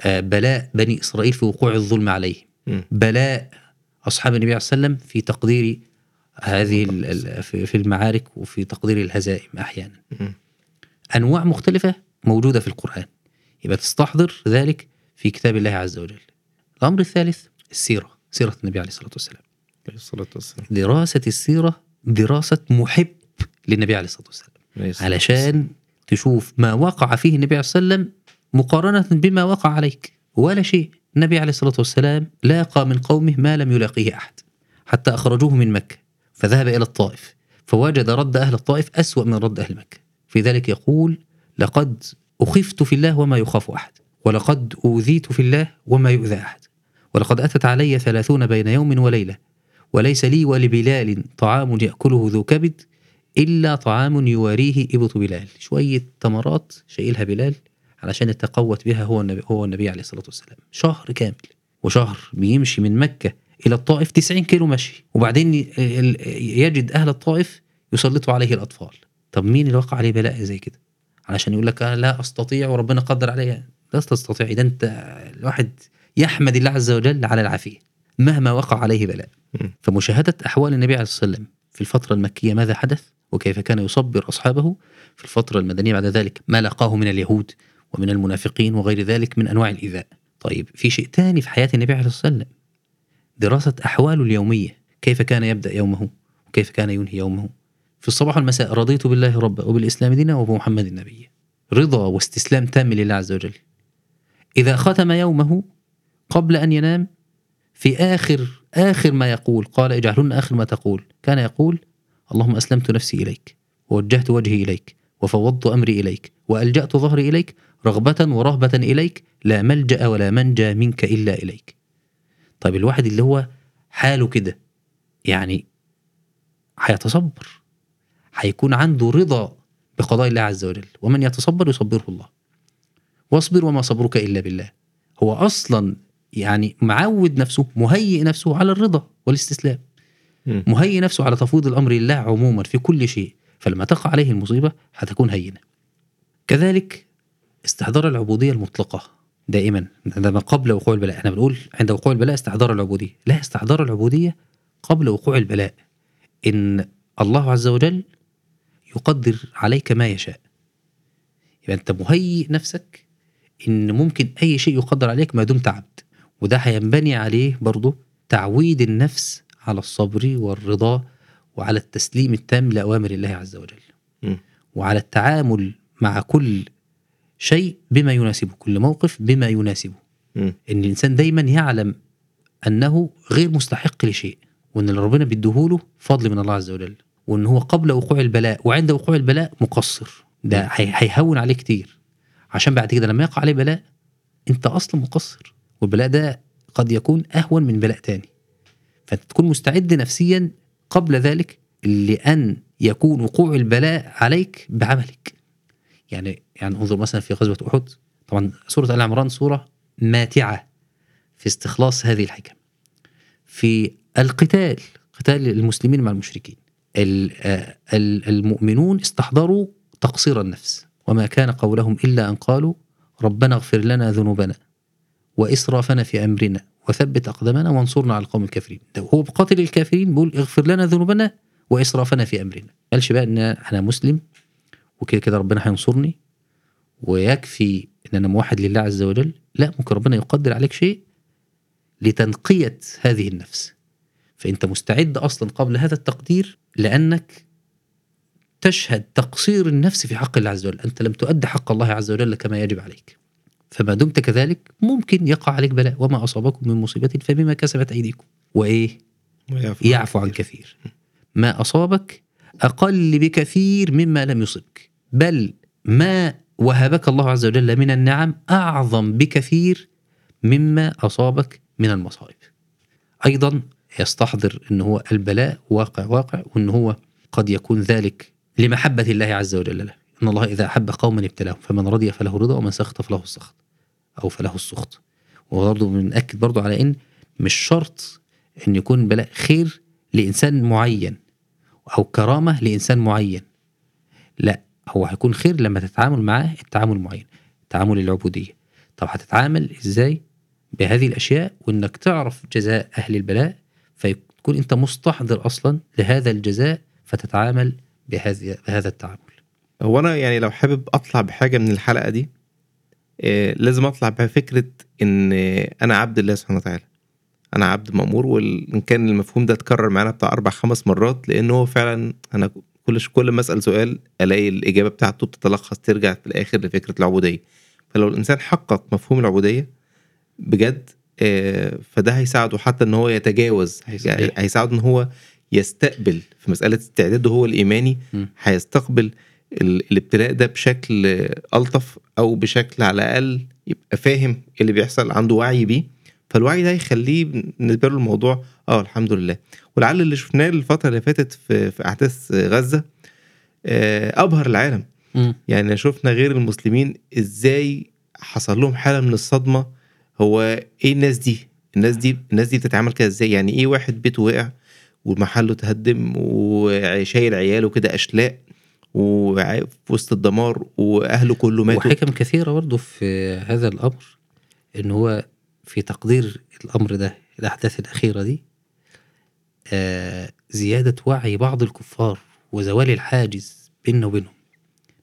آه، بلاء بني إسرائيل في وقوع الظلم عليهم. بلاء أصحاب النبي عليه الصلاة والسلام في تقدير هذه في المعارك وفي تقدير الهزائم أحيانا. أنواع مختلفة موجودة في القرآن. يبقى تستحضر ذلك في كتاب الله عز وجل. الأمر الثالث السيرة سيرة النبي عليه الصلاة والسلام. عليه الصلاة والسلام. دراسة السيرة دراسة محب للنبي عليه الصلاة والسلام. عليه الصلاة علشان تشوف ما وقع فيه النبي عليه الصلاة والسلام مقارنة بما وقع عليك. ولا شيء. النبي عليه الصلاة والسلام لاقى من قومه ما لم يلاقيه أحد حتى أخرجوه من مكة فذهب إلى الطائف فوجد رد أهل الطائف أسوأ من رد أهل مكة. في ذلك يقول لقد أخفت في الله وما يخاف أحد ولقد أوذيت في الله وما يؤذى أحد ولقد أتت علي ثلاثون بين يوم وليلة وليس لي ولبلال طعام يأكله ذو كبد إلا طعام يواريه إبط بلال. شوية تمرات شايلها بلال. علشان يتقوت بها هو النبي, هو النبي عليه الصلاة والسلام. شهر كامل. وشهر بيمشي من مكة إلى الطائف 90 كيلو مشي. وبعدين يجد أهل الطائف يسلطوا عليه الأطفال. طب مين اللي وقع عليه بلاء زي كده؟ علشان يقول لك أنا لا أستطيع وربنا قدر عليا لا تستطيع. إذا أنت الواحد يحمد الله عز وجل على العافية مهما وقع عليه بلاء. فمشاهدة أحوال النبي عليه الصلاة والسلام في الفترة المكية ماذا حدث؟ وكيف كان يصبر أصحابه في الفترة المدنية بعد ذلك؟ ما لقاه من اليهود. ومن المنافقين وغير ذلك من أنواع الإيذاء. طيب في شيء تاني في حياة النبي عليه الصلاة والسلام؟ دراسة أحواله اليومية. كيف كان يبدأ يومه؟ وكيف كان ينهي يومه؟ في الصباح والمساء رضيت بالله ربا وبالإسلام دينا وبمحمد نبيا رضا واستسلام تام لله عز وجل. إذا ختم يومه قبل أن ينام في آخر آخر ما يقول قال اجعلن آخر ما تقول. كان يقول اللهم أسلمت نفسي إليك ووجهت وجهي إليك وفوضت أمري إليك وألجأت ظهري إليك رغبة ورهبة إليك لا ملجأ ولا منجى منك إلا إليك. طيب الواحد اللي هو حاله كده يعني هيتصبر هيكون عنده رضا بقضاء الله عز وجل. ومن يتصبر يصبره الله. واصبر وما صبرك إلا بالله. هو أصلا يعني معود نفسه مهيئ نفسه على الرضا والاستسلام. مهيئ نفسه على تفويض الأمر لله عموما في كل شيء. فلما تقع عليه المصيبة هتكون هينة. كذلك استحضار العبودية المطلقة دائما عندما قبل وقوع البلاء. إحنا بنقول عند وقوع البلاء استحضار العبودية. لا استحضار العبودية قبل وقوع البلاء. إن الله عز وجل يقدر عليك ما يشاء. يبقى أنت مهيئ نفسك إن ممكن أي شيء يقدر عليك ما دمت عبد. وده هينبني عليه برضه تعويد النفس على الصبر والرضا وعلى التسليم التام لأوامر الله عز وجل. مم. وعلى التعامل مع كل شيء بما يناسبه كل موقف بما يناسبه مم. إن الإنسان دايما يعلم أنه غير مستحق لشيء وأن اللي ربنا بيديهوله فضل من الله عز وجل وأن هو قبل وقوع البلاء وعند وقوع البلاء مقصر. ده هي- هيهون عليه كتير. عشان بعد كده لما يقع عليه بلاء أنت أصلا مقصر. والبلاء ده قد يكون أهون من بلاء تاني. فانت تكون مستعد نفسيا قبل ذلك لأن يكون وقوع البلاء عليك بعملك. يعني يعني انظر مثلا في غزوة أحد. طبعا سورة آل عمران سورة ماتعة في استخلاص هذه الحكم. في القتال قتال المسلمين مع المشركين. ال- آه، ال- المؤمنون استحضروا تقصير النفس. وما كان قولهم إلا أن قالوا ربنا اغفر لنا ذنوبنا وإسرافنا في أمرنا وثبت أقدامنا وانصرنا على القوم الكافرين. ده هو بقاتل الكافرين بيقول اغفر لنا ذنوبنا وإسرافنا في أمرنا. قالش بقى إن أنا مسلم وكده كده ربنا هينصرني. ويكفي إن أنا موحد لله عز وجل لا ممكن ربنا يقدر عليك شيء لتنقية هذه النفس. فأنت مستعد أصلا قبل هذا التقدير لأنك تشهد تقصير النفس في حق الله عز وجل. أنت لم تؤد حق الله عز وجل كما يجب عليك. فما دمت كذلك ممكن يقع عليك بلاء. وما أصابكم من مصيبة فبما كسبت أيديكم. وإيه؟ ويعفو يعفو عن كثير. ما أصابك أقل بكثير مما لم يصبك. بل ما وهبك الله عز وجل من النعم أعظم بكثير مما أصابك من المصائب. أيضا يستحضر أن هو البلاء واقع واقع وأن هو قد يكون ذلك لمحبة الله عز وجل له. إن الله إذا أحب قوما ابتلاهم فمن رضي فله رضا ومن سخط فله السخط أو فله السخط. وبرضه بنأكد برضه على إن مش شرط إن يكون بلاء خير لإنسان معين أو كرامة لإنسان معين. لا هو هيكون خير لما تتعامل معاه التعامل معين تعامل العبودية. طب هتتعامل إزاي بهذه الأشياء وإنك تعرف جزاء أهل البلاء؟ فيكون أنت مستحضر أصلا لهذا الجزاء فتتعامل بهذا بهذا التعامل. هو أنا يعني لو حابب أطلع بحاجة من الحلقة دي آه، لازم أطلع بفكرة إن آه، أنا عبد الله سبحانه وتعالى. أنا عبد مأمور وان كان المفهوم ده اتكرر معانا بتاع أربع خمس مرات لأن هو فعلا أنا كل كل ما أسأل سؤال ألاقي الإجابة بتاعته بتتلخص ترجع في الآخر لفكرة العبودية فلو الإنسان حقق مفهوم العبودية بجد فده هيساعده حتى إن هو يتجاوز. يعني هيساعده إن هو يستقبل في مسألة استعداده هو الإيماني. هيستقبل ال- الابتلاء ده بشكل ألطف أو بشكل على الأقل يبقى فاهم اللي بيحصل عنده وعي بيه فالوعي ده يخليه بالنسبة له الموضوع آه الحمد لله ولعل اللي شفناه الفترة اللي فاتت في, في أحداث غزة آه، أبهر العالم. مم. يعني شفنا غير المسلمين إزاي حصل لهم حالة من الصدمة. هو إيه الناس دي؟ الناس دي الناس دي بتتعامل كده إزاي؟ يعني إيه واحد بيته وقع ومحله تهدم وشايل عياله كده أشلاء وفي وسط الدمار وأهله كله ماتوا؟ وحكم كثيرة برضه في هذا الأمر إن هو في تقدير الأمر ده الأحداث الأخيرة دي. زيادة وعي بعض الكفار وزوال الحاجز بيننا وبينهم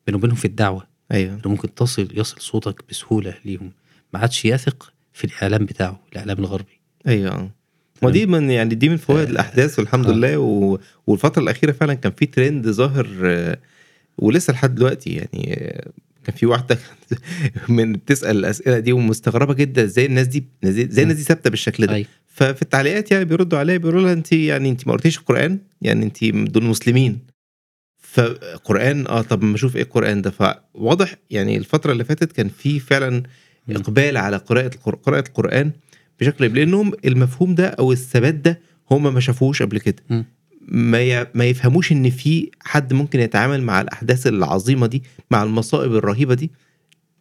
بيننا وبينهم في الدعوة. أيوه. إنه ممكن تصل يصل صوتك بسهولة ليهم ما عادش يثق في الإعلام بتاعه الإعلام الغربي. آه. ما دي من يعني دي من فوائد آه، الأحداث والحمد آه. لله و... والفترة الأخيرة فعلا كان في ترند ظاهر آه، ولسه لحد دلوقتي يعني آه، كان في واحدة من بتسأل الأسئلة دي ومستغربة جدا إزاي الناس دي إزاي الناس دي ثابتة بالشكل ده؟ أي ففي التعليقات يعني بيردوا عليها بيقولوا لها انت يعني انت ما قريتيش القرآن يعني انت دول مسلمين فقران آه طب ما أشوف إيه القرآن ده فواضح يعني الفترة اللي فاتت كان في فعلا. إقبال على قراءة قراءة القرآن بشكل لأنهم المفهوم ده أو الثبات ده هم ما شافوهوش قبل كده. ما. ما يفهموش إن في حد ممكن يتعامل مع الأحداث العظيمة دي مع المصائب الرهيبة دي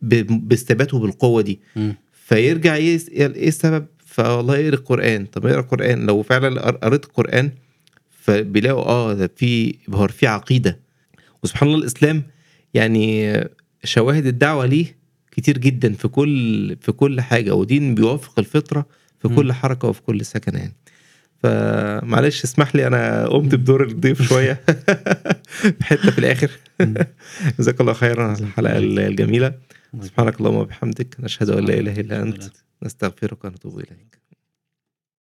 ب... بالثبات وبالقوه دي مم. فيرجع إيه السبب فوالله اقرا القرآن. طب اقرا القرآن. لو فعلا قر- قريت القرآن فبيلاقوا آه ده في ابهار في عقيدة. وسبحان الله الإسلام يعني شواهد الدعوة ليه كتير جدا في كل في كل حاجة. ودين بيوافق الفطرة في. كل حركة وفي كل سكن يعني. فمعلش اسمح لي أنا قمت بدور الضيف شوية. بحته في الآخر. جزاك الله خيرا على الحلقة الجميلة. سبحانك اللهم وبحمدك. نشهد أن لا إله إلا أنت. نستغفرك ونتوب اليك